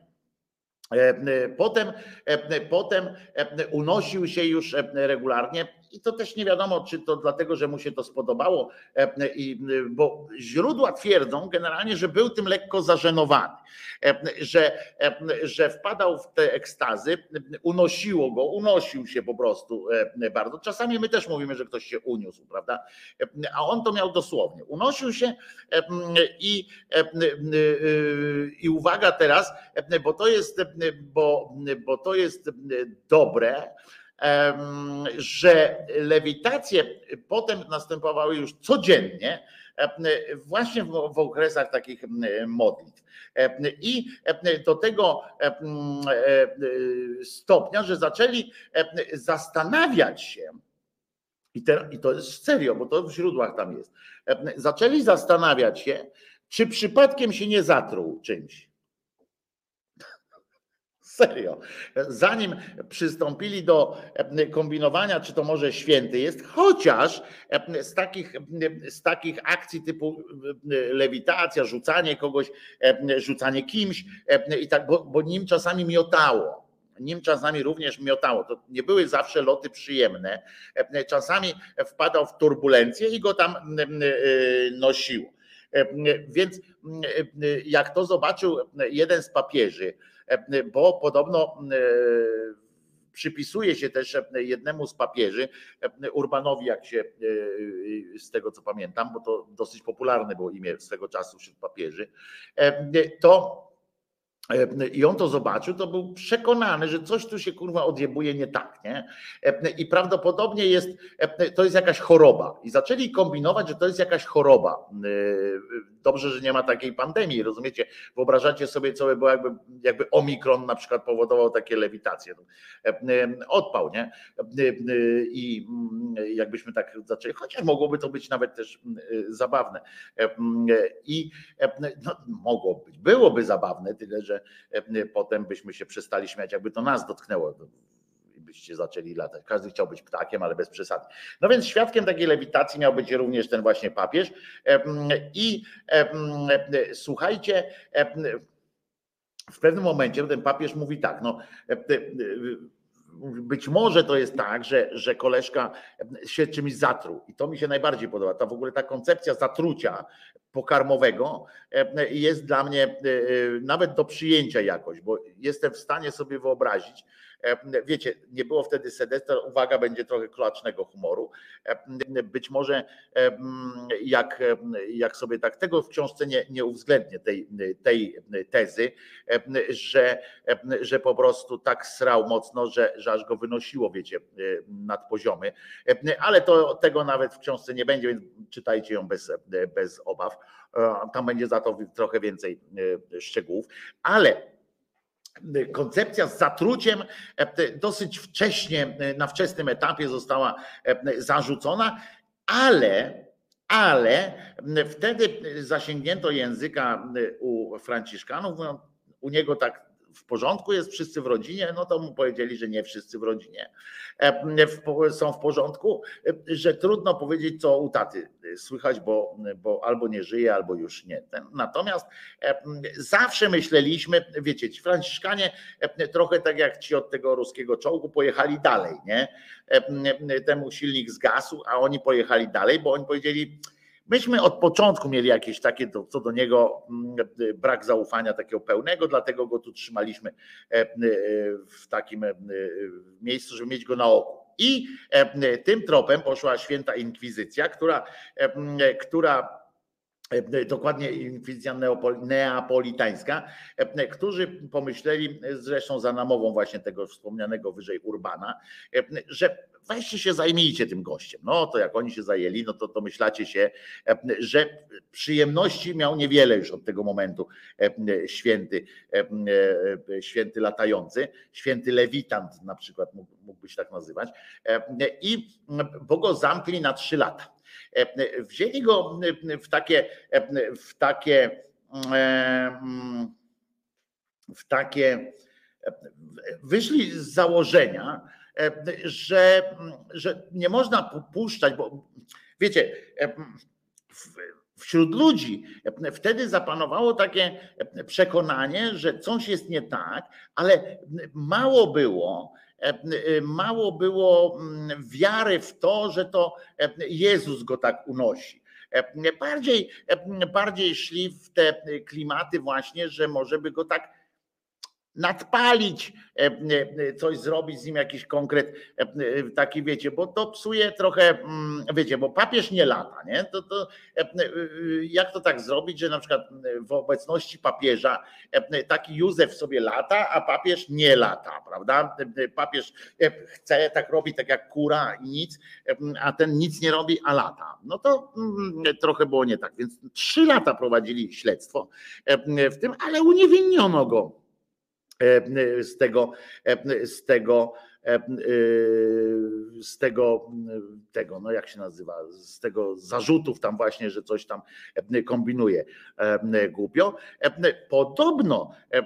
Potem, potem unosił się już regularnie i to też nie wiadomo, czy to dlatego, że mu się to spodobało, bo źródła twierdzą generalnie, że był tym lekko zażenowany, że, że wpadał w te ekstazy, unosiło go, unosił się po prostu bardzo. Czasami my też mówimy, że ktoś się uniósł, prawda? A on to miał dosłownie. Unosił się i, i uwaga teraz, bo to jest, bo, bo to jest dobre, że lewitacje potem następowały już codziennie, właśnie w, okresach takich modlitw. I do tego stopnia, że zaczęli zastanawiać się, i, te, i to jest serio, bo to w źródłach tam jest, zaczęli zastanawiać się, czy przypadkiem się nie zatruł czymś. Serio. Zanim przystąpili do kombinowania, czy to może święty jest, chociaż z takich, z takich akcji typu lewitacja, rzucanie kogoś, rzucanie kimś i tak, bo, bo nim czasami miotało nim czasami również miotało. To nie były zawsze loty przyjemne. Czasami wpadał w turbulencję i go tam nosiło. Więc jak to zobaczył jeden z papieży, bo podobno przypisuje się też jednemu z papieży, Urbanowi, jak się z tego co pamiętam, bo to dosyć popularne było imię swego czasu wśród papieży, to i on to zobaczył, to był przekonany, że coś tu się kurwa odjebuje nie tak, nie? I prawdopodobnie jest, to jest jakaś choroba. I zaczęli kombinować, że to jest jakaś choroba. Dobrze, że nie ma takiej pandemii, rozumiecie? Wyobrażacie sobie, co by było, jakby, jakby omikron na przykład powodował takie lewitacje. Odpał, nie? I jakbyśmy tak zaczęli, chociaż mogłoby to być nawet też zabawne. I no, mogło być, byłoby zabawne, tyle że potem byśmy się przestali śmiać, jakby to nas dotknęło byście zaczęli latać. Każdy chciał być ptakiem, ale bez przesady. No więc świadkiem takiej lewitacji miał być również ten właśnie papież. I słuchajcie, w pewnym momencie ten papież mówi tak, no być może to jest tak, że, że koleżka się czymś zatruł i to mi się najbardziej podoba. Ta w ogóle ta koncepcja zatrucia pokarmowego jest dla mnie nawet do przyjęcia jakoś, bo jestem w stanie sobie wyobrazić, Wiecie, nie było wtedy Sedestra, uwaga, będzie trochę klacznego humoru. Być może jak, jak sobie tak tego w książce nie, nie uwzględnię tej, tej tezy, że, że po prostu tak srał mocno, że, że aż go wynosiło, wiecie, nad poziomy. Ale to tego nawet w książce nie będzie, więc czytajcie ją bez, bez obaw. Tam będzie za to trochę więcej szczegółów. Ale koncepcja z zatruciem dosyć wcześnie, na wczesnym etapie została zarzucona, ale, ale wtedy zasięgnięto języka u Franciszkanów, u niego tak w porządku jest, wszyscy w rodzinie, no to mu powiedzieli, że nie wszyscy w rodzinie są w porządku, że trudno powiedzieć, co u taty słychać, bo, bo albo nie żyje, albo już nie. Natomiast zawsze myśleliśmy, wiecie, ci Franciszkanie trochę tak jak ci od tego ruskiego czołgu pojechali dalej, nie? Temu silnik zgasł, a oni pojechali dalej, bo oni powiedzieli, Myśmy od początku mieli jakieś takie co do niego mm, brak zaufania takiego pełnego, dlatego go tu trzymaliśmy e, e, w takim e, miejscu, żeby mieć go na oku. I tym tropem poszła święta inkwizycja, która, która dokładnie inkwizycja neapolitańska, e, którzy pomyśleli, e, zresztą za namową właśnie tego wspomnianego wyżej Urbana, e, że weźcie się zajmijcie tym gościem. No to jak oni się zajęli, no to, to myślacie się, e, że przyjemności miał niewiele już od tego momentu e, święty, e, e, święty latający, święty lewitant na przykład mógł- mógłby się tak nazywać E, i bo go zamkli na trzy lata. Wzięli go w takie, w takie, w takie, wyszli z założenia, że, że nie można puszczać, bo wiecie, wśród ludzi wtedy zapanowało takie przekonanie, że coś jest nie tak, ale mało było, mało było mm, wiary w to, że to Jezus go tak unosi. Bardziej, bardziej szli w te klimaty właśnie, że może by go tak nadpalić, e, e, coś zrobić z nim jakiś konkret e, taki wiecie, bo to psuje trochę, mm, wiecie, bo papież nie lata, nie? To, to jak to tak zrobić, że na przykład w obecności papieża taki Józef sobie lata, a papież nie lata, prawda? Papież chce, tak robi, tak jak kura i nic, a ten nic nie robi, a lata. No to mm, trochę było nie tak, więc trzy lata prowadzili śledztwo w tym, ale uniewinniono go z tego, e, z tego, e, e, z tego, tego, no jak się nazywa, z tego zarzutów tam właśnie, że coś tam e, kombinuje e, głupio. E, Podobno e,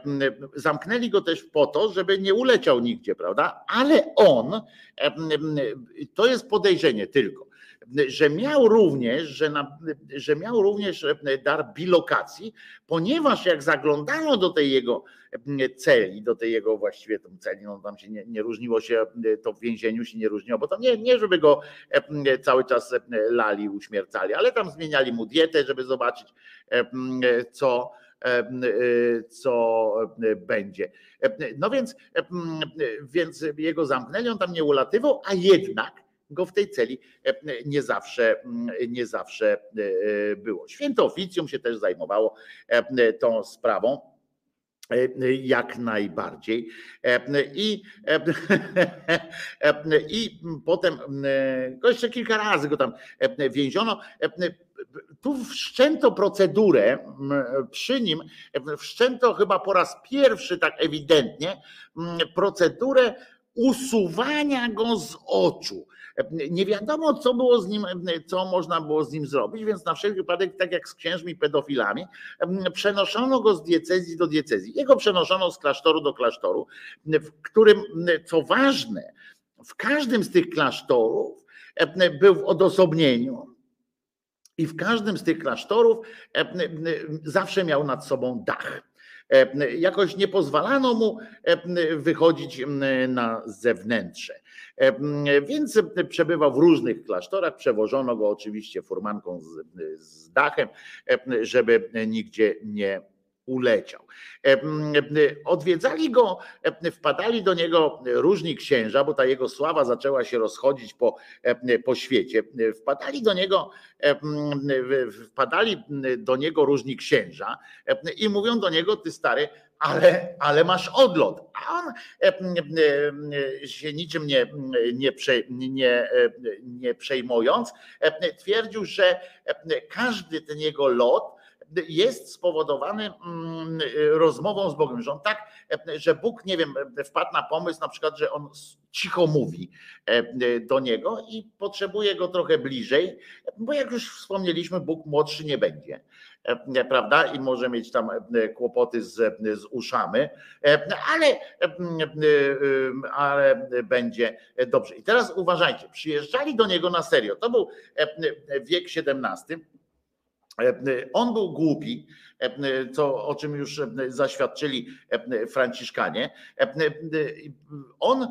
zamknęli go też po to, żeby nie uleciał nigdzie, prawda? Ale on, e, to jest podejrzenie tylko, że miał również, że, na, że miał również dar bilokacji, ponieważ jak zaglądano do tej jego celi, do tej jego właściwie tą celi, no tam się nie, nie różniło się, to w więzieniu się nie różniło, bo tam nie, nie żeby go cały czas lali, uśmiercali, ale tam zmieniali mu dietę, żeby zobaczyć co, co będzie. No więc, więc jego zamknęli, on tam nie ulatywał, a jednak go w tej celi nie zawsze, nie zawsze było. Święto oficjum się też zajmowało tą sprawą. Jak najbardziej. I, I potem go jeszcze kilka razy go tam więziono. Tu wszczęto procedurę przy nim, wszczęto chyba po raz pierwszy tak ewidentnie procedurę usuwania go z oczu. Nie wiadomo, co było z nim, co można było z nim zrobić, więc na wszelki wypadek, tak jak z księżmi pedofilami, przenoszono go z diecezji do diecezji. Jego przenoszono z klasztoru do klasztoru, w którym, co ważne, w każdym z tych klasztorów był w odosobnieniu. I w każdym z tych klasztorów zawsze miał nad sobą dach. Jakoś nie pozwalano mu wychodzić na zewnętrze. Więc przebywał w różnych klasztorach, przewożono go oczywiście furmanką z, z dachem, żeby nigdzie nie uleciał. Odwiedzali go, wpadali do niego różni księża, bo ta jego sława zaczęła się rozchodzić po, po świecie. Wpadali do niego, wpadali do niego różni księża i mówią do niego, ty stary, ale, ale masz odlot. A on się niczym nie, nie, prze, nie, nie przejmując, twierdził, że każdy ten jego lot jest spowodowany rozmową z Bogiem, że on tak, że Bóg, nie wiem, wpadł na pomysł na przykład, że on cicho mówi do niego i potrzebuje go trochę bliżej, bo jak już wspomnieliśmy, Bóg młodszy nie będzie prawda? I może mieć tam kłopoty z, z uszami, ale, ale będzie dobrze. I teraz uważajcie, przyjeżdżali do niego na serio. To był wiek XVII. On był głupi, co, o czym już zaświadczyli Franciszkanie. On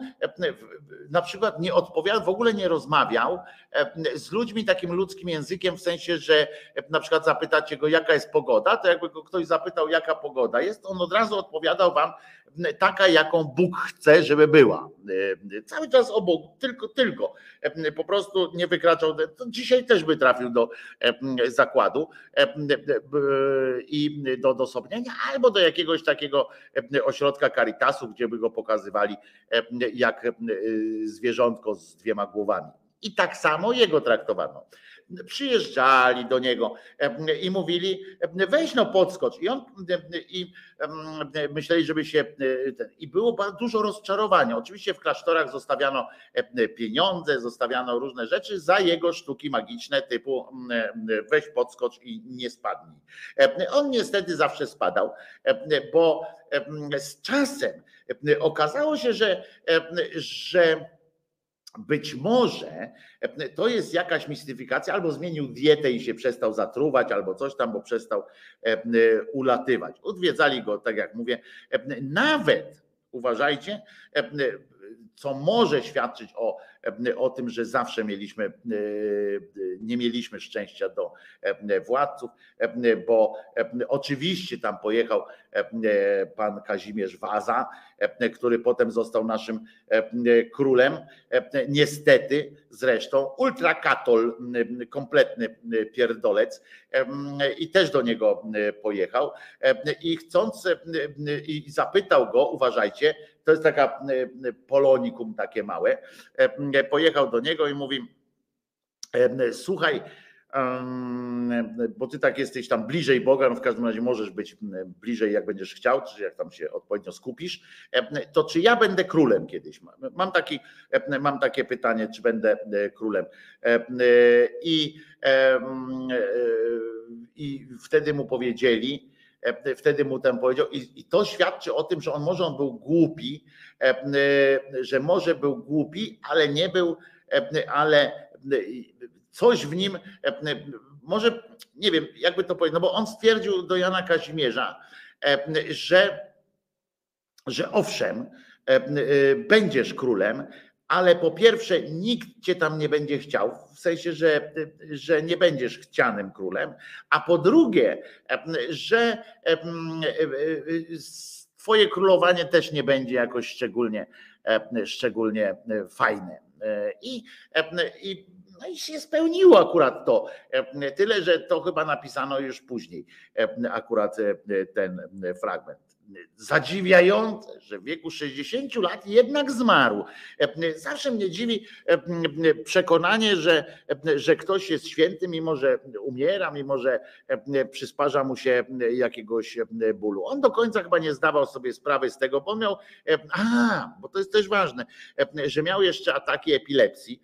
na przykład nie odpowiadał, w ogóle nie rozmawiał z ludźmi takim ludzkim językiem, w sensie, że na przykład zapytacie go, jaka jest pogoda, to jakby go ktoś zapytał, jaka pogoda jest, on od razu odpowiadał wam taka, jaką Bóg chce, żeby była. Cały czas o Bogu, tylko, tylko. Po prostu nie wykraczał. Dzisiaj też by trafił do zakładu i do odosobnienia, albo do jakiegoś takiego ośrodka Caritasu, gdzie by go pokazywali jak zwierzątko z dwiema głowami. I tak samo jego traktowano przyjeżdżali do niego i mówili, weź no podskocz. I on i myśleli, żeby się. I było bardzo dużo rozczarowania. Oczywiście w klasztorach zostawiano pieniądze, zostawiano różne rzeczy za jego sztuki magiczne, typu weź podskocz i nie spadnij. On niestety zawsze spadał, bo z czasem okazało się, że, że być może e, to jest jakaś mistyfikacja, albo zmienił dietę i się przestał zatruwać, albo coś tam, bo przestał e, e, ulatywać. Odwiedzali go, tak jak mówię, nawet uważajcie, co może świadczyć o, o tym, że zawsze mieliśmy, nie mieliśmy szczęścia do władców, bo oczywiście tam pojechał pan Kazimierz Waza, który potem został naszym królem. Niestety, zresztą, ultrakatol, kompletny pierdolec, i też do niego pojechał. I chcąc, i zapytał go, uważajcie, to jest taka polonikum takie małe. Pojechał do niego i mówi: Słuchaj, bo ty tak jesteś tam bliżej Boga, no w każdym razie możesz być bliżej, jak będziesz chciał, czy jak tam się odpowiednio skupisz, to czy ja będę królem kiedyś? Mam, taki, mam takie pytanie, czy będę królem. I, i wtedy mu powiedzieli, wtedy mu tam powiedział, i, i to świadczy o tym, że on może on był głupi, że może był głupi, ale nie był, ale coś w nim, może nie wiem, jakby to powiedzieć, no bo on stwierdził do Jana Kazimierza, że, że owszem, będziesz królem, ale po pierwsze nikt cię tam nie będzie chciał, w sensie, że, że nie będziesz chcianym królem, a po drugie, że twoje królowanie też nie będzie jakoś szczególnie, szczególnie fajne. I, i no i się spełniło akurat to. Tyle, że to chyba napisano już później, akurat ten fragment zadziwiające, że w wieku 60 lat jednak zmarł. Zawsze mnie dziwi przekonanie, że, że ktoś jest święty, mimo że umiera, mimo że przysparza mu się jakiegoś bólu. On do końca chyba nie zdawał sobie sprawy z tego, bo miał, a, bo to jest też ważne, że miał jeszcze ataki epilepsji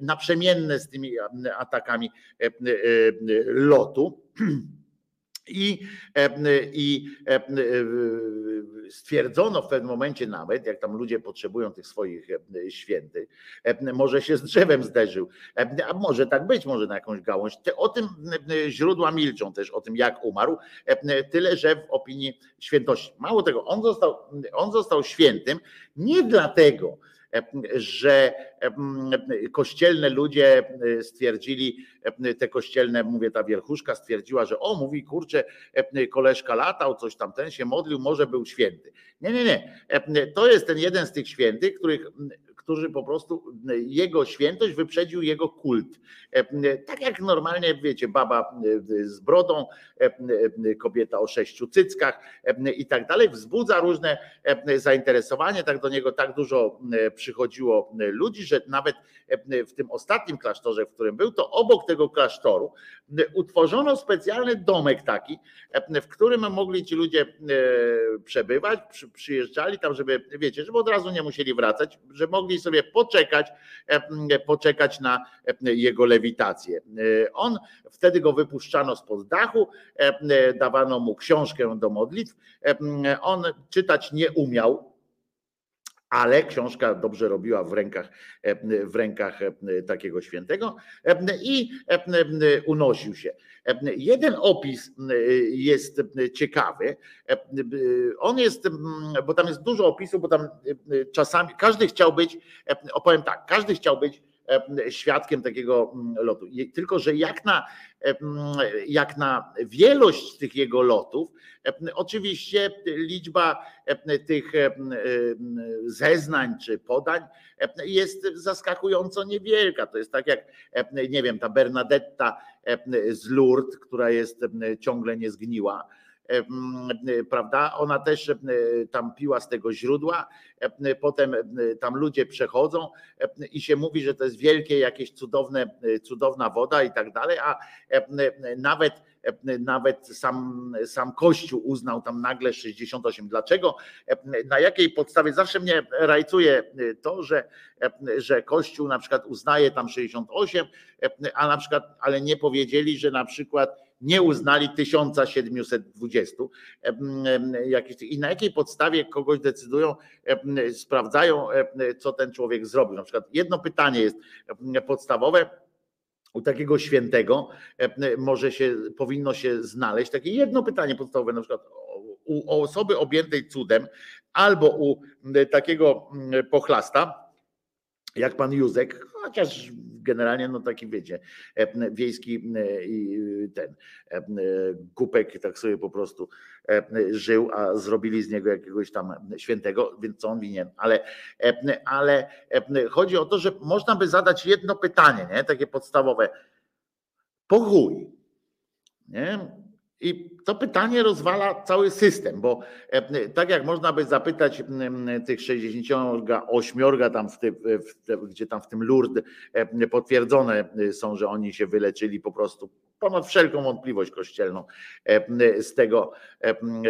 naprzemienne z tymi atakami lotu. I, I stwierdzono w pewnym momencie nawet, jak tam ludzie potrzebują tych swoich świętych, może się z drzewem zderzył, a może tak być, może na jakąś gałąź. O tym źródła milczą też, o tym jak umarł, tyle że w opinii świętości. Mało tego, on został, on został świętym nie dlatego, że kościelne ludzie stwierdzili, te kościelne, mówię, ta wierchuszka stwierdziła, że o, mówi, kurczę, koleżka latał, coś tam, ten się modlił, może był święty. Nie, nie, nie. To jest ten jeden z tych świętych, których którzy po prostu jego świętość wyprzedził jego kult. Tak jak normalnie, wiecie, baba z brodą, kobieta o sześciu cyckach i tak dalej, wzbudza różne zainteresowanie, tak do niego tak dużo przychodziło ludzi, że nawet w tym ostatnim klasztorze, w którym był, to obok tego klasztoru utworzono specjalny domek taki, w którym mogli ci ludzie przebywać, przyjeżdżali tam, żeby, wiecie, żeby od razu nie musieli wracać, że mogli sobie poczekać, poczekać na jego lewitację. On wtedy go wypuszczano spod dachu, dawano mu książkę do modlitw. On czytać nie umiał, ale książka dobrze robiła w rękach, w rękach takiego świętego i unosił się. Jeden opis jest ciekawy. On jest, bo tam jest dużo opisów, bo tam czasami każdy chciał być, opowiem tak, każdy chciał być świadkiem takiego lotu. Tylko, że jak na, jak na wielość tych jego lotów, oczywiście liczba tych zeznań czy podań jest zaskakująco niewielka. To jest tak jak, nie wiem, ta Bernadetta z Lourdes, która jest ciągle nie zgniła prawda? Ona też tam piła z tego źródła, potem tam ludzie przechodzą i się mówi, że to jest wielkie, jakieś cudowne, cudowna woda i tak dalej, a nawet nawet sam, sam Kościół uznał tam nagle 68. Dlaczego? Na jakiej podstawie? Zawsze mnie rajcuje to, że, że Kościół na przykład uznaje tam 68, a na przykład, ale nie powiedzieli, że na przykład nie uznali 1720 i na jakiej podstawie kogoś decydują, sprawdzają, co ten człowiek zrobił. Na przykład jedno pytanie jest podstawowe, u takiego świętego może się, powinno się znaleźć takie jedno pytanie podstawowe, na przykład u osoby objętej cudem albo u takiego pochlasta, jak pan Józek, chociaż generalnie no taki wiecie, wiejski i ten kupek tak sobie po prostu żył, a zrobili z niego jakiegoś tam świętego, więc co on winien, ale, ale chodzi o to, że można by zadać jedno pytanie, nie? takie podstawowe, po chuj, nie? I to pytanie rozwala cały system, bo tak jak można by zapytać tych 68 tam w w, gdzie tam w tym Lourdes potwierdzone są, że oni się wyleczyli po prostu ponad wszelką wątpliwość kościelną z tego,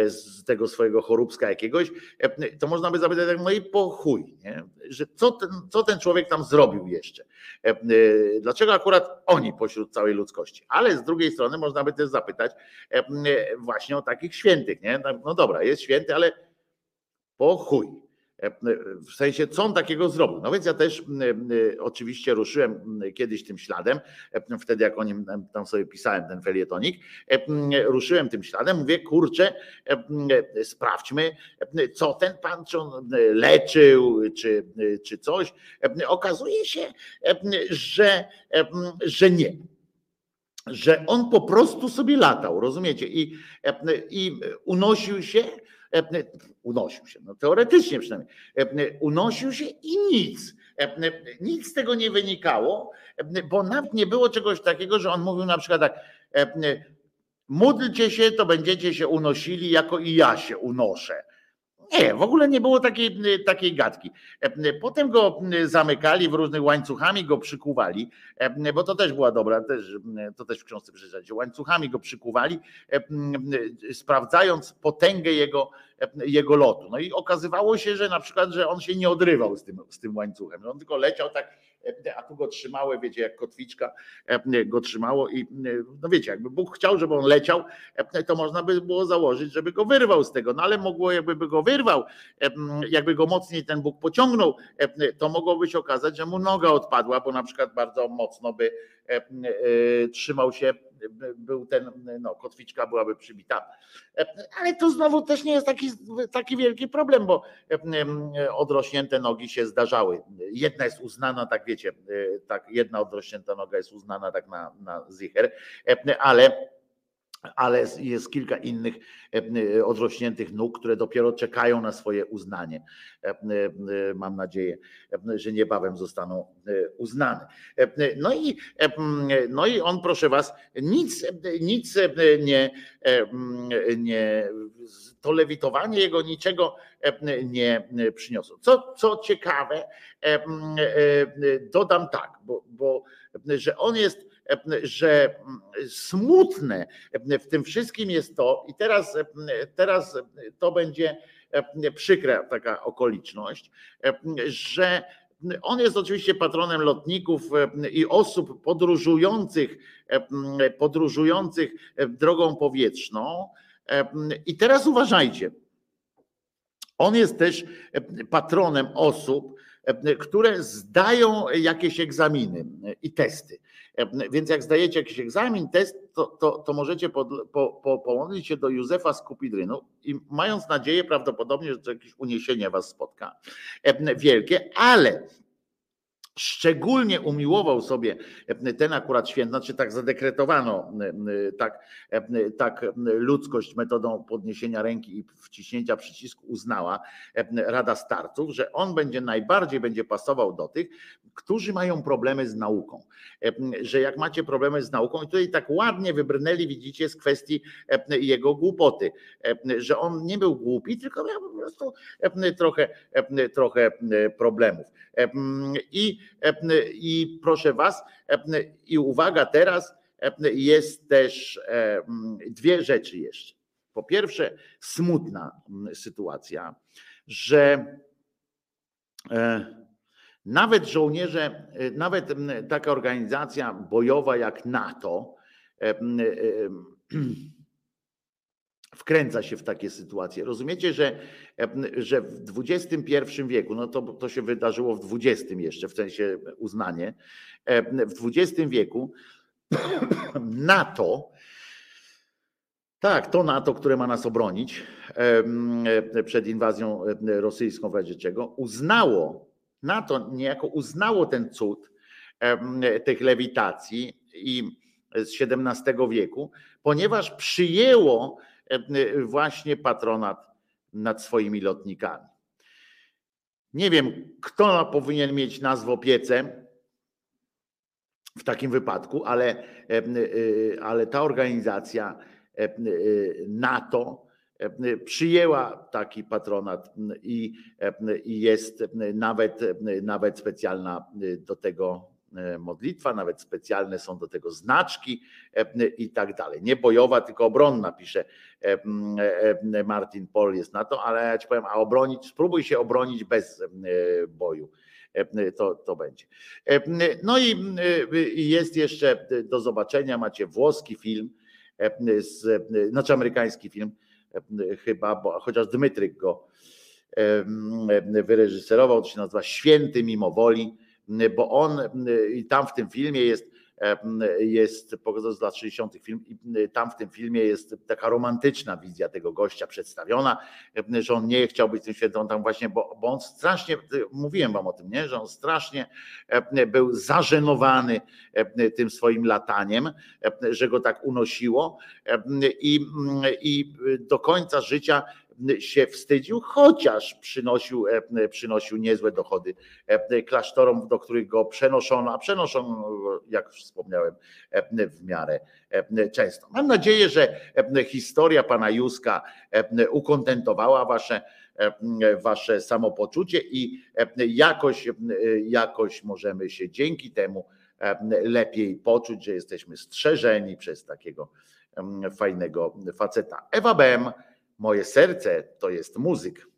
z tego swojego choróbska jakiegoś, to można by zapytać, no i po chuj, nie? że co ten, co ten człowiek tam zrobił jeszcze? Dlaczego akurat oni pośród całej ludzkości? Ale z drugiej strony można by też zapytać właśnie o takich świętych, nie? No dobra, jest święty, ale po chuj w sensie, co on takiego zrobił. No więc ja też oczywiście ruszyłem kiedyś tym śladem, wtedy jak o nim tam sobie pisałem ten felietonik, ruszyłem tym śladem, mówię, kurczę, sprawdźmy, co ten pan, czy on leczył, czy, czy coś. Okazuje się, że, że nie że on po prostu sobie latał, rozumiecie? I, i unosił się unosił się, no teoretycznie przynajmniej, unosił się i nic. Nic z tego nie wynikało, bo nawet nie było czegoś takiego, że on mówił na przykład tak, módlcie się, to będziecie się unosili, jako i ja się unoszę. Nie, w ogóle nie było takiej, takiej gadki. Potem go zamykali w różnych łańcuchami, go przykuwali, bo to też była dobra, też, to też w książce przeczytacie. Łańcuchami go przykuwali, sprawdzając potęgę jego, jego lotu. No i okazywało się, że na przykład, że on się nie odrywał z tym, z tym łańcuchem. On tylko leciał tak a tu go trzymały, wiecie, jak kotwiczka go trzymało i no wiecie, jakby Bóg chciał, żeby on leciał, to można by było założyć, żeby go wyrwał z tego, no ale mogło jakby by go wyrwał, jakby go mocniej ten Bóg pociągnął, to mogłoby się okazać, że mu noga odpadła, bo na przykład bardzo mocno by trzymał się był ten, no, kotwiczka byłaby przybita. Ale to znowu też nie jest taki, taki wielki problem, bo odrośnięte nogi się zdarzały. Jedna jest uznana, tak wiecie, tak, jedna odrośnięta noga jest uznana tak na, na zicher, ale ale jest kilka innych odrośniętych nóg, które dopiero czekają na swoje uznanie. Mam nadzieję, że niebawem zostaną uznane. No i, no i on, proszę Was, nic, nic nie, nie, to lewitowanie jego niczego nie przyniosło. Co, co ciekawe, dodam tak, bo, bo że on jest że smutne w tym wszystkim jest to, i teraz, teraz to będzie przykra taka okoliczność, że on jest oczywiście patronem lotników i osób podróżujących, podróżujących drogą powietrzną. I teraz uważajcie, on jest też patronem osób, które zdają jakieś egzaminy i testy. Więc jak zdajecie jakiś egzamin, test, to, to, to możecie pod, po, po, połączyć się do Józefa Skupidrynu i mając nadzieję prawdopodobnie, że jakieś uniesienie was spotka. Wielkie, ale szczególnie umiłował sobie ten akurat święty, znaczy tak zadekretowano tak, tak ludzkość metodą podniesienia ręki i wciśnięcia przycisku uznała Rada Starców, że on będzie najbardziej będzie pasował do tych, którzy mają problemy z nauką. E, Że jak macie problemy z nauką, i tutaj tak ładnie wybrnęli, widzicie, z kwestii e, jego głupoty, e, że on nie był głupi, tylko miał po prostu trochę, trochę problemów. I, I proszę Was, i uwaga teraz, jest też dwie rzeczy jeszcze. Po pierwsze, smutna sytuacja, że nawet żołnierze, e, nawet taka organizacja bojowa jak NATO e, e, m, wkręca się w takie sytuacje. Rozumiecie, że, e, że w XXI wieku, no to, to się wydarzyło w XX jeszcze, w sensie uznanie, e, w XX wieku NATO, tak, to NATO, które ma nas obronić e, przed inwazją e, rosyjską w razie czego, uznało, NATO niejako uznało ten cud tych lewitacji i z XVII wieku, ponieważ przyjęło właśnie patronat nad swoimi lotnikami. Nie wiem, kto powinien mieć nazwę opiece w takim wypadku, ale, em, y, ale ta organizacja y, NATO przyjęła taki patronat i, em, i jest nawet, nawet specjalna do tego e, modlitwa, nawet specjalne są do tego znaczki i tak dalej. Nie bojowa, tylko obronna, pisze Martin Pol jest na to, ale ja ci powiem, a obronić, spróbuj się obronić bez e, boju. E, To, to będzie. E, No i e, jest jeszcze do zobaczenia, macie włoski film, e, znaczy amerykański film, e, chyba, bo, chociaż Dmytryk go wyreżyserował, to się nazywa Święty mimo woli, bo on i tam w tym filmie jest jest pochodzą z lat 60. film i tam w tym filmie jest taka romantyczna wizja tego gościa przedstawiona, że on nie chciał być tym świętym, tam właśnie, bo, bo on strasznie, mówiłem wam o tym, nie, że on strasznie był zażenowany tym swoim lataniem, że go tak unosiło i, i do końca życia się wstydził, chociaż przynosił, e, przynosił niezłe dochody e, klasztorom, do których go przenoszono, a przenoszono jak wspomniałem, e, w miarę często. Mam nadzieję, że historia pana Józka ukontentowała wasze, wasze samopoczucie i jakoś, jakoś możemy się dzięki temu lepiej poczuć, że jesteśmy strzeżeni przez takiego fajnego faceta. Ewa Bem, Moje serce to jest muzyk.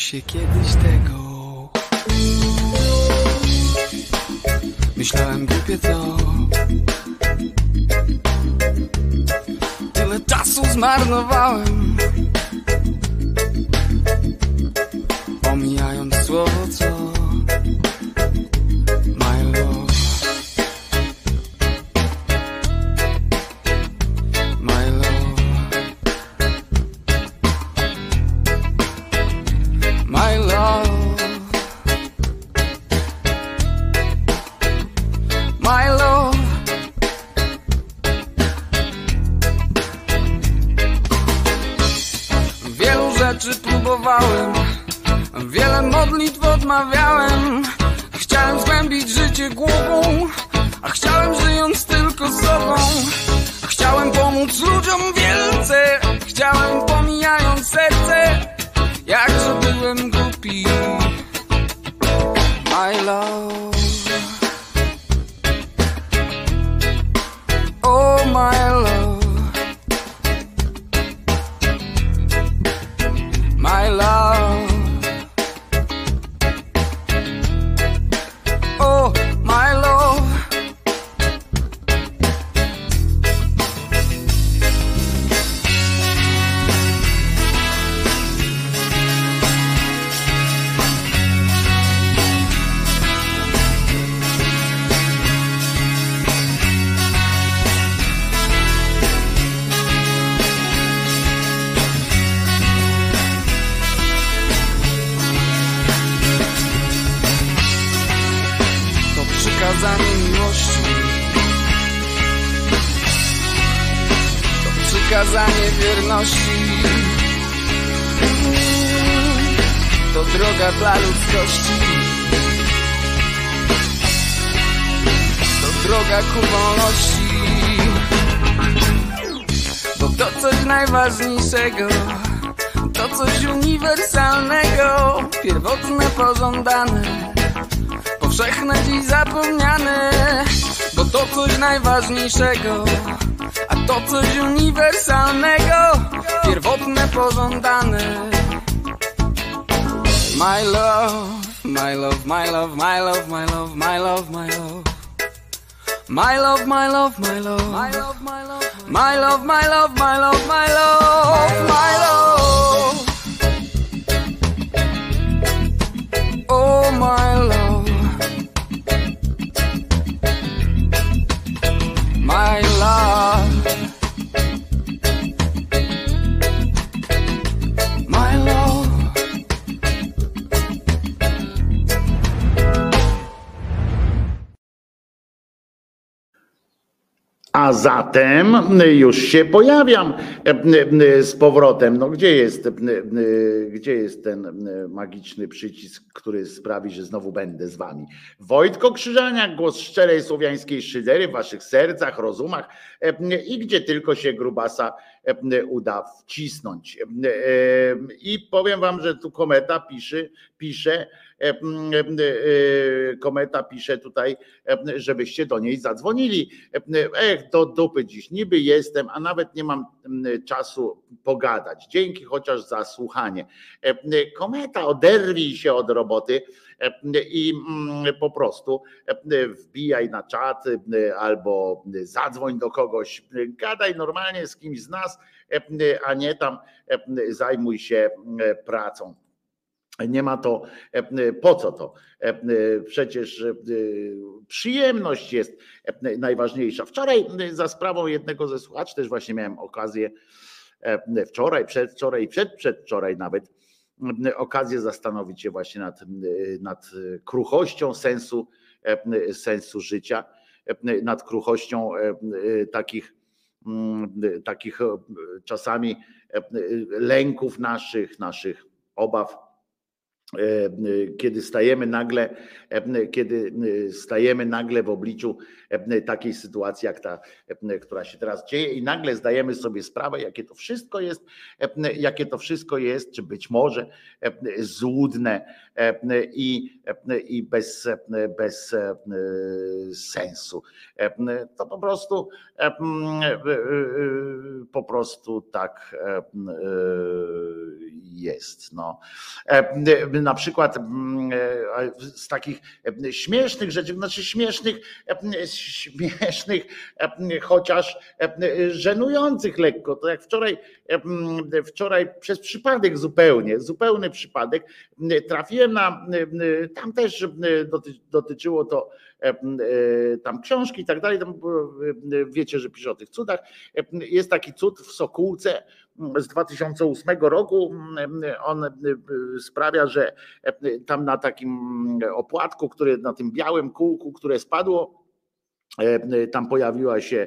Się kiedyś tego. Myślałem głupie to. Tyle czasu zmarnowałem. Droga dla ludzkości. To droga ku wolności. Bo to coś najważniejszego. To coś uniwersalnego. Pierwotne, pożądane powszechne dziś zapomniane Bo to coś najważniejszego A to coś uniwersalnego Pierwotne, pożądane My love, my love, my love, my love, my love, my love, my love My love, my love, my love My love, my love My love, my love, my love, my love My love Oh my love my love. A zatem już się pojawiam z powrotem. No gdzie jest, gdzie jest ten magiczny przycisk, który sprawi, że znowu będę z wami? Wojtko Krzyżaniak, głos szczerej słowiańskiej szydery w waszych sercach, rozumach i gdzie tylko się grubasa uda wcisnąć. I powiem wam, że tu kometa pisze, pisze kometa pisze tutaj, żebyście do niej zadzwonili. Ech, do dupy dziś, niby jestem, a nawet nie mam czasu pogadać. Dzięki chociaż za słuchanie. Kometa, oderwij się od roboty i po prostu wbijaj na czat albo zadzwoń do kogoś, gadaj normalnie z kimś z nas, a nie tam zajmuj się pracą. Nie ma to, po co to? Przecież przyjemność jest najważniejsza. Wczoraj za sprawą jednego ze słuchaczy też właśnie miałem okazję, wczoraj, przedwczoraj, przedprzedwczoraj nawet, okazję zastanowić się właśnie nad, nad kruchością sensu, sensu życia, nad kruchością takich, takich czasami lęków naszych, naszych obaw kiedy stajemy nagle, kiedy stajemy nagle w obliczu takiej sytuacji, jak ta, która się teraz dzieje, i nagle zdajemy sobie sprawę, jakie to wszystko jest, jakie to wszystko jest, czy być może złudne i, i bez, bez sensu. To po prostu po prostu tak jest. No na przykład mm, e, z takich e, śmiesznych rzeczy, znaczy śmiesznych, e, śmiesznych, chociaż żenujących lekko. To jak wczoraj, wczoraj przez przypadek zupełnie, zupełny przypadek, trafiłem na, tam też dotyczyło to tam książki i tak dalej, wiecie, że pisze o tych cudach. Jest taki cud w Sokółce, z 2008 roku. On sprawia, że tam na takim opłatku, który na tym białym kółku, które spadło, tam pojawiła się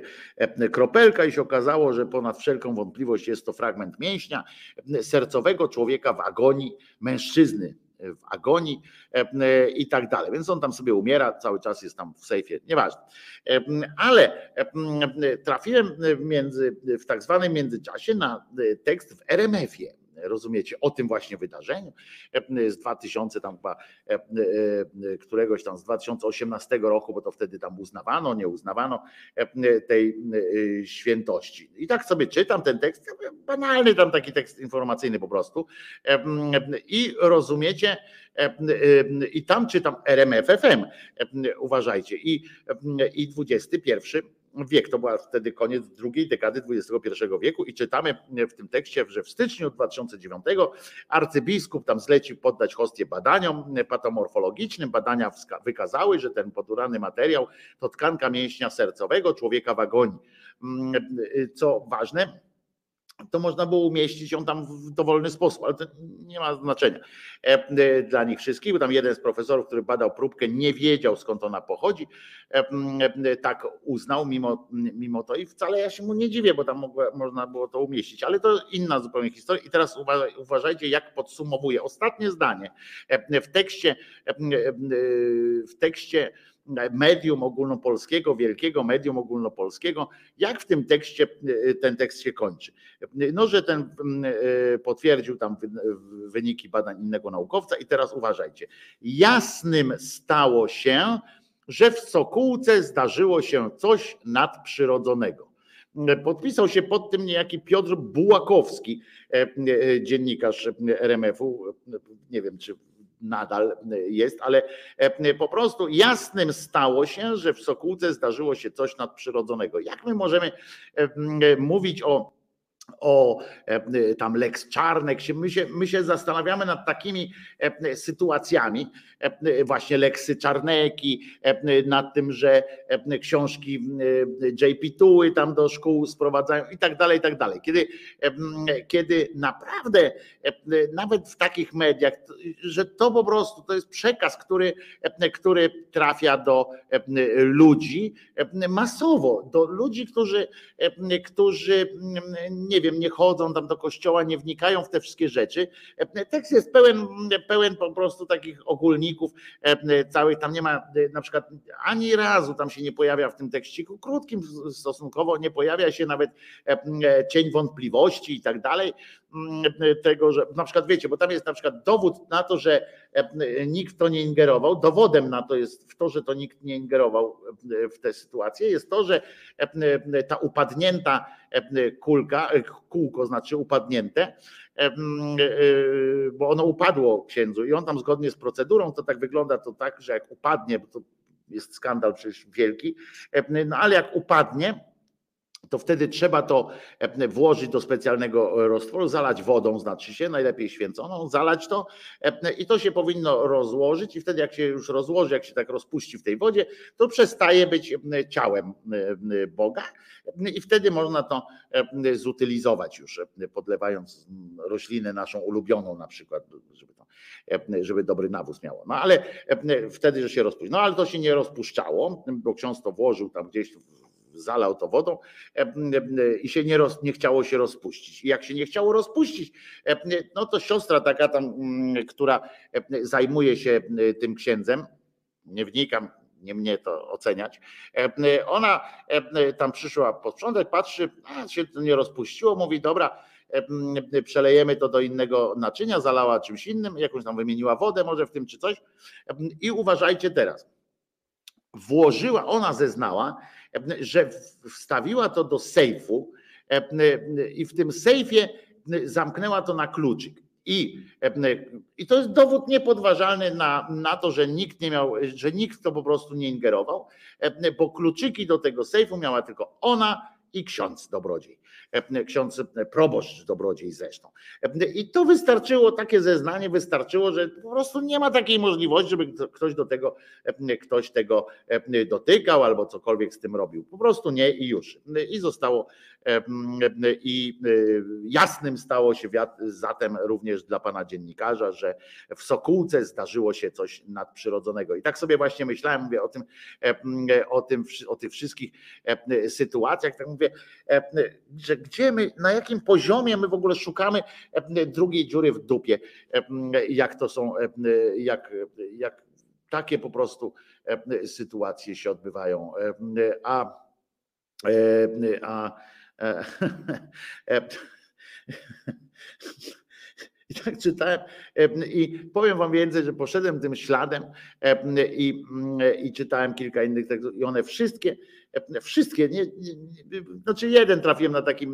kropelka i się okazało, że ponad wszelką wątpliwość jest to fragment mięśnia sercowego człowieka w agonii mężczyzny w agonii e, i tak dalej. Więc on tam sobie umiera, cały czas jest tam w sejfie, nieważne. E, ale e, trafiłem między, w tak zwanym międzyczasie na tekst w RMF-ie rozumiecie, o tym właśnie wydarzeniu z 2000 tam chyba któregoś tam z 2018 roku, bo to wtedy tam uznawano, nie uznawano tej świętości. I tak sobie czytam ten tekst, banalny tam taki tekst informacyjny po prostu i rozumiecie, i tam czytam RMFFM, uważajcie, i, i 21 wiek. To była wtedy koniec drugiej dekady XXI wieku i czytamy w tym tekście, że w styczniu 2009 arcybiskup tam zlecił poddać hostię badaniom patomorfologicznym. Badania wykazały, że ten podurany materiał to tkanka mięśnia sercowego człowieka w agonii. Mm, co ważne, to można było umieścić ją tam w dowolny sposób, ale to nie ma znaczenia e, e, dla nich wszystkich, bo tam jeden z profesorów, który badał próbkę, nie wiedział skąd ona pochodzi, e, tak uznał mimo, mimo to i wcale ja się mu nie dziwię, bo tam mogło, można było to umieścić, ale to inna zupełnie historia i teraz uważajcie jak podsumowuję. Ostatnie zdanie w tekście w tekście medium ogólnopolskiego, wielkiego medium ogólnopolskiego, jak w tym tekście ten tekst się kończy. No, że ten potwierdził tam wyniki badań innego naukowca i teraz uważajcie. Jasnym stało się, że w Sokółce zdarzyło się coś nadprzyrodzonego. Podpisał się pod tym niejaki Piotr Bułakowski, dziennikarz RMF-u. Nie wiem, czy nadal jest, ale e, po prostu jasnym stało się, że w Sokółce zdarzyło się coś nadprzyrodzonego. Jak my możemy e, mówić o o e, tam Lex Czarnek, my się, my się zastanawiamy nad takimi sytuacjami, właśnie Leksy Czarneki, nad tym, że książki JP Tuły tam do szkół sprowadzają i tak dalej, i tak dalej. Kiedy, kiedy naprawdę nawet w takich mediach, że to po prostu to jest przekaz, który, który trafia do ludzi masowo, do ludzi, którzy, którzy nie wiem, nie chodzą tam do kościoła, nie wnikają w te wszystkie rzeczy. Tekst jest pełen, pełen po prostu takich ogólników całych, tam nie ma na przykład ani razu tam się nie pojawia w tym tekściku, krótkim stosunkowo, nie pojawia się nawet cień wątpliwości i tak dalej, tego, że na przykład wiecie, bo tam jest na przykład dowód na to, że nikt w to nie ingerował, dowodem na to jest w to, że to nikt nie ingerował w tę sytuację, jest to, że ta upadnięta kulka, kółko znaczy upadnięte, bo ono upadło księdzu i on tam zgodnie z procedurą, to tak wygląda to tak, że jak upadnie, bo to jest skandal przecież wielki, no ale jak upadnie, to wtedy trzeba to e, włożyć do specjalnego roztworu, zalać wodą, znaczy się, najlepiej święconą, zalać to e, i to się powinno rozłożyć i wtedy jak się już rozłoży, jak się tak rozpuści w tej wodzie, to przestaje być e, ciałem Boga i wtedy można to zutylizować już, podlewając roślinę naszą ulubioną na przykład, żeby, to, żeby dobry nawóz miało. No ale wtedy, że się rozpuści. No ale to się nie rozpuszczało, bo ksiądz to włożył tam gdzieś zalał to wodą i się nie, roz, nie chciało się rozpuścić. I jak się nie chciało rozpuścić, no to siostra taka tam, która zajmuje się tym księdzem, nie wnikam, nie mnie to oceniać. Ona tam przyszła pod początek, patrzy, a się to nie rozpuściło, mówi, dobra, przelejemy to do innego naczynia, zalała czymś innym, jakąś tam wymieniła wodę może w tym czy coś. I uważajcie teraz. Włożyła, ona zeznała, że wstawiła to do sejfu i w tym sejfie zamknęła to na kluczyk. I, I to jest dowód niepodważalny na, na to, że nikt nie miał, że nikt to po prostu nie ingerował, bo kluczyki do tego sejfu miała tylko ona i ksiądz dobrodziej. E, ksiądz e, proboszcz dobrodziej zresztą. E, I to wystarczyło, takie zeznanie wystarczyło, że po prostu nie ma takiej możliwości, żeby ktoś do tego, ktoś tego dotykał albo cokolwiek z tym robił. Po prostu nie i już. I zostało i jasnym stało się zatem również dla pana dziennikarza, że w Sokółce zdarzyło się coś nadprzyrodzonego. I tak sobie właśnie myślałem, mówię o tym, o tym, o tych wszystkich sytuacjach, tak mówię, że gdzie my, na jakim poziomie my w ogóle szukamy drugiej dziury w dupie, jak to są, jak, jak takie po prostu sytuacje się odbywają. A, a, a I tak czytałem i powiem wam więcej, że poszedłem tym śladem i, i czytałem kilka innych tekstów i one wszystkie, wszystkie, nie, nie, znaczy jeden trafiłem na taki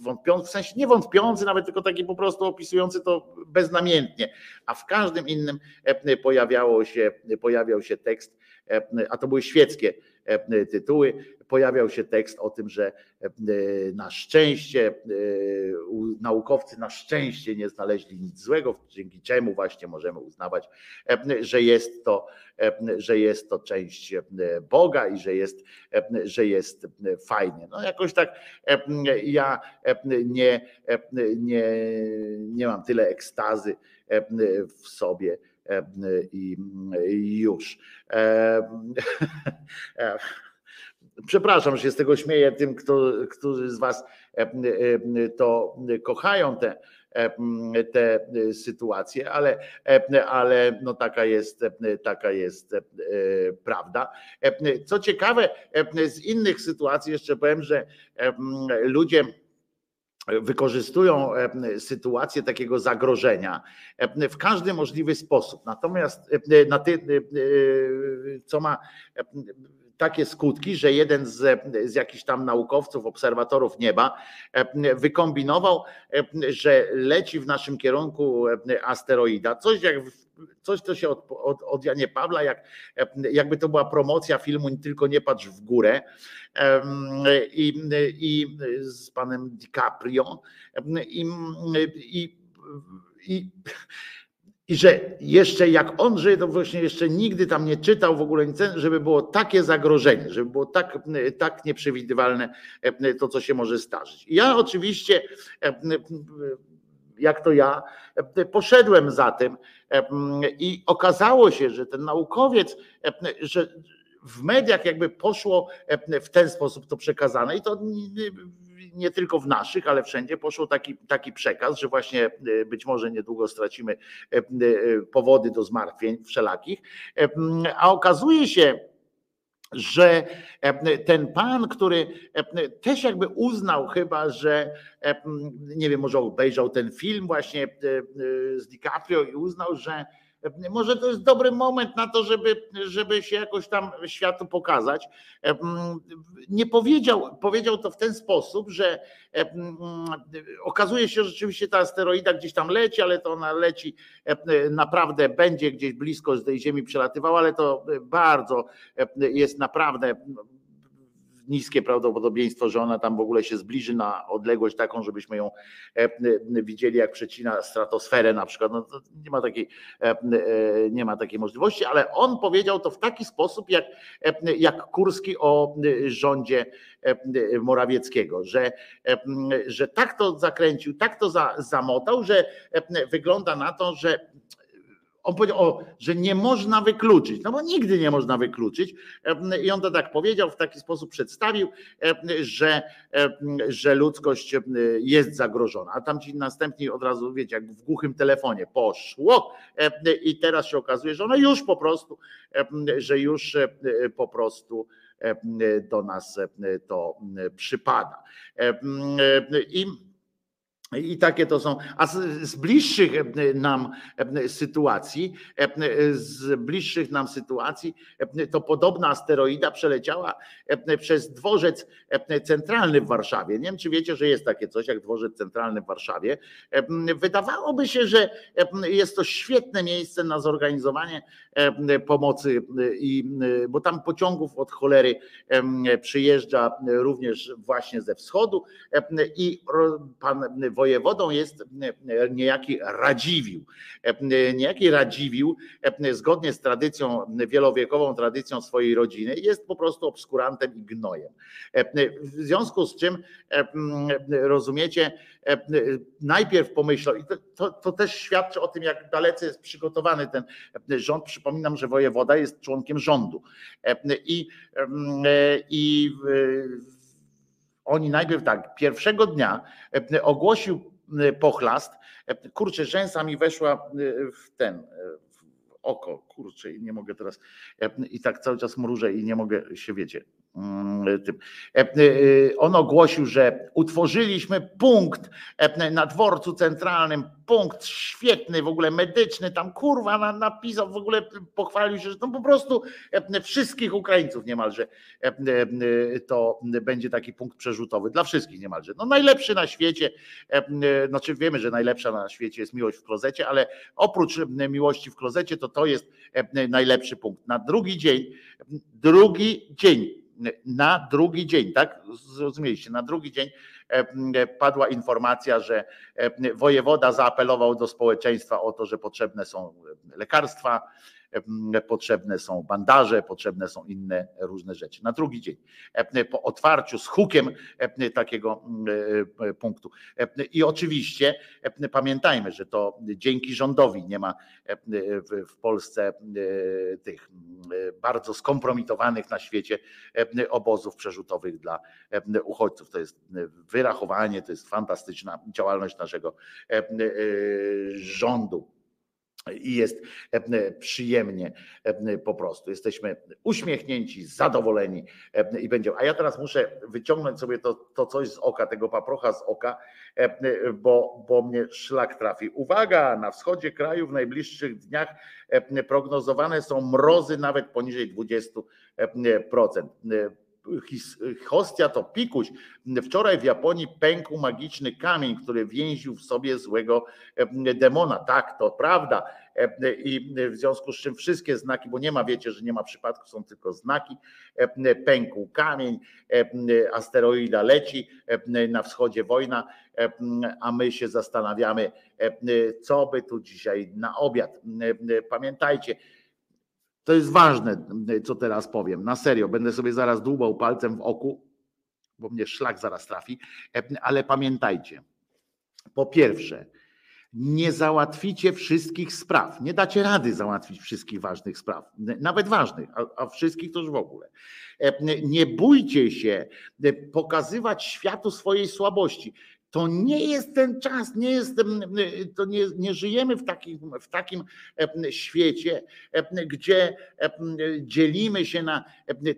wątpiący, w sensie nie wątpiący nawet, tylko taki po prostu opisujący to beznamiętnie, a w każdym innym pojawiało się, pojawiał się tekst, a to były świeckie tytuły, pojawiał się tekst o tym, że e, na szczęście e, naukowcy na szczęście nie znaleźli nic złego, dzięki czemu właśnie możemy uznawać, e, że jest to, że jest to część Boga i że jest, że jest fajnie. No jakoś tak ja nie, nie, nie mam tyle ekstazy w sobie i już. Przepraszam, że się z tego śmieję tym, kto, którzy z Was e, e, to kochają te, e, te sytuacje, ale, ale no taka jest, taka jest prawda. Co ciekawe, z innych sytuacji jeszcze powiem, że ludzie wykorzystują sytuację takiego zagrożenia w każdy możliwy sposób. Natomiast na ty, co ma takie skutki, że jeden z, z jakichś tam naukowców, obserwatorów nieba e, wykombinował, e, że leci w naszym kierunku e, asteroida. Coś jak coś, co się od, od, od Janie Pawla, jak, jakby to była promocja filmu Tylko nie patrz w górę i, i z panem DiCaprio i, i, i i że jeszcze jak on żyje, to właśnie jeszcze nigdy tam nie czytał w ogóle nic, żeby było takie zagrożenie, żeby było tak, tak nieprzewidywalne to, co się może zdarzyć. Ja oczywiście, jak to ja, e, poszedłem za tym i okazało się, że ten naukowiec, że w mediach jakby poszło w ten sposób to przekazane i to nie tylko w naszych, ale wszędzie poszło taki, taki przekaz, że właśnie e, być może niedługo stracimy e, e, powody do zmartwień wszelakich, a okazuje się, że ten pan, który też jakby uznał chyba, że nie wiem, może obejrzał ten film właśnie z DiCaprio i uznał, że może to jest dobry moment na to, żeby, żeby się jakoś tam światu pokazać. Nie powiedział, powiedział to w ten sposób, że okazuje się, że rzeczywiście ta asteroida gdzieś tam leci, ale to ona leci naprawdę, będzie gdzieś blisko z tej Ziemi przelatywała, ale to bardzo jest naprawdę niskie prawdopodobieństwo, że ona tam w ogóle się zbliży na odległość taką, żebyśmy ją e, e, widzieli, jak przecina stratosferę na przykład. No, nie, ma takiej, e, nie ma takiej możliwości, ale on powiedział to w taki sposób, jak, jak Kurski o rządzie Morawieckiego, że, że tak to zakręcił, tak to zamotał, że wygląda na to, że On powiedział, o, że nie można wykluczyć, no bo nigdy nie można wykluczyć. I on to tak powiedział, w taki sposób przedstawił, że, że ludzkość jest zagrożona. A tam ci następni od razu, wiecie, jak w głuchym telefonie poszło i teraz się okazuje, że ono już po prostu, że już po prostu do nas to przypada. I i takie to są. A z, bliższych nam sytuacji, z bliższych nam sytuacji, to podobna asteroida przeleciała przez dworzec centralny w Warszawie. Nie wiem, czy wiecie, że jest takie coś jak dworzec centralny w Warszawie. Wydawałoby się, że jest to świetne miejsce na zorganizowanie pomocy, i, bo tam pociągów od cholery przyjeżdża również właśnie ze wschodu i pan wojewodą jest niejaki Radziwił. Niejaki Radziwił, zgodnie z tradycją, wielowiekową tradycją swojej rodziny, jest po prostu obskurantem i gnojem. W związku z czym, rozumiecie, najpierw pomyślał, i to, to, to też świadczy o tym, jak dalece jest przygotowany ten rząd. Przypominam, że wojewoda jest członkiem rządu. I, i oni najpierw tak, pierwszego dnia e, ogłosił e, pochlast, e, kurczę, rzęsa mi weszła w ten, w oko, kurczę, i nie mogę teraz, i tak cały czas mrużę i nie mogę się, wiecie, tym. E, e, on ogłosił, że utworzyliśmy punkt e, na dworcu centralnym, punkt świetny, w ogóle medyczny, tam kurwa napisał, w ogóle pochwalił się, że to po prostu wszystkich Ukraińców niemalże to będzie taki punkt przerzutowy, dla wszystkich niemalże. No najlepszy na świecie, znaczy wiemy, że najlepsza na świecie jest miłość w klozecie, ale oprócz miłości w klozecie, to to jest najlepszy punkt. Na drugi dzień, drugi dzień na drugi dzień, tak? Zrozumieliście, na drugi dzień e, padła informacja, że e, wojewoda zaapelował do społeczeństwa o to, że potrzebne są lekarstwa, potrzebne są bandaże, potrzebne są inne różne rzeczy. Na drugi dzień, po otwarciu z hukiem takiego punktu. I oczywiście pamiętajmy, że to dzięki rządowi nie ma w Polsce tych bardzo skompromitowanych na świecie obozów przerzutowych dla uchodźców. To jest wyrachowanie, to jest fantastyczna działalność naszego rządu i jest e, przyjemnie e, po prostu. Jesteśmy uśmiechnięci, zadowoleni e, i będzie. A ja teraz muszę wyciągnąć sobie to, to coś z oka, tego paprocha z oka, bo, bo mnie szlak trafi. Uwaga, na wschodzie kraju w najbliższych dniach prognozowane są mrozy nawet poniżej 20% hostia to pikuś. Wczoraj w Japonii pękł magiczny kamień, który więził w sobie złego demona. Tak, to prawda. I w związku z czym wszystkie znaki, bo nie ma, wiecie, że nie ma przypadku, są tylko znaki. Pękł kamień, asteroida leci, na wschodzie wojna, a my się zastanawiamy, co by tu dzisiaj na obiad. Pamiętajcie, to jest ważne, co teraz powiem. Na serio, będę sobie zaraz dłubał palcem w oku, bo mnie szlak zaraz trafi. Ale pamiętajcie, po pierwsze, nie załatwicie wszystkich spraw. Nie dacie rady załatwić wszystkich ważnych spraw, nawet ważnych, a, wszystkich to już w ogóle. Nie bójcie się pokazywać światu swojej słabości to nie jest ten czas, nie jest, to nie, nie żyjemy w takim, w takim świecie, gdzie dzielimy się na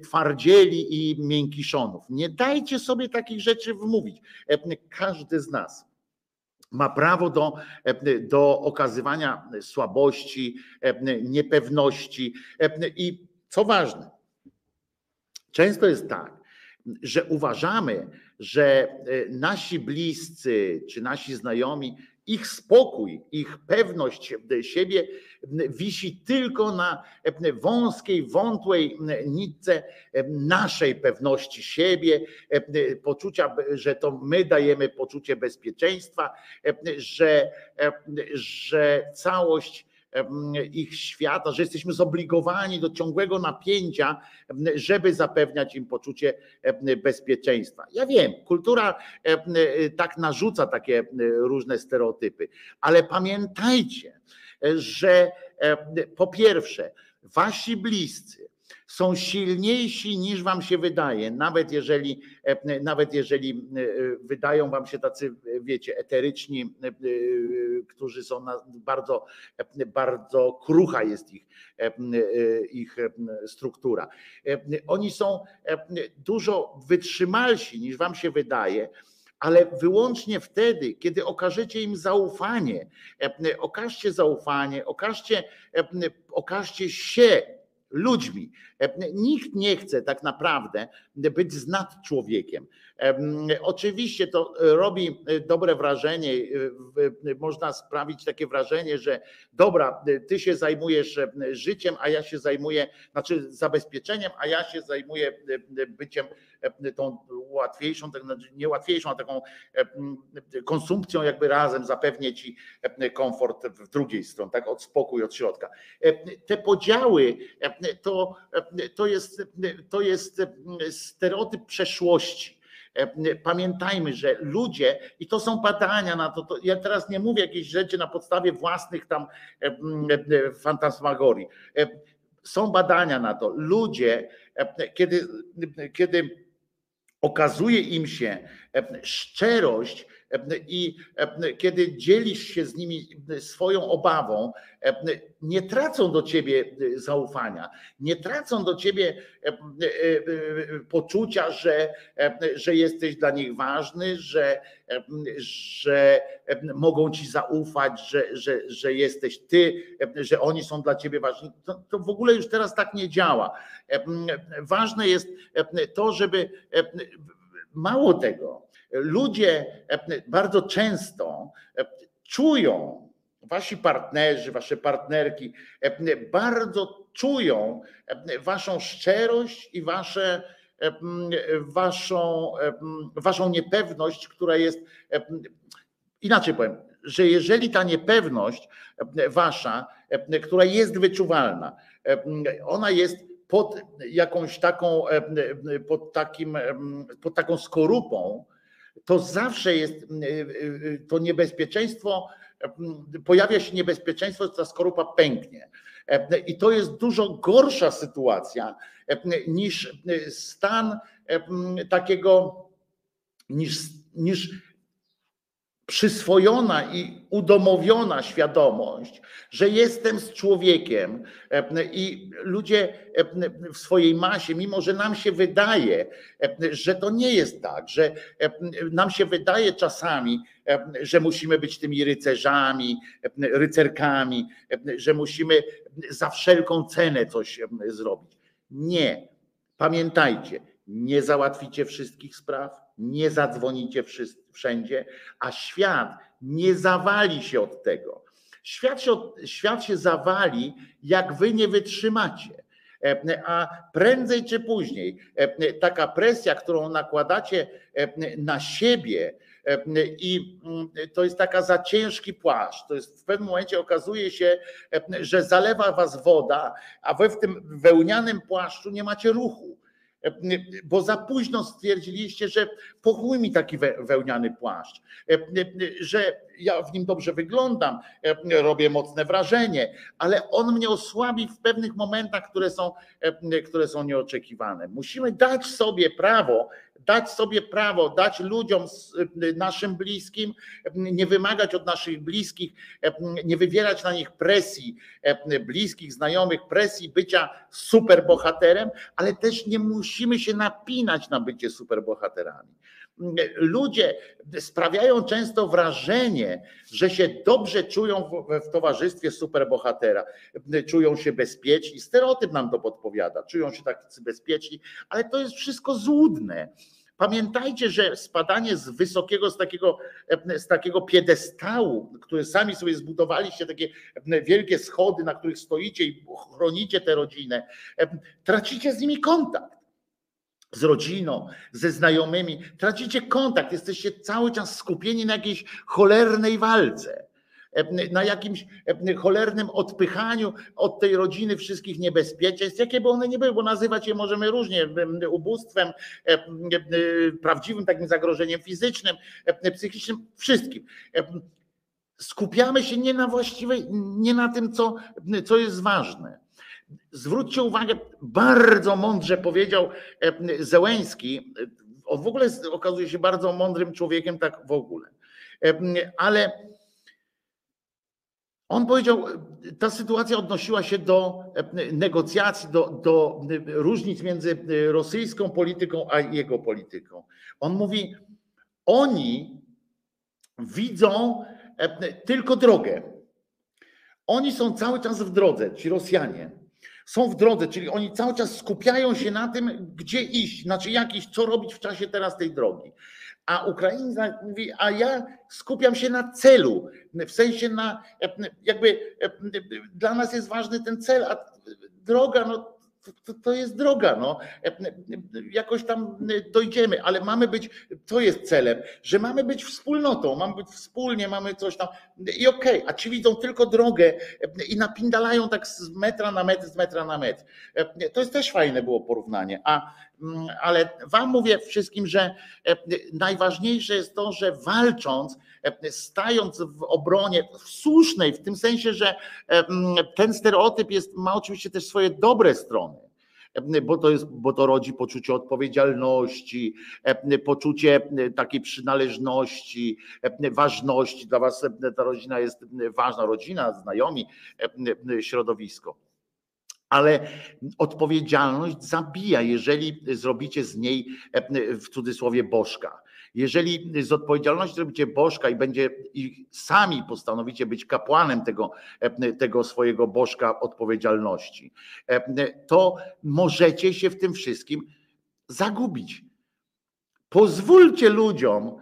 twardzieli i miękiszonów. Nie dajcie sobie takich rzeczy wmówić. Każdy z nas ma prawo do, do okazywania słabości, niepewności i co ważne, często jest tak, że uważamy, że e, nasi bliscy czy nasi znajomi, ich spokój, ich pewność siebie wisi tylko na e, wąskiej, wątłej nitce e, naszej pewności siebie, poczucia, że to my dajemy poczucie bezpieczeństwa, że, że całość ich świata, że jesteśmy zobligowani do ciągłego napięcia, żeby zapewniać im poczucie bezpieczeństwa. Ja wiem, kultura tak narzuca takie różne stereotypy, ale pamiętajcie, że po pierwsze, wasi bliscy są silniejsi niż wam się wydaje, nawet jeżeli, nawet jeżeli wydają wam się tacy, wiecie, eteryczni, którzy są bardzo, bardzo krucha jest ich, ich struktura. Oni są dużo wytrzymalsi niż wam się wydaje, ale wyłącznie wtedy, kiedy okażecie im zaufanie. Okażcie zaufanie, okażcie, okażcie się ludźmi. Nikt nie chce tak naprawdę być z nad człowiekiem. Oczywiście to robi dobre wrażenie, można sprawić takie wrażenie, że dobra, ty się zajmujesz życiem, a ja się zajmuję, znaczy zabezpieczeniem, a ja się zajmuję byciem tą łatwiejszą, tak znaczy nie łatwiejszą, a taką konsumpcją jakby razem zapewnię ci komfort w drugiej stronie, tak od spokój od środka. Te podziały to, to, jest, to jest stereotyp przeszłości. Pamiętajmy, że ludzie, i to są badania na to, to, ja teraz nie mówię jakieś rzeczy na podstawie własnych tam fantasmagorii. Są badania na to. Ludzie, kiedy, kiedy okazuje im się szczerość, i kiedy dzielisz się z nimi swoją obawą, nie tracą do ciebie zaufania, nie tracą do ciebie poczucia, że, że jesteś dla nich ważny, że, że mogą ci zaufać, że, że, że jesteś ty, że oni są dla ciebie ważni. To, to w ogóle już teraz tak nie działa. Ważne jest to, żeby mało tego, ludzie bardzo często czują, wasi partnerzy, wasze partnerki bardzo czują waszą szczerość i wasze, waszą, waszą niepewność, która jest, inaczej powiem, że jeżeli ta niepewność wasza, która jest wyczuwalna, ona jest pod jakąś taką, pod takim, pod taką skorupą, to zawsze jest to niebezpieczeństwo, pojawia się niebezpieczeństwo, że ta skorupa pęknie. I to jest dużo gorsza sytuacja niż stan takiego, niż, niż przyswojona i udomowiona świadomość, że jestem z człowiekiem i ludzie w swojej masie, mimo że nam się wydaje, że to nie jest tak, że nam się wydaje czasami, że musimy być tymi rycerzami, rycerkami, że musimy za wszelką cenę coś zrobić. Nie. Pamiętajcie, nie załatwicie wszystkich spraw, nie zadzwonicie wszędzie, a świat nie zawali się od tego. Świat się, świat się zawali, jak wy nie wytrzymacie. A prędzej czy później taka presja, którą nakładacie na siebie, i to jest taka za ciężki płaszcz. To jest w pewnym momencie okazuje się, że zalewa was woda, a wy w tym wełnianym płaszczu nie macie ruchu bo za późno stwierdziliście, że po chuj mi taki wełniany płaszcz, że ja w nim dobrze wyglądam, robię mocne wrażenie, ale on mnie osłabi w pewnych momentach, które są, które są nieoczekiwane. Musimy dać sobie prawo dać sobie prawo, dać ludziom, naszym bliskim, nie wymagać od naszych bliskich, nie wywierać na nich presji, bliskich, znajomych, presji bycia superbohaterem, ale też nie musimy się napinać na bycie superbohaterami. Ludzie sprawiają często wrażenie, że się dobrze czują w, towarzystwie superbohatera, czują się bezpieczni. Stereotyp nam to podpowiada, czują się tak bezpieczni, ale to jest wszystko złudne. Pamiętajcie, że spadanie z wysokiego, z takiego, z takiego piedestału, który sami sobie zbudowaliście, takie wielkie schody, na których stoicie i chronicie tę rodzinę, tracicie z nimi kontakt. Z rodziną, ze znajomymi, tracicie kontakt, jesteście cały czas skupieni na jakiejś cholernej walce na jakimś cholernym odpychaniu od tej rodziny wszystkich niebezpieczeństw, jakie by one nie były, bo nazywać je możemy różnie, ubóstwem, prawdziwym takim zagrożeniem fizycznym, psychicznym, wszystkim. skupiamy się nie na właściwej, nie na tym, co, co jest ważne. Zwróćcie uwagę, bardzo mądrze powiedział e, Zełęński. On w ogóle okazuje się bardzo mądrym człowiekiem, tak w ogóle. E, ale on powiedział, ta sytuacja odnosiła się do e, negocjacji, do, do różnic między rosyjską polityką a jego polityką. On mówi, oni widzą tylko drogę. Oni są cały czas w drodze, ci Rosjanie są w drodze, czyli oni cały czas skupiają się na tym, gdzie iść, znaczy jak iść, co robić w czasie teraz tej drogi. A Ukraińca mówi, a ja skupiam się na celu, w sensie na, jakby dla nas jest ważny ten cel, a droga, no to, to jest droga, no. Jakoś tam dojdziemy, ale mamy być, to jest celem, że mamy być wspólnotą, mamy być wspólnie, mamy coś tam. I okej, okay, a ci widzą tylko drogę i napindalają tak z metra na metr, z metra na metr. To jest też fajne było porównanie. A, ale wam mówię wszystkim, że najważniejsze jest to, że walcząc, stając w obronie w słusznej, w tym sensie, że ten stereotyp jest, ma oczywiście też swoje dobre strony bo to, jest, bo to rodzi poczucie odpowiedzialności, poczucie takiej przynależności, ważności. Dla Was ta rodzina jest ważna, rodzina, znajomi, środowisko. Ale odpowiedzialność zabija, jeżeli zrobicie z niej w cudzysłowie bożka. Jeżeli z odpowiedzialności robicie bożka i będzie i sami postanowicie być kapłanem tego, tego swojego bożka odpowiedzialności, to możecie się w tym wszystkim zagubić. Pozwólcie ludziom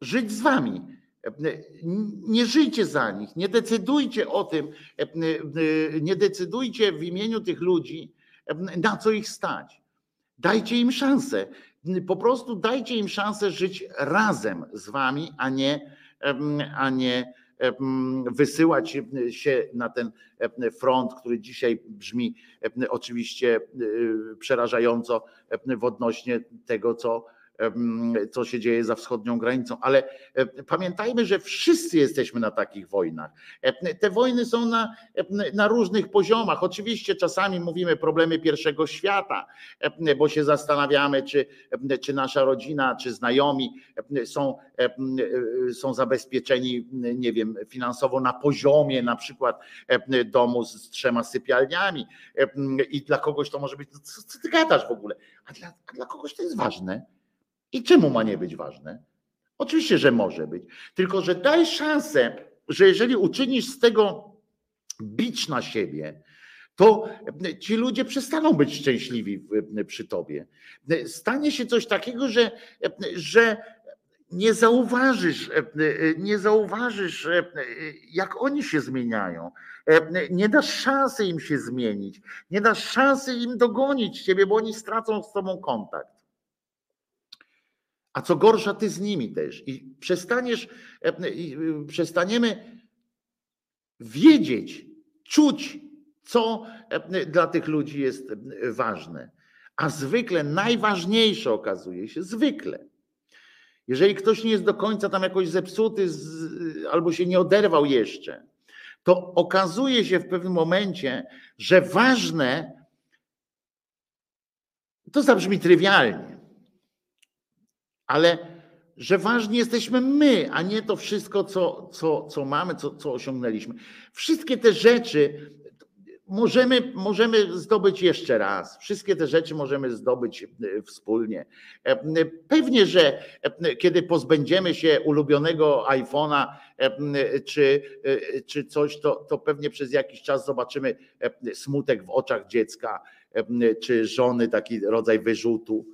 żyć z wami. Nie żyjcie za nich, nie decydujcie o tym, nie decydujcie w imieniu tych ludzi, na co ich stać. Dajcie im szansę po prostu dajcie im szansę żyć razem z wami, a nie, a nie wysyłać się na ten front, który dzisiaj brzmi oczywiście przerażająco w odnośnie tego, co co się dzieje za wschodnią granicą, ale pamiętajmy, że wszyscy jesteśmy na takich wojnach. Te wojny są na, na różnych poziomach. Oczywiście czasami mówimy problemy pierwszego świata, bo się zastanawiamy, czy, czy nasza rodzina, czy znajomi są, są zabezpieczeni, nie wiem, finansowo na poziomie na przykład domu z trzema sypialniami i dla kogoś to może być, co, co ty gadasz w ogóle, a dla, a dla kogoś to jest ważne i czemu ma nie być ważne? Oczywiście, że może być. Tylko, że daj szansę, że jeżeli uczynisz z tego bicz na siebie, to ci ludzie przestaną być szczęśliwi przy tobie. Stanie się coś takiego, że, że nie zauważysz, nie zauważysz, jak oni się zmieniają. Nie dasz szansy im się zmienić, nie dasz szansy im dogonić ciebie, bo oni stracą z tobą kontakt. A co gorsza, ty z nimi też. I przestaniesz, e, e, przestaniemy wiedzieć, czuć, co e, dla tych ludzi jest ważne. A zwykle najważniejsze okazuje się, zwykle, jeżeli ktoś nie jest do końca tam jakoś zepsuty albo się nie oderwał jeszcze, to okazuje się w pewnym momencie, że ważne, to zabrzmi trywialnie, ale że ważni jesteśmy my, a nie to wszystko, co, co, co mamy, co, co osiągnęliśmy. Wszystkie te rzeczy możemy, możemy zdobyć jeszcze raz. Wszystkie te rzeczy możemy zdobyć e, wspólnie. E, pewnie, że e, kiedy pozbędziemy się ulubionego iPhone'a czy, czy coś, to, to pewnie przez jakiś czas zobaczymy smutek w oczach dziecka czy żony, taki rodzaj wyrzutu.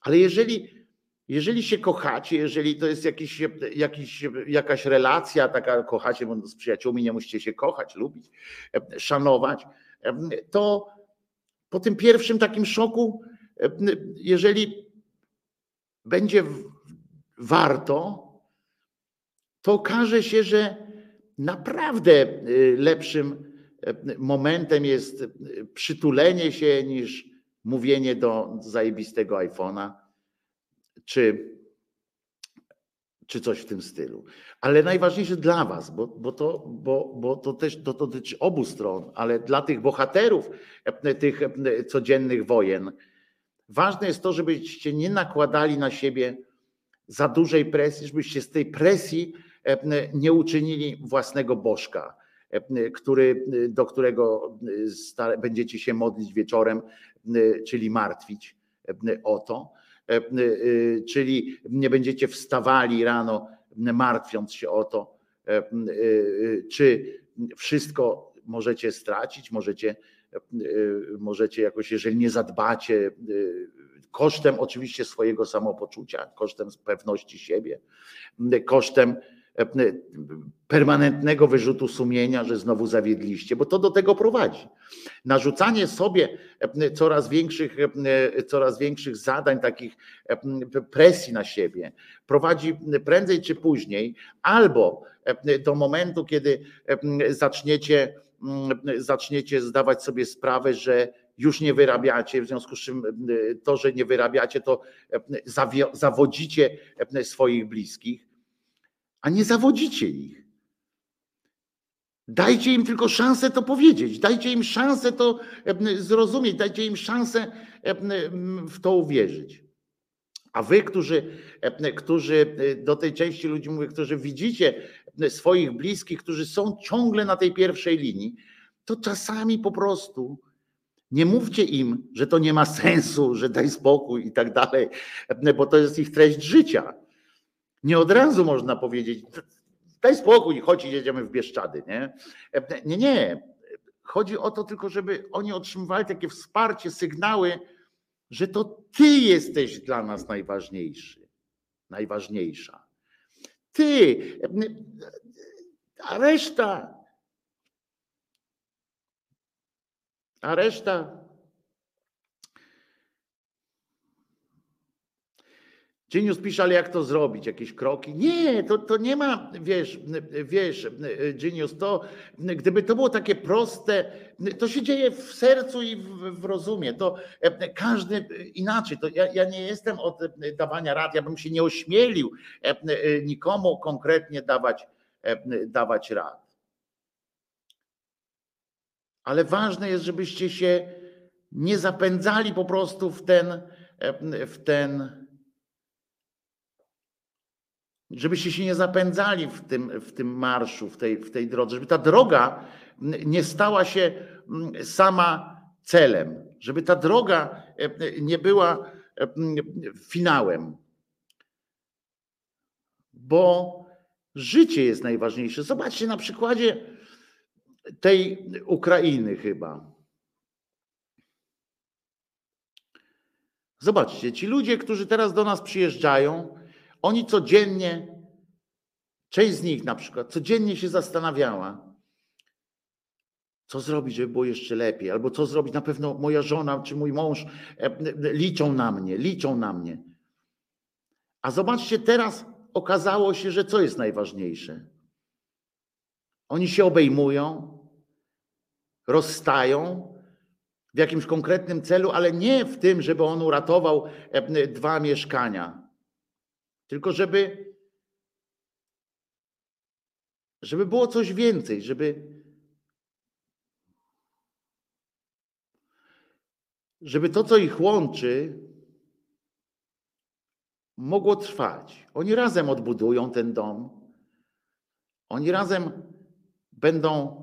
Ale jeżeli jeżeli się kochacie, jeżeli to jest jakiś, jakiś, jakaś relacja, taka kochacie, bo z przyjaciółmi nie musicie się kochać, lubić, szanować, to po tym pierwszym takim szoku, jeżeli będzie warto, to okaże się, że naprawdę lepszym momentem jest przytulenie się niż mówienie do zajebistego iPhone'a czy czy coś w tym stylu. Ale najważniejsze dla Was, bo, bo, to, bo, bo to też to dotyczy obu stron, ale dla tych bohaterów e, tych e, codziennych wojen, ważne jest to, żebyście nie nakładali na siebie za dużej presji, żebyście z tej presji e, nie uczynili własnego bożka, który, do którego będziecie się modlić wieczorem, czyli martwić o to czyli nie będziecie wstawali rano martwiąc się o to, e, czy wszystko możecie stracić, możecie, możecie jakoś, jeżeli nie zadbacie, kosztem oczywiście swojego samopoczucia, kosztem pewności siebie, kosztem permanentnego wyrzutu sumienia, że znowu zawiedliście, bo to do tego prowadzi. Narzucanie sobie coraz większych, coraz większych zadań, takich presji na siebie, prowadzi prędzej czy później albo do momentu, kiedy zaczniecie, zaczniecie zdawać sobie sprawę, że już nie wyrabiacie, w związku z czym to, że nie wyrabiacie, to zawodzicie swoich bliskich a nie zawodzicie ich. Dajcie im tylko szansę to powiedzieć, dajcie im szansę to zrozumieć, dajcie im szansę w to uwierzyć. A wy, którzy, którzy do tej części ludzi mówię, którzy widzicie swoich bliskich, którzy są ciągle na tej pierwszej linii, to czasami po prostu nie mówcie im, że to nie ma sensu, że daj spokój i tak dalej, bo to jest ich treść życia. Nie od razu można powiedzieć, daj spokój, chodź jedziemy w Bieszczady. Nie? nie, nie. Chodzi o to tylko, żeby oni otrzymywali takie wsparcie, sygnały, że to ty jesteś dla nas najważniejszy, najważniejsza. Ty, a reszta, a reszta Genius pisze, ale jak to zrobić? Jakieś kroki? Nie, to, to nie ma, wiesz, wiesz, Genius, to gdyby to było takie proste, to się dzieje w sercu i w, w rozumie. To każdy inaczej. To ja, ja nie jestem od dawania rad, ja bym się nie ośmielił nikomu konkretnie dawać, dawać rad. Ale ważne jest, żebyście się nie zapędzali po prostu w ten, w ten żebyście się nie zapędzali w tym, w tym marszu, w tej, w tej drodze, żeby ta droga nie stała się sama celem, żeby ta droga nie była finałem. Bo życie jest najważniejsze. Zobaczcie na przykładzie tej Ukrainy chyba. Zobaczcie, ci ludzie, którzy teraz do nas przyjeżdżają, oni codziennie, część z nich na przykład, codziennie się zastanawiała, co zrobić, żeby było jeszcze lepiej, albo co zrobić, na pewno moja żona czy mój mąż e, liczą na mnie, liczą na mnie. A zobaczcie, teraz okazało się, że co jest najważniejsze? Oni się obejmują, rozstają w jakimś konkretnym celu, ale nie w tym, żeby on uratował e, dwa mieszkania tylko żeby, żeby było coś więcej, żeby, żeby to, co ich łączy, mogło trwać. Oni razem odbudują ten dom. Oni razem będą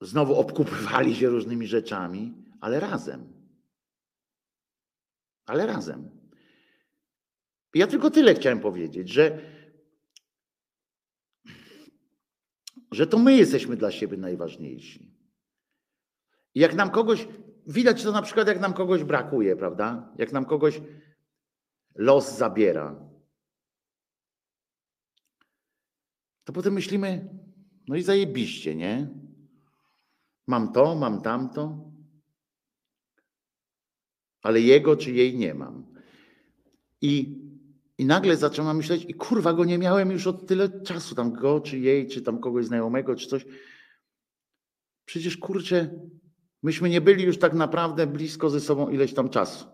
znowu obkupywali się różnymi rzeczami, ale razem. Ale razem. Ja tylko tyle chciałem powiedzieć, że, że to my jesteśmy dla siebie najważniejsi. I jak nam kogoś, widać to na przykład, jak nam kogoś brakuje, prawda? Jak nam kogoś los zabiera, to potem myślimy, no i zajebiście, nie? Mam to, mam tamto, ale jego czy jej nie mam. I i nagle zaczęłam myśleć, i kurwa go nie miałem już od tyle czasu, tam go, czy jej, czy tam kogoś znajomego, czy coś. Przecież kurczę, myśmy nie byli już tak naprawdę blisko ze sobą ileś tam czasu.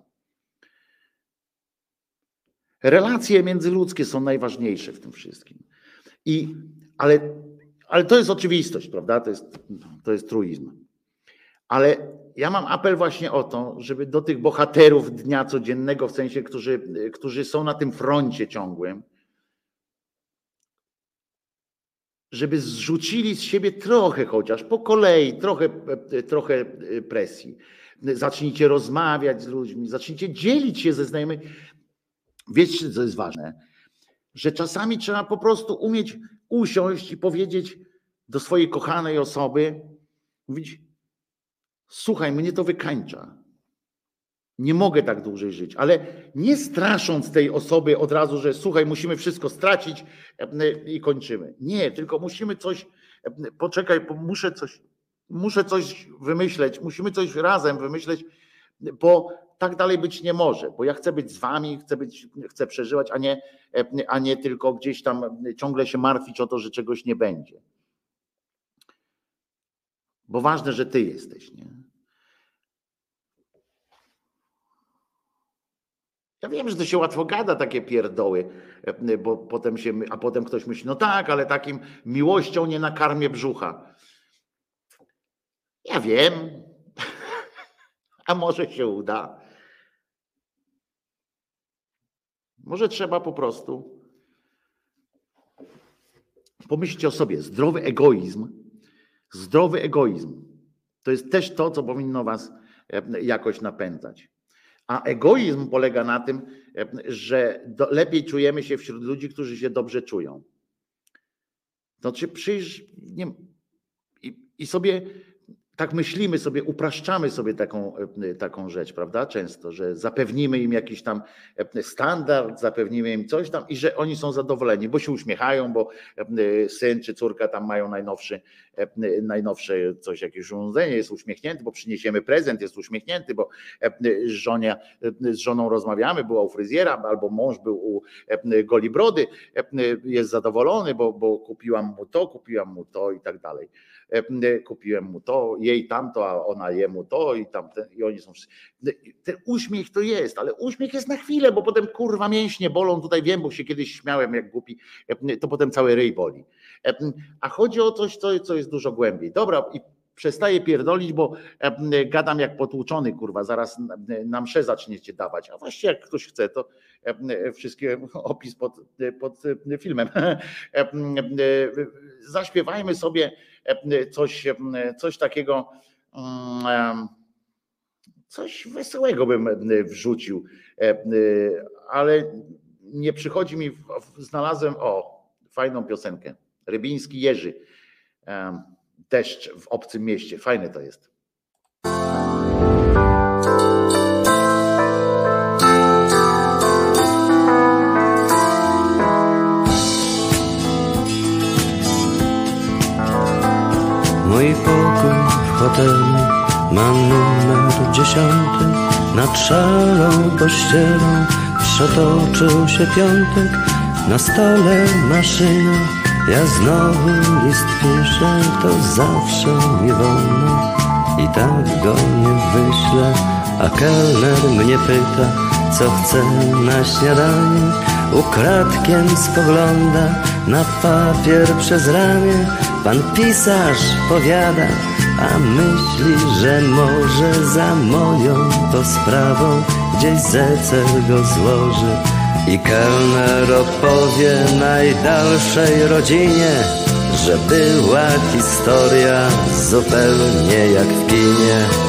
Relacje międzyludzkie są najważniejsze w tym wszystkim. I, ale, ale to jest oczywistość, prawda? To jest, to jest truizm. Ale ja mam apel właśnie o to, żeby do tych bohaterów dnia codziennego, w sensie, którzy, którzy są na tym froncie ciągłym, żeby zrzucili z siebie trochę chociaż, po kolei, trochę, trochę presji. Zacznijcie rozmawiać z ludźmi, zacznijcie dzielić się ze znajomymi. Wiecie, co jest ważne? Że czasami trzeba po prostu umieć usiąść i powiedzieć do swojej kochanej osoby, mówić, słuchaj, mnie to wykańcza. Nie mogę tak dłużej żyć, ale nie strasząc tej osoby od razu, że słuchaj, musimy wszystko stracić i kończymy. Nie, tylko musimy coś, poczekaj, bo muszę coś, muszę coś wymyśleć, musimy coś razem wymyśleć, bo tak dalej być nie może, bo ja chcę być z wami, chcę, być, chcę przeżywać, a nie, a nie tylko gdzieś tam ciągle się martwić o to, że czegoś nie będzie. Bo ważne, że ty jesteś, nie? Ja wiem, że to się łatwo gada takie pierdoły, bo potem się, a potem ktoś myśli, no tak, ale takim miłością nie nakarmię brzucha. Ja wiem, a może się uda. Może trzeba po prostu pomyśleć o sobie. Zdrowy egoizm, zdrowy egoizm to jest też to, co powinno was jakoś napędzać. A egoizm polega na tym, że do, lepiej czujemy się wśród ludzi, którzy się dobrze czują. Znaczy przyjrz nie, i, i sobie tak myślimy sobie, upraszczamy sobie taką, taką rzecz, prawda? Często, że zapewnimy im jakiś tam standard, zapewnimy im coś tam i że oni są zadowoleni, bo się uśmiechają, bo syn czy córka tam mają najnowszy, najnowsze coś, jakieś urządzenie, jest uśmiechnięty, bo przyniesiemy prezent, jest uśmiechnięty, bo żonie, z żoną rozmawiamy, była u fryzjera, albo mąż był u Goli Brody, jest zadowolony, bo, bo kupiłam mu to, kupiłam mu to i tak dalej. Kupiłem mu to, jej tamto, a ona jemu to i tamte, i oni są wszyscy. Ten uśmiech to jest, ale uśmiech jest na chwilę, bo potem kurwa mięśnie bolą, tutaj wiem, bo się kiedyś śmiałem jak głupi, to potem cały ryj boli. A chodzi o coś, co, co jest dużo głębiej. Dobra, i przestaję pierdolić, bo gadam jak potłuczony, kurwa, zaraz na msze zaczniecie dawać. A właściwie jak ktoś chce, to wszystkie opis pod, pod filmem. Zaśpiewajmy sobie coś, coś takiego, coś wesołego bym wrzucił, ale nie przychodzi mi, znalazłem, o, fajną piosenkę, Rybiński Jerzy, Deszcz w obcym mieście, fajne to jest. Mój pokój. W hotelu mam numer dziesiąty. Nad szalą pościelą przetoczył się piątek. Na stole maszyna, ja znowu list piszę. To zawsze mi wolno. I tak go nie wyślę. A kelner mnie pyta, co chce na śniadanie. Ukradkiem spogląda na papier przez ramię Pan pisarz powiada, a myśli, że może za moją to sprawą gdzieś zecel go złoży i kelner opowie najdalszej rodzinie, że była historia zupełnie jak w kinie.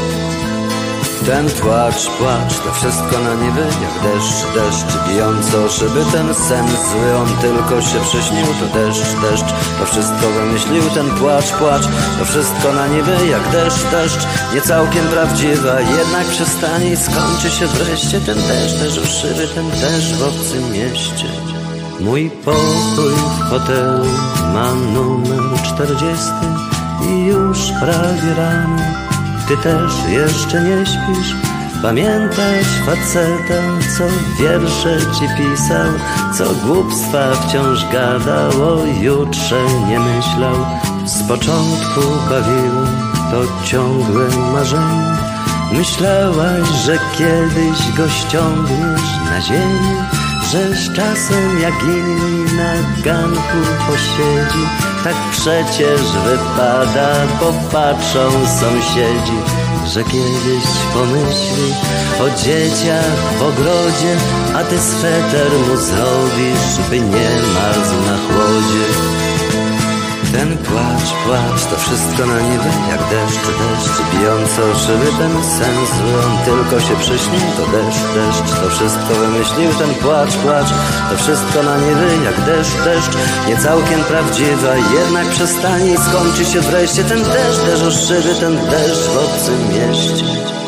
Ten płacz, płacz, to wszystko na niby jak deszcz, deszcz bijący o szyby Ten sen zły, on tylko się przyśnił To deszcz, deszcz, to wszystko wymyślił Ten płacz, płacz, to wszystko na niby jak deszcz, deszcz Nie całkiem prawdziwa, jednak przestanie i skończy się wreszcie Ten deszcz, deszcz w szyby, ten deszcz w obcym mieście. Mój pokój w hotelu mam numer czterdziesty I już prawie rano ty też jeszcze nie śpisz. Pamiętasz facetę, co wiersze ci pisał Co głupstwa wciąż gadał O jutrze nie myślał. Z początku bawiło to ciągłe marzenie. Myślałaś, że kiedyś go ściągniesz na ziemię Że z czasem jak inni na ganku posiedzi. Tak przecież wypada, popatrzą sąsiedzi, że kiedyś pomyśli o dzieciach w ogrodzie, a ty sweter mu zrobisz, by nie marzł na chłodzie. Ten płacz, płacz, to wszystko na niby Jak deszcz, deszcz, bijący o szyby Ten sen on tylko się przyśnił To deszcz, deszcz, to wszystko wymyślił Ten płacz, płacz, to wszystko na niby Jak deszcz, deszcz, nie całkiem prawdziwa Jednak przestanie i skończy się wreszcie Ten deszcz, deszcz o szyby Ten deszcz w obcym mieście.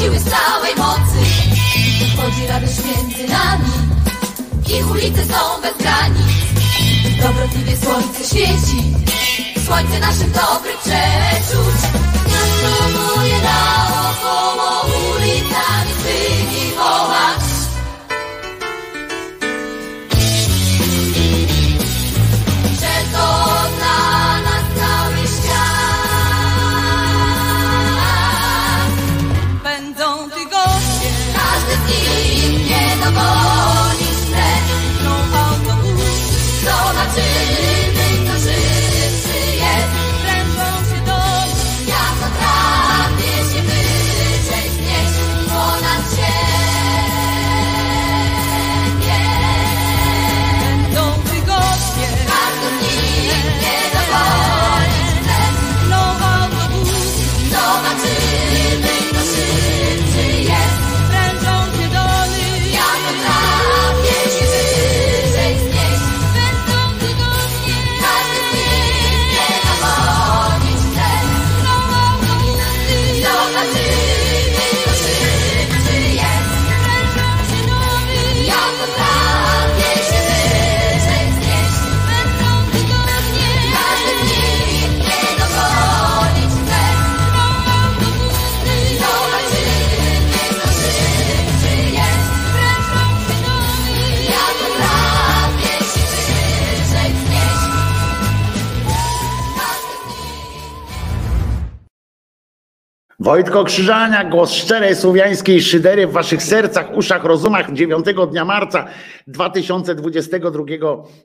siły z całej mocy. Chodzi radość między nami. Ich ulice są bez granic Dobrotliwie słońce świeci. Słońce naszym dobrym przeczuć. Miasto moje dało Wojtko Krzyżania, głos szczerej słowiańskiej szydery w waszych sercach, uszach, rozumach 9 dnia marca 2022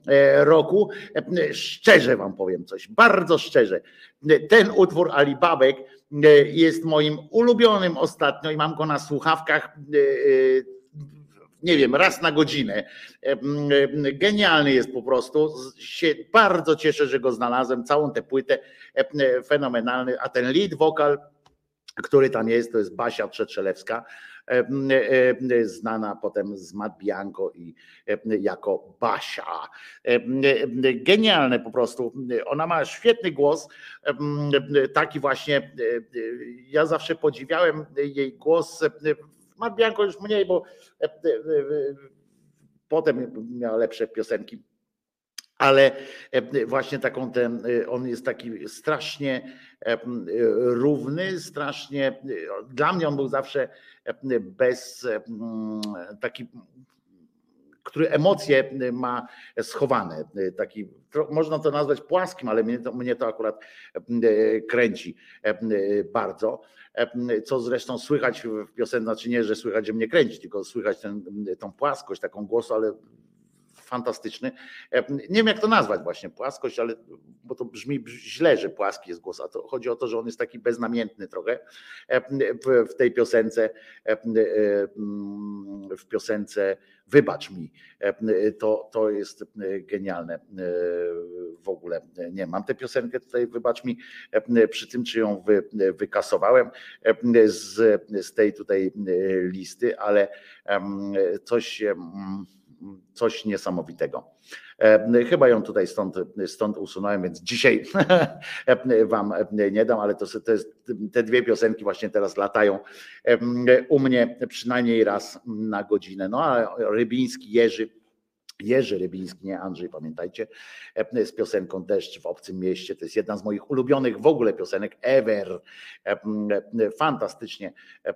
e, roku. E, szczerze wam powiem coś, bardzo szczerze. Ten utwór Alibabek jest moim ulubionym ostatnio i mam go na słuchawkach nie wiem, raz na godzinę. Genialny jest po prostu. Się bardzo cieszę, że go znalazłem, całą tę płytę fenomenalny, a ten lead wokal, który tam jest, to jest Basia Trzetrzelewska, znana potem z Matt Bianco i jako Basia. Genialne po prostu. Ona ma świetny głos, taki właśnie, ja zawsze podziwiałem jej głos Matt Bianco już mniej, bo e, e, e, potem miała lepsze piosenki. Ale właśnie taką ten, on jest taki strasznie równy, strasznie, dla mnie on był zawsze bez taki który emocje ma schowane. Taki, można to nazwać płaskim, ale mnie to, mnie to akurat kręci bardzo co zresztą słychać w piosence, znaczy nie, że słychać, że mnie kręci, tylko słychać ten, tą płaskość, taką głosu, ale fantastyczny. Nie wiem, jak to nazwać właśnie, płaskość, ale bo to brzmi źle, że płaski jest głos, a to chodzi o to, że on jest taki beznamiętny trochę w, w tej piosence, w piosence Wybacz mi. To, to jest genialne w ogóle. Nie mam tę piosenkę tutaj, wybacz mi, przy tym, czy ją wy, wykasowałem z, z tej tutaj listy, ale coś coś niesamowitego. E, chyba ją tutaj stąd, stąd usunąłem, więc dzisiaj wam nie dam, ale to, to jest, te dwie piosenki właśnie teraz latają u mnie przynajmniej raz na godzinę. No a Rybiński, Jerzy, Jerzy Rybiński, nie Andrzej, pamiętajcie, z piosenką Deszcz w obcym mieście. To jest jedna z moich ulubionych w ogóle piosenek ever. Fantastycznie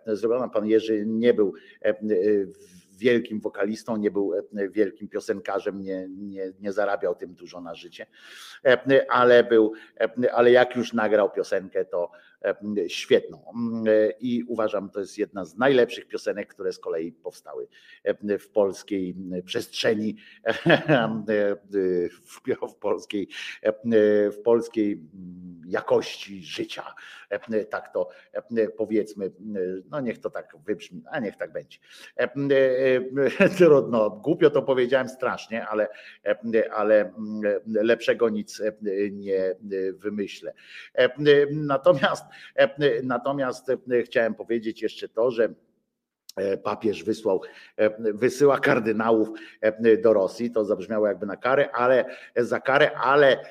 zrobiona. Pan Jerzy nie był wielkim wokalistą, nie był e, wielkim piosenkarzem, nie, nie, nie zarabiał tym dużo na życie, e, ale był, e, ale jak już nagrał piosenkę, to świetną. I uważam, to jest jedna z najlepszych piosenek, które z kolei powstały w polskiej przestrzeni, w polskiej, w polskiej jakości życia. Tak to powiedzmy, no niech to tak wybrzmi, a niech tak będzie. Trudno, głupio to powiedziałem strasznie, ale, ale lepszego nic nie wymyślę. Natomiast, natomiast chciałem powiedzieć jeszcze to, że papież wysłał, wysyła kardynałów do Rosji. To zabrzmiało jakby na karę, ale za karę, ale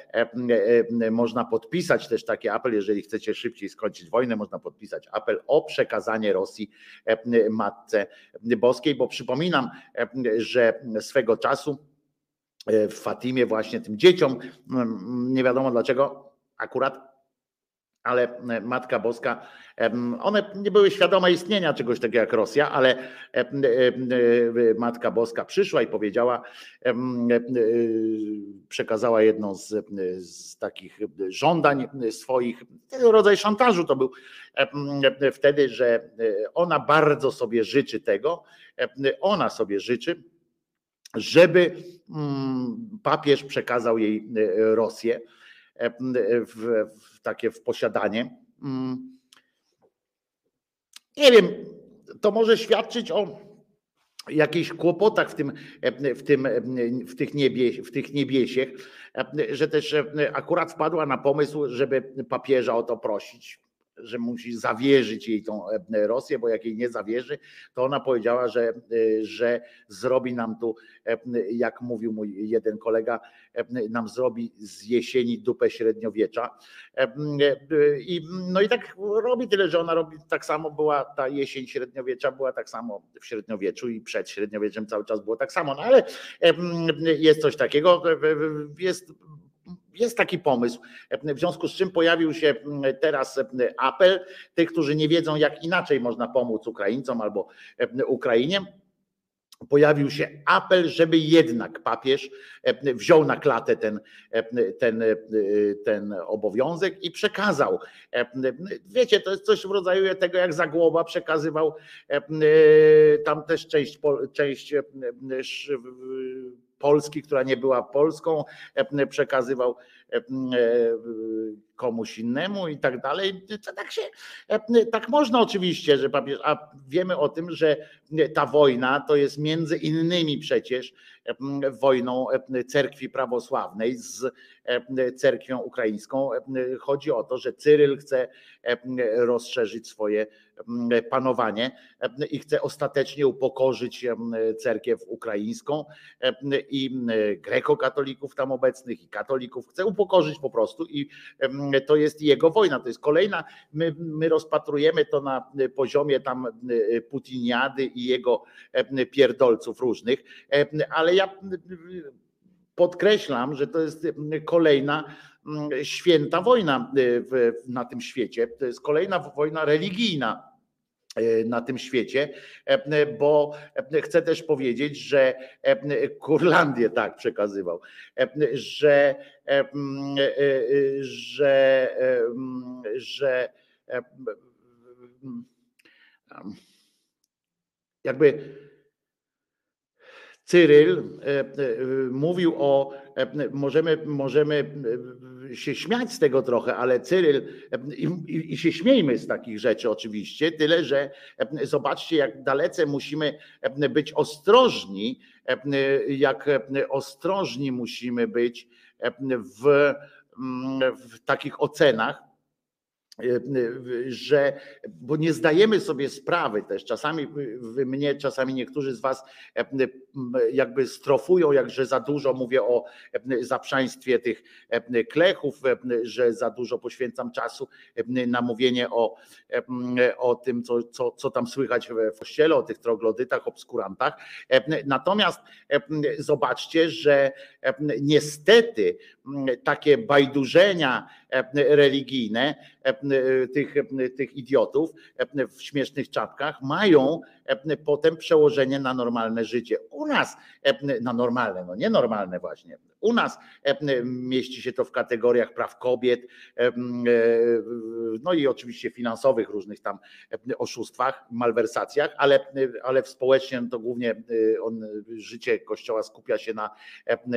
można podpisać też taki apel, jeżeli chcecie szybciej skończyć wojnę, można podpisać apel o przekazanie Rosji Matce Boskiej, bo przypominam, że swego czasu w Fatimie właśnie tym dzieciom, nie wiadomo dlaczego, akurat ale e, Matka Boska, one nie były świadome istnienia czegoś takiego jak Rosja, ale e, Matka Boska przyszła i powiedziała, przekazała jedną z, z takich żądań swoich, rodzaj szantażu to był wtedy, że ona bardzo sobie życzy tego, ona sobie życzy, żeby mm, papież przekazał jej Rosję w takie w posiadanie. Mm. Nie wiem, to może świadczyć o jakichś kłopotach w tym, w tym, w tych, niebie, w tych niebiesiech, że też akurat wpadła na pomysł, żeby papieża o to prosić że musi zawierzyć jej tą e, Rosję, bo jak jej nie zawierzy, to ona powiedziała, że, e, że zrobi nam tu, e, jak mówił mój jeden kolega, nam zrobi z jesieni dupę średniowiecza. I, no i tak robi tyle, że ona robi tak samo, była ta jesień średniowiecza, była tak samo w średniowieczu i przed średniowieczem cały czas było tak samo, no ale jest coś takiego, jest jest taki pomysł, w związku z czym pojawił się teraz apel tych, którzy nie wiedzą, jak inaczej można pomóc Ukraińcom albo Ukrainie pojawił się apel, żeby jednak papież e, wziął na klatę ten, e, ten, e, ten obowiązek i przekazał. Wiecie, to jest coś w rodzaju tego, jak Zagłoba przekazywał tam też część, część Polski, która nie była Polską, przekazywał komuś innemu i tak dalej. To tak się, tak można oczywiście, że papież, a wiemy o tym, że ta wojna to jest między innymi przecież wojną cerkwi prawosławnej z cerkwią ukraińską. Chodzi o to, że Cyryl chce rozszerzyć swoje panowanie i chce ostatecznie upokorzyć cerkiew ukraińską i grekokatolików tam obecnych i katolików. Chce upokorzyć po prostu i to jest jego wojna. To jest kolejna, my, my rozpatrujemy to na poziomie tam Putiniady i jego pierdolców różnych, ale ja podkreślam, że to jest kolejna święta wojna na tym świecie. To jest kolejna wojna religijna na tym świecie, bo chcę też powiedzieć, że Kurlandię tak przekazywał, że, że, że jakby Cyryl e, e, mówił o, e, możemy, możemy się śmiać z tego trochę, ale Cyryl, i, i, się śmiejmy z takich rzeczy oczywiście, tyle że zobaczcie, jak dalece musimy być ostrożni, jak ostrożni musimy być w, w takich ocenach, że, bo nie zdajemy sobie sprawy też, czasami mnie, czasami niektórzy z was jakby strofują, jak że za dużo mówię o zaprzaństwie tych klechów, że za dużo poświęcam czasu na mówienie o, o tym, co, co, co tam słychać w kościele, o tych troglodytach, obskurantach. Natomiast zobaczcie, że niestety takie bajdurzenia religijne tych, tych idiotów w śmiesznych czapkach mają potem przełożenie na normalne życie. U nas na normalne, no nienormalne właśnie. U nas mieści się to w kategoriach praw kobiet, no i oczywiście finansowych różnych tam oszustwach, malwersacjach, ale, ale społecznie to głównie on, życie Kościoła skupia się na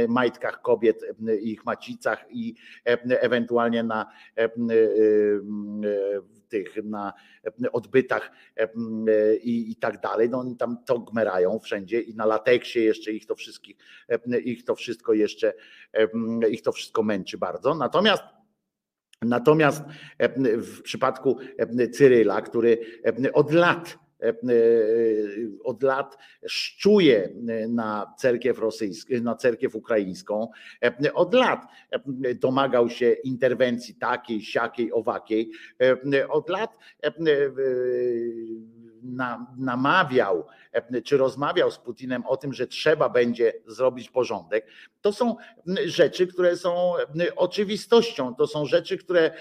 majtkach kobiet ich macicach i ewentualnie na tych na odbytach i, i tak dalej. No oni tam to gmerają wszędzie i na lateksie jeszcze ich to wszystkich, ich to wszystko jeszcze, ich to wszystko męczy bardzo. Natomiast Natomiast w przypadku Cyryla, który od lat E, e, od lat szczuje na cerkiew rosyjską, na cerkiew ukraińską. E, od lat domagał się interwencji takiej, siakiej, owakiej. Od lat namawiał czy rozmawiał z Putinem o tym, że trzeba będzie zrobić porządek, to są rzeczy, które są oczywistością. To są rzeczy, które,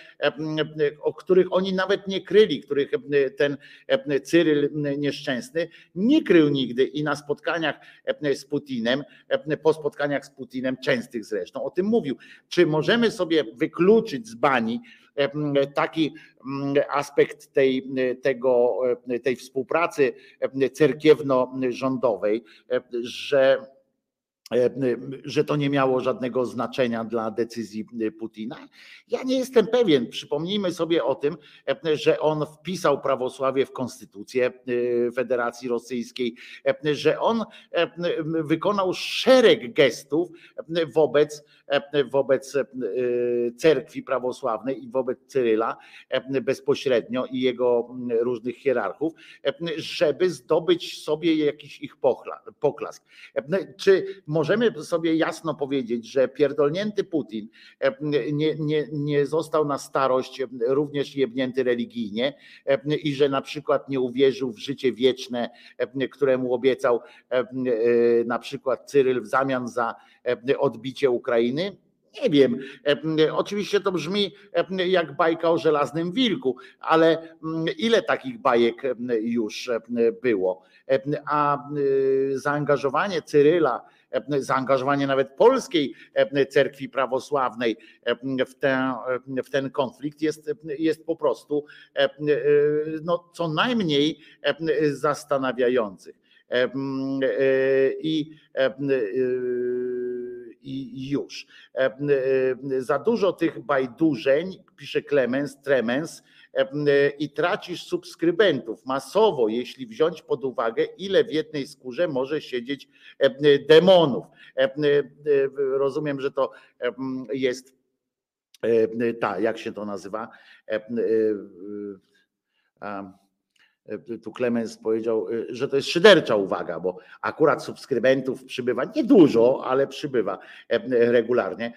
o których oni nawet nie kryli, których ten Cyryl nieszczęsny nie krył nigdy i na spotkaniach z Putinem, po spotkaniach z Putinem, częstych zresztą, o tym mówił. Czy możemy sobie wykluczyć z bani taki aspekt tej, tego, tej współpracy cerkiewno-rządowej, że że to nie miało żadnego znaczenia dla decyzji Putina? Ja nie jestem pewien. Przypomnijmy sobie o tym, że on wpisał prawosławie w konstytucję Federacji Rosyjskiej, że on wykonał szereg gestów wobec, wobec cerkwi prawosławnej i wobec Cyryla bezpośrednio i jego różnych hierarchów, żeby zdobyć sobie jakiś ich poklask. Czy możemy sobie jasno powiedzieć, że pierdolnięty Putin e, nie, nie, nie został na starość również jebnięty religijnie e, i że na przykład nie uwierzył w życie wieczne, e, któremu obiecał na przykład Cyryl w zamian za odbicie Ukrainy? Nie wiem. Oczywiście to brzmi jak bajka o żelaznym wilku, ale ile takich bajek już było? A zaangażowanie Cyryla, zaangażowanie nawet polskiej cerkwi prawosławnej w ten, w ten konflikt jest, jest po prostu no, co najmniej zastanawiających. I i już. Za dużo tych bajdurzeń, pisze Clemens, Tremens, i tracisz subskrybentów masowo, jeśli wziąć pod uwagę, ile w jednej skórze może siedzieć demonów. Rozumiem, że to jest ta, jak się to nazywa? E, tu Klemens powiedział, e, że to jest szydercza uwaga, bo akurat subskrybentów przybywa niedużo, ale przybywa e, regularnie.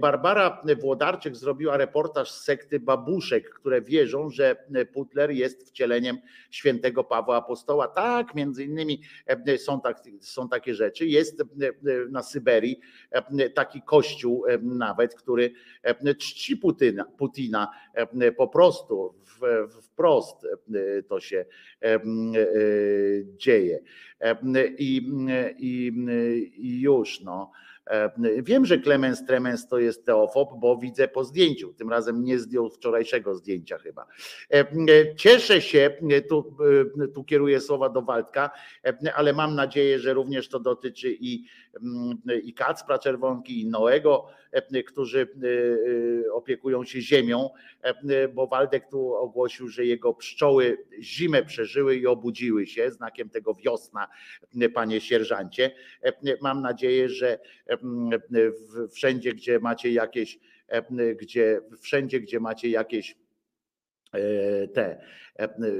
Barbara Włodarczyk zrobiła reportaż z sekty babuszek, które wierzą, że Putler jest wcieleniem świętego Pawła Apostoła. Tak, między innymi są, tak, są takie rzeczy. Jest na Syberii taki kościół nawet, który czci Putina, Putina po prostu wprost to się e, dzieje. I, i, i już no. Wiem, że Clemens Tremens to jest teofob, bo widzę po zdjęciu. Tym razem nie zdjął wczorajszego zdjęcia chyba. Cieszę się, tu, tu kieruję słowa do Waldka, ale mam nadzieję, że również to dotyczy i, i Kacpra Czerwonki, i Noego, którzy opiekują się ziemią, bo Waldek tu ogłosił, że jego pszczoły zimę przeżyły i obudziły się, znakiem tego wiosna, panie sierżancie. Mam nadzieję, że wszędzie, gdzie macie jakieś, gdzie wszędzie, gdzie macie jakieś e, te. E,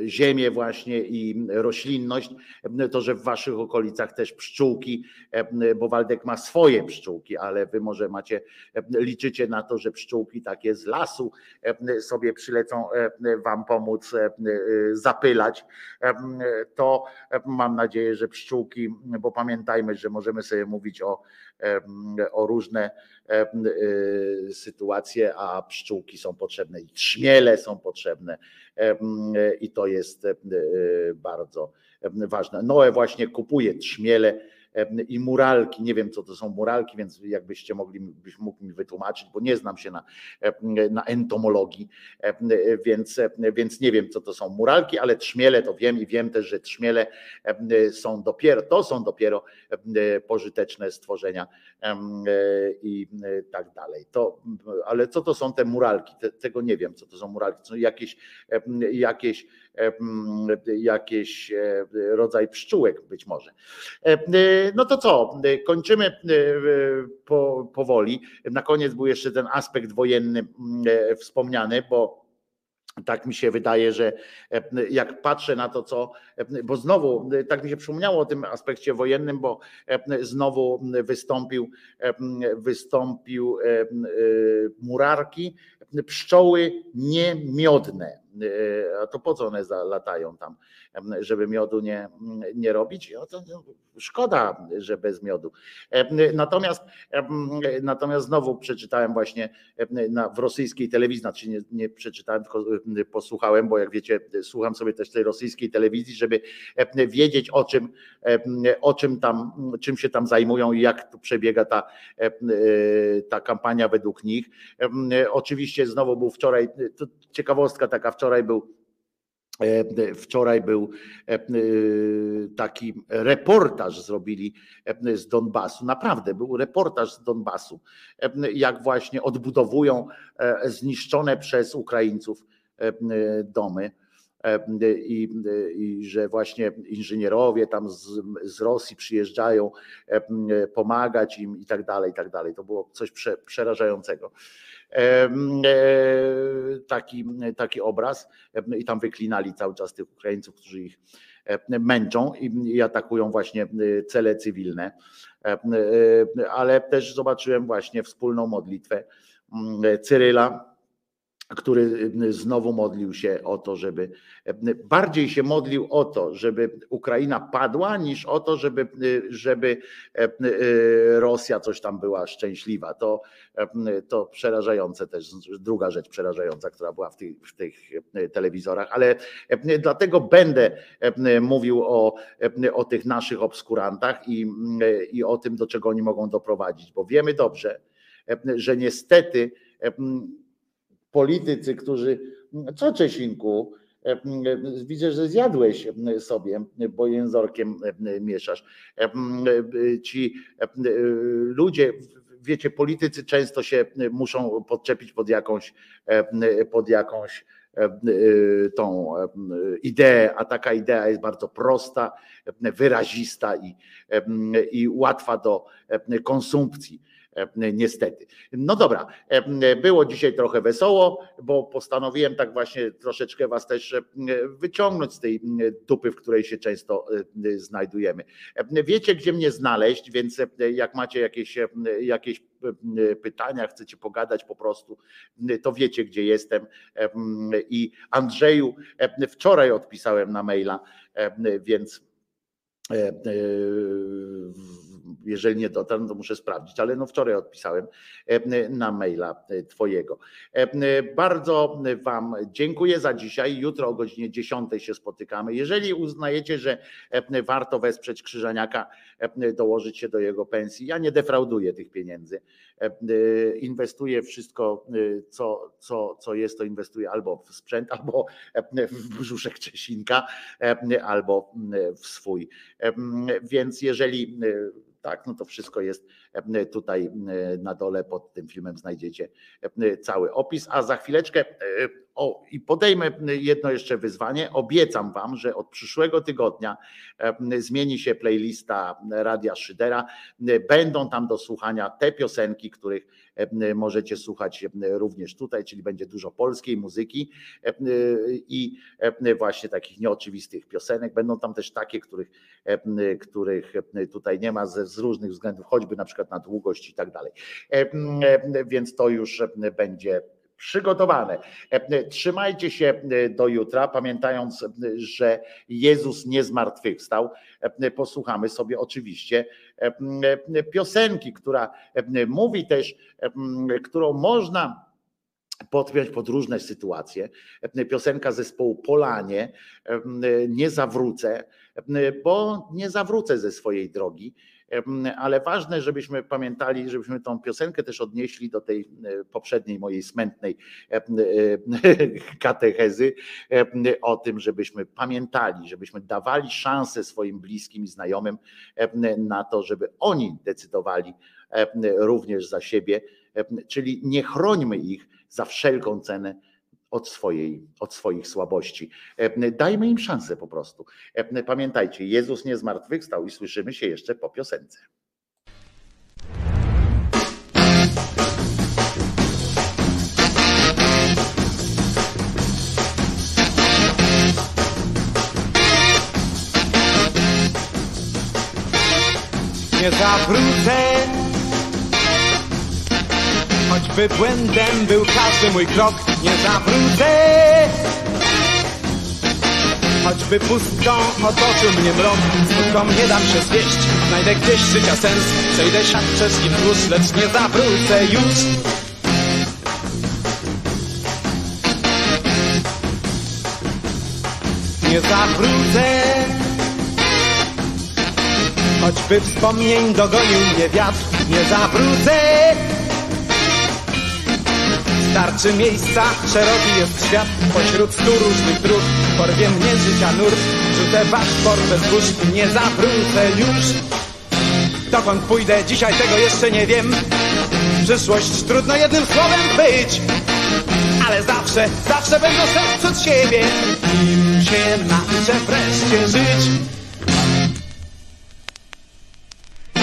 ziemię właśnie i roślinność, e, to że w waszych okolicach też pszczółki, e, bo Waldek ma swoje pszczółki, ale wy może macie, liczycie na to, że pszczółki takie z lasu sobie przylecą wam pomóc zapylać, to mam nadzieję, że pszczółki, bo pamiętajmy, że możemy sobie mówić o, o różne sytuacje, a pszczółki są potrzebne i trzmiele są potrzebne i to jest e, bardzo ważne. Noe właśnie kupuje trzmiele i muralki. Nie wiem, co to są muralki, więc jakbyście mogli, byś mógł mi wytłumaczyć, bo nie znam się na, na entomologii, więc, więc nie wiem, co to są muralki, ale trzmiele to wiem i wiem też, że trzmiele są dopiero, to są dopiero pożyteczne stworzenia i tak dalej. To, ale co to są te muralki? Tego nie wiem, co to są muralki. Są jakieś, jakieś jakiś e, rodzaj pszczółek być może. E, no to co, kończymy e, po, powoli. Na koniec był jeszcze ten aspekt wojenny wspomniany, bo tak mi się wydaje, że jak patrzę na to, co, bo znowu tak mi się przypomniało o tym aspekcie wojennym, bo znowu wystąpił, wystąpił Murarki, pszczoły niemiodne. E, a to po co one latają tam, żeby miodu nie, nie robić? No szkoda, że bez miodu. Natomiast, natomiast znowu przeczytałem właśnie w rosyjskiej telewizji, znaczy nie, nie przeczytałem, tylko posłuchałem, bo jak wiecie, słucham sobie też tej rosyjskiej telewizji, żeby wiedzieć o czym, o czym tam, czym się tam zajmują i jak tu przebiega ta, ta kampania według nich. Oczywiście znowu był wczoraj, ciekawostka taka, wczoraj był E, wczoraj był e, taki reportaż zrobili e, z Donbasu. Naprawdę był reportaż z Donbasu, jak właśnie odbudowują zniszczone przez Ukraińców domy. I, I, że właśnie inżynierowie tam z, z Rosji przyjeżdżają pomagać im i tak dalej, i tak dalej. To było coś prze, przerażającego. E, taki, taki obraz i tam wyklinali cały czas tych Ukraińców, którzy ich męczą i atakują właśnie cele cywilne. Ale też zobaczyłem właśnie wspólną modlitwę Cyryla który znowu modlił się o to, żeby bardziej się modlił o to, żeby Ukraina padła, niż o to, żeby, żeby Rosja coś tam była szczęśliwa. To, to przerażające też, druga rzecz przerażająca, która była w tych, w tych telewizorach, ale dlatego będę mówił o, o tych naszych obskurantach i, i o tym, do czego oni mogą doprowadzić, bo wiemy dobrze, że niestety politycy, którzy, co Czesinku, widzę, że zjadłeś sobie, bo jęzorkiem mieszasz. Ci ludzie, wiecie, politycy często się muszą podczepić pod jakąś, pod jakąś tą ideę, a taka idea jest bardzo prosta, wyrazista i, i łatwa do konsumpcji. E, niestety. No dobra, e, było dzisiaj trochę wesoło, bo postanowiłem tak właśnie troszeczkę was też e, wyciągnąć z tej dupy, w której się często znajdujemy. Wiecie, gdzie mnie znaleźć, więc jak macie jakieś, jakieś pytania, chcecie pogadać po prostu, to wiecie, gdzie jestem. I Andrzeju, wczoraj odpisałem na maila, więc jeżeli nie dotarł, to muszę sprawdzić, ale no wczoraj odpisałem e, na maila e, Twojego. E, bardzo Wam dziękuję za dzisiaj. Jutro o godzinie 10 się spotykamy. Jeżeli uznajecie, że warto wesprzeć Krzyżaniaka, dołożyć się do jego pensji, ja nie defrauduję tych pieniędzy. Inwestuję wszystko, co, co, co jest, to inwestuję albo w sprzęt, albo w brzuszek Czesinka, albo w swój. Więc jeżeli tak, no to wszystko jest e, tutaj e, na dole pod tym filmem znajdziecie e, cały opis, a za chwileczkę o i podejmę jedno jeszcze wyzwanie. Obiecam wam, że od przyszłego tygodnia zmieni się playlista Radia Szydera. Będą tam do słuchania te piosenki, których możecie słuchać również tutaj, czyli będzie dużo polskiej muzyki i właśnie takich nieoczywistych piosenek. Będą tam też takie, których, których tutaj nie ma ze, z różnych względów, choćby na przykład na długość i tak dalej. Więc to już będzie przygotowane. Trzymajcie się do jutra, pamiętając, że Jezus nie zmartwychwstał. Posłuchamy sobie oczywiście piosenki, która mówi też, którą można podpiąć pod różne sytuacje. Piosenka zespołu Polanie, nie zawrócę, bo nie zawrócę ze swojej drogi ale ważne, żebyśmy pamiętali, żebyśmy tą piosenkę też odnieśli do tej e, poprzedniej mojej smętnej e, katechezy o tym, żebyśmy pamiętali, żebyśmy dawali szansę swoim bliskim i znajomym na to, żeby oni decydowali również za siebie, czyli nie chrońmy ich za wszelką cenę od, swojej, od swoich słabości. E, dajmy im szansę po prostu. E, pamiętajcie, Jezus nie zmartwychwstał i słyszymy się jeszcze po piosence. Nie zawrócę Choćby błędem był każdy mój krok, nie zawrócę. Choćby pustką otoczył mnie mrok, skutkom nie dam się zwieść. Znajdę gdzieś życia sens, przejdę siak przez wóz, lecz nie zawrócę już. Nie zawrócę. Choćby wspomnień dogonił mnie wiatr, nie zawrócę. Starczy miejsca, szeroki jest świat Pośród stu różnych dróg. Porwie mnie życia nurt Rzucę port bez burz Nie zawrócę już. Dokąd pójdę dzisiaj tego jeszcze nie wiem. Przyszłość trudno jednym słowem być Ale zawsze, zawsze będę szedł przed siebie. Nim się nauczę wreszcie żyć.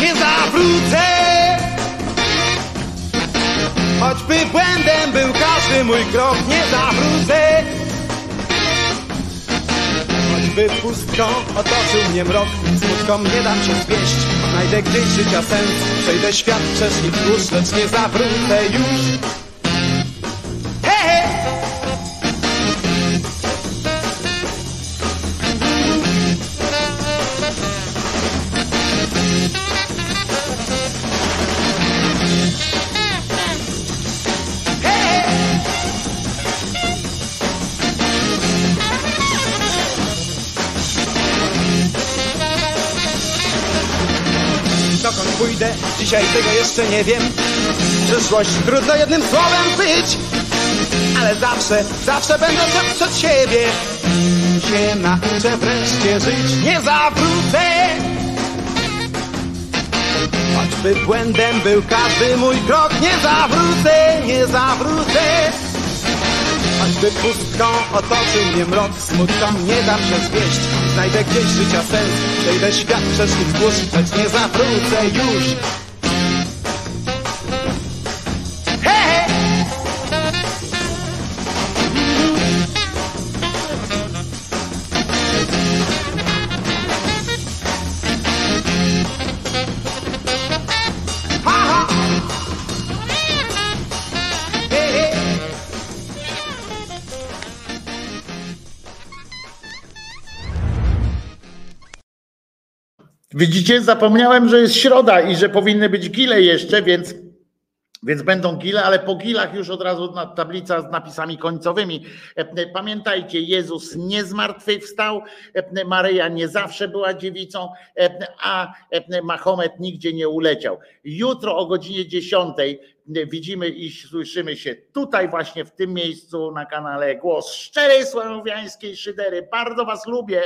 Nie zawrócę Choćby błędem był każdy mój krok, nie zawrócę. Choćby pustką otoczył mnie mrok, smutkom nie dam się zwieść. Znajdę gdzieś życia sens, przejdę świat przez nich wzdłuż, lecz nie zawrócę już. Dzisiaj tego jeszcze nie wiem. Przyszłość trudno jednym słowem być, ale zawsze, zawsze będę szedł przed siebie. Się nauczę wreszcie żyć, nie zawrócę. Choćby błędem był każdy mój krok, nie zawrócę, nie zawrócę. Choćby pustką otoczył mnie mrok, smutkom nie dam się zwieść. Znajdę gdzieś życia sens, przejdę świat przeszli wzdłuż, choć nie zawrócę już. Widzicie, zapomniałem, że jest środa i że powinny być gile jeszcze, więc, więc będą gile, ale po gilach już od razu tablica z napisami końcowymi. Pamiętajcie, Jezus nie zmartwychwstał, Maryja nie zawsze była dziewicą, a Mahomet nigdzie nie uleciał. Jutro o godzinie 10 widzimy i słyszymy się tutaj właśnie w tym miejscu na kanale Głos Szczerej Słowiańskiej Szydery. Bardzo was lubię,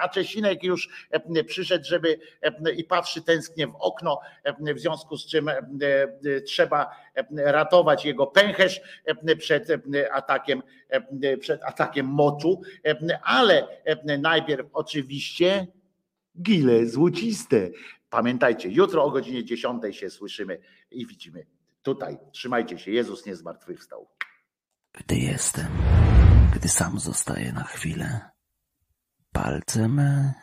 a Czesinek już przyszedł, żeby i patrzy tęsknie w okno, w związku z czym trzeba ratować jego pęcherz przed atakiem, przed atakiem moczu, ale najpierw oczywiście gile złociste. Pamiętajcie, jutro o godzinie 10 się słyszymy i widzimy tutaj. Trzymajcie się, Jezus nie zmartwychwstał. Gdy jestem, gdy sam zostaję na chwilę, palce me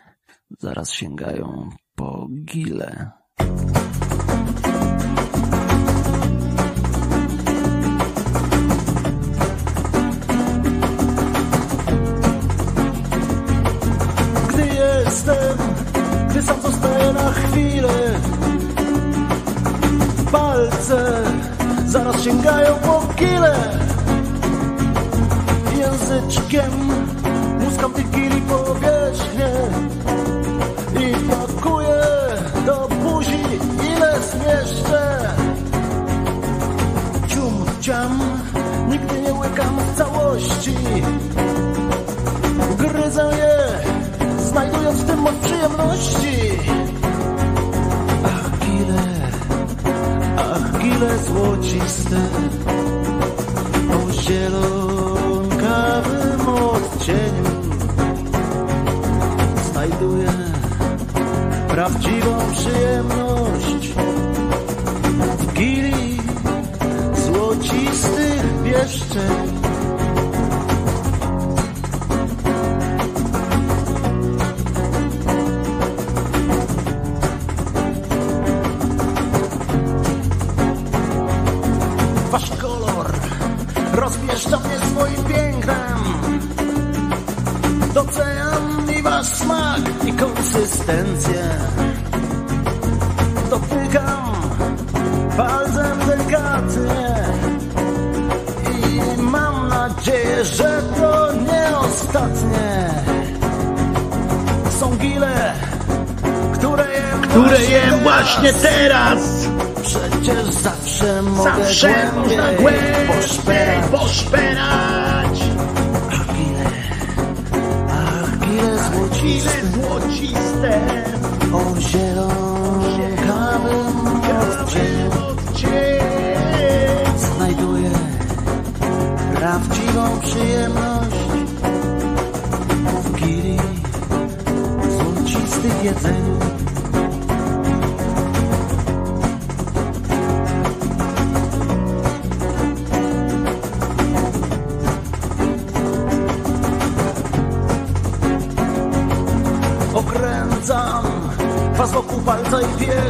zaraz sięgają po gile. Gdy jestem, gdy sam zostaję na chwilę Palce sięgają po kile. Języczkiem muskam tych kili powierzchnię I pakuję do buzi ile zmieszczę. Cium, ciam, nigdy nie łykam w całości. Gryzę je, znajdując w tym moc przyjemności. Ach, gile złociste, o zielonkawym odcieniu. Znajduję prawdziwą przyjemność w gili złocistych pieszczeń. Konsystencję. Dotykam palcem delikatnie i mam nadzieję, że to nie ostatnie. Są gile, które jem, Które jem właśnie teraz. Przecież zawsze mogę Zawsze można głębiej poszperać. poszperać. Gile złociste, o zielonkawym odcieniu. Znajduję prawdziwą przyjemność w gili złocistych jedzeniu.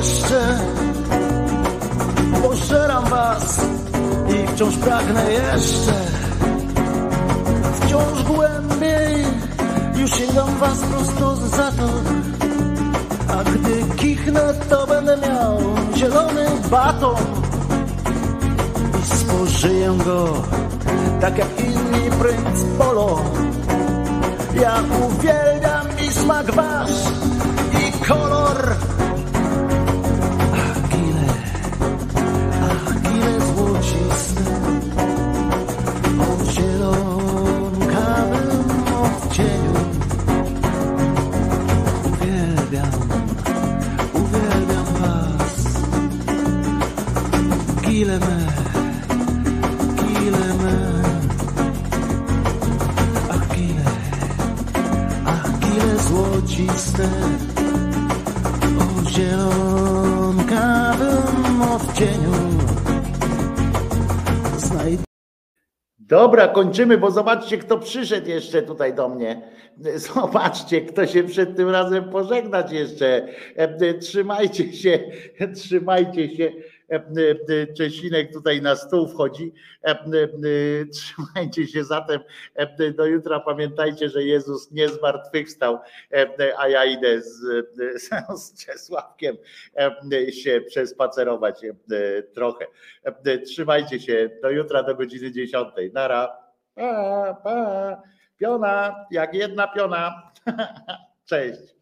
I pieszcze Pożeram was i wciąż pragnę jeszcze. Wciąż głębiej już sięgam was prosto za to A gdy kichnę to będę miał zielony baton. I spożyję go tak jak inni princ polo. Ja uwielbiam i smak wasz i kolor. Dobra, kończymy, bo zobaczcie, kto przyszedł jeszcze tutaj do mnie. Zobaczcie, kto się przed tym razem pożegnać jeszcze. E, Trzymajcie się, trzymajcie się. E, e, Czesinek tutaj na stół wchodzi. E, e, Trzymajcie się zatem e, do jutra. Pamiętajcie, że Jezus nie zmartwychwstał, e, a ja idę z, z Czesławkiem e, się przespacerować e, trochę. E, Trzymajcie się do jutra do godziny 10. Nara. Pa, pa. Piona, jak jedna piona. Cześć.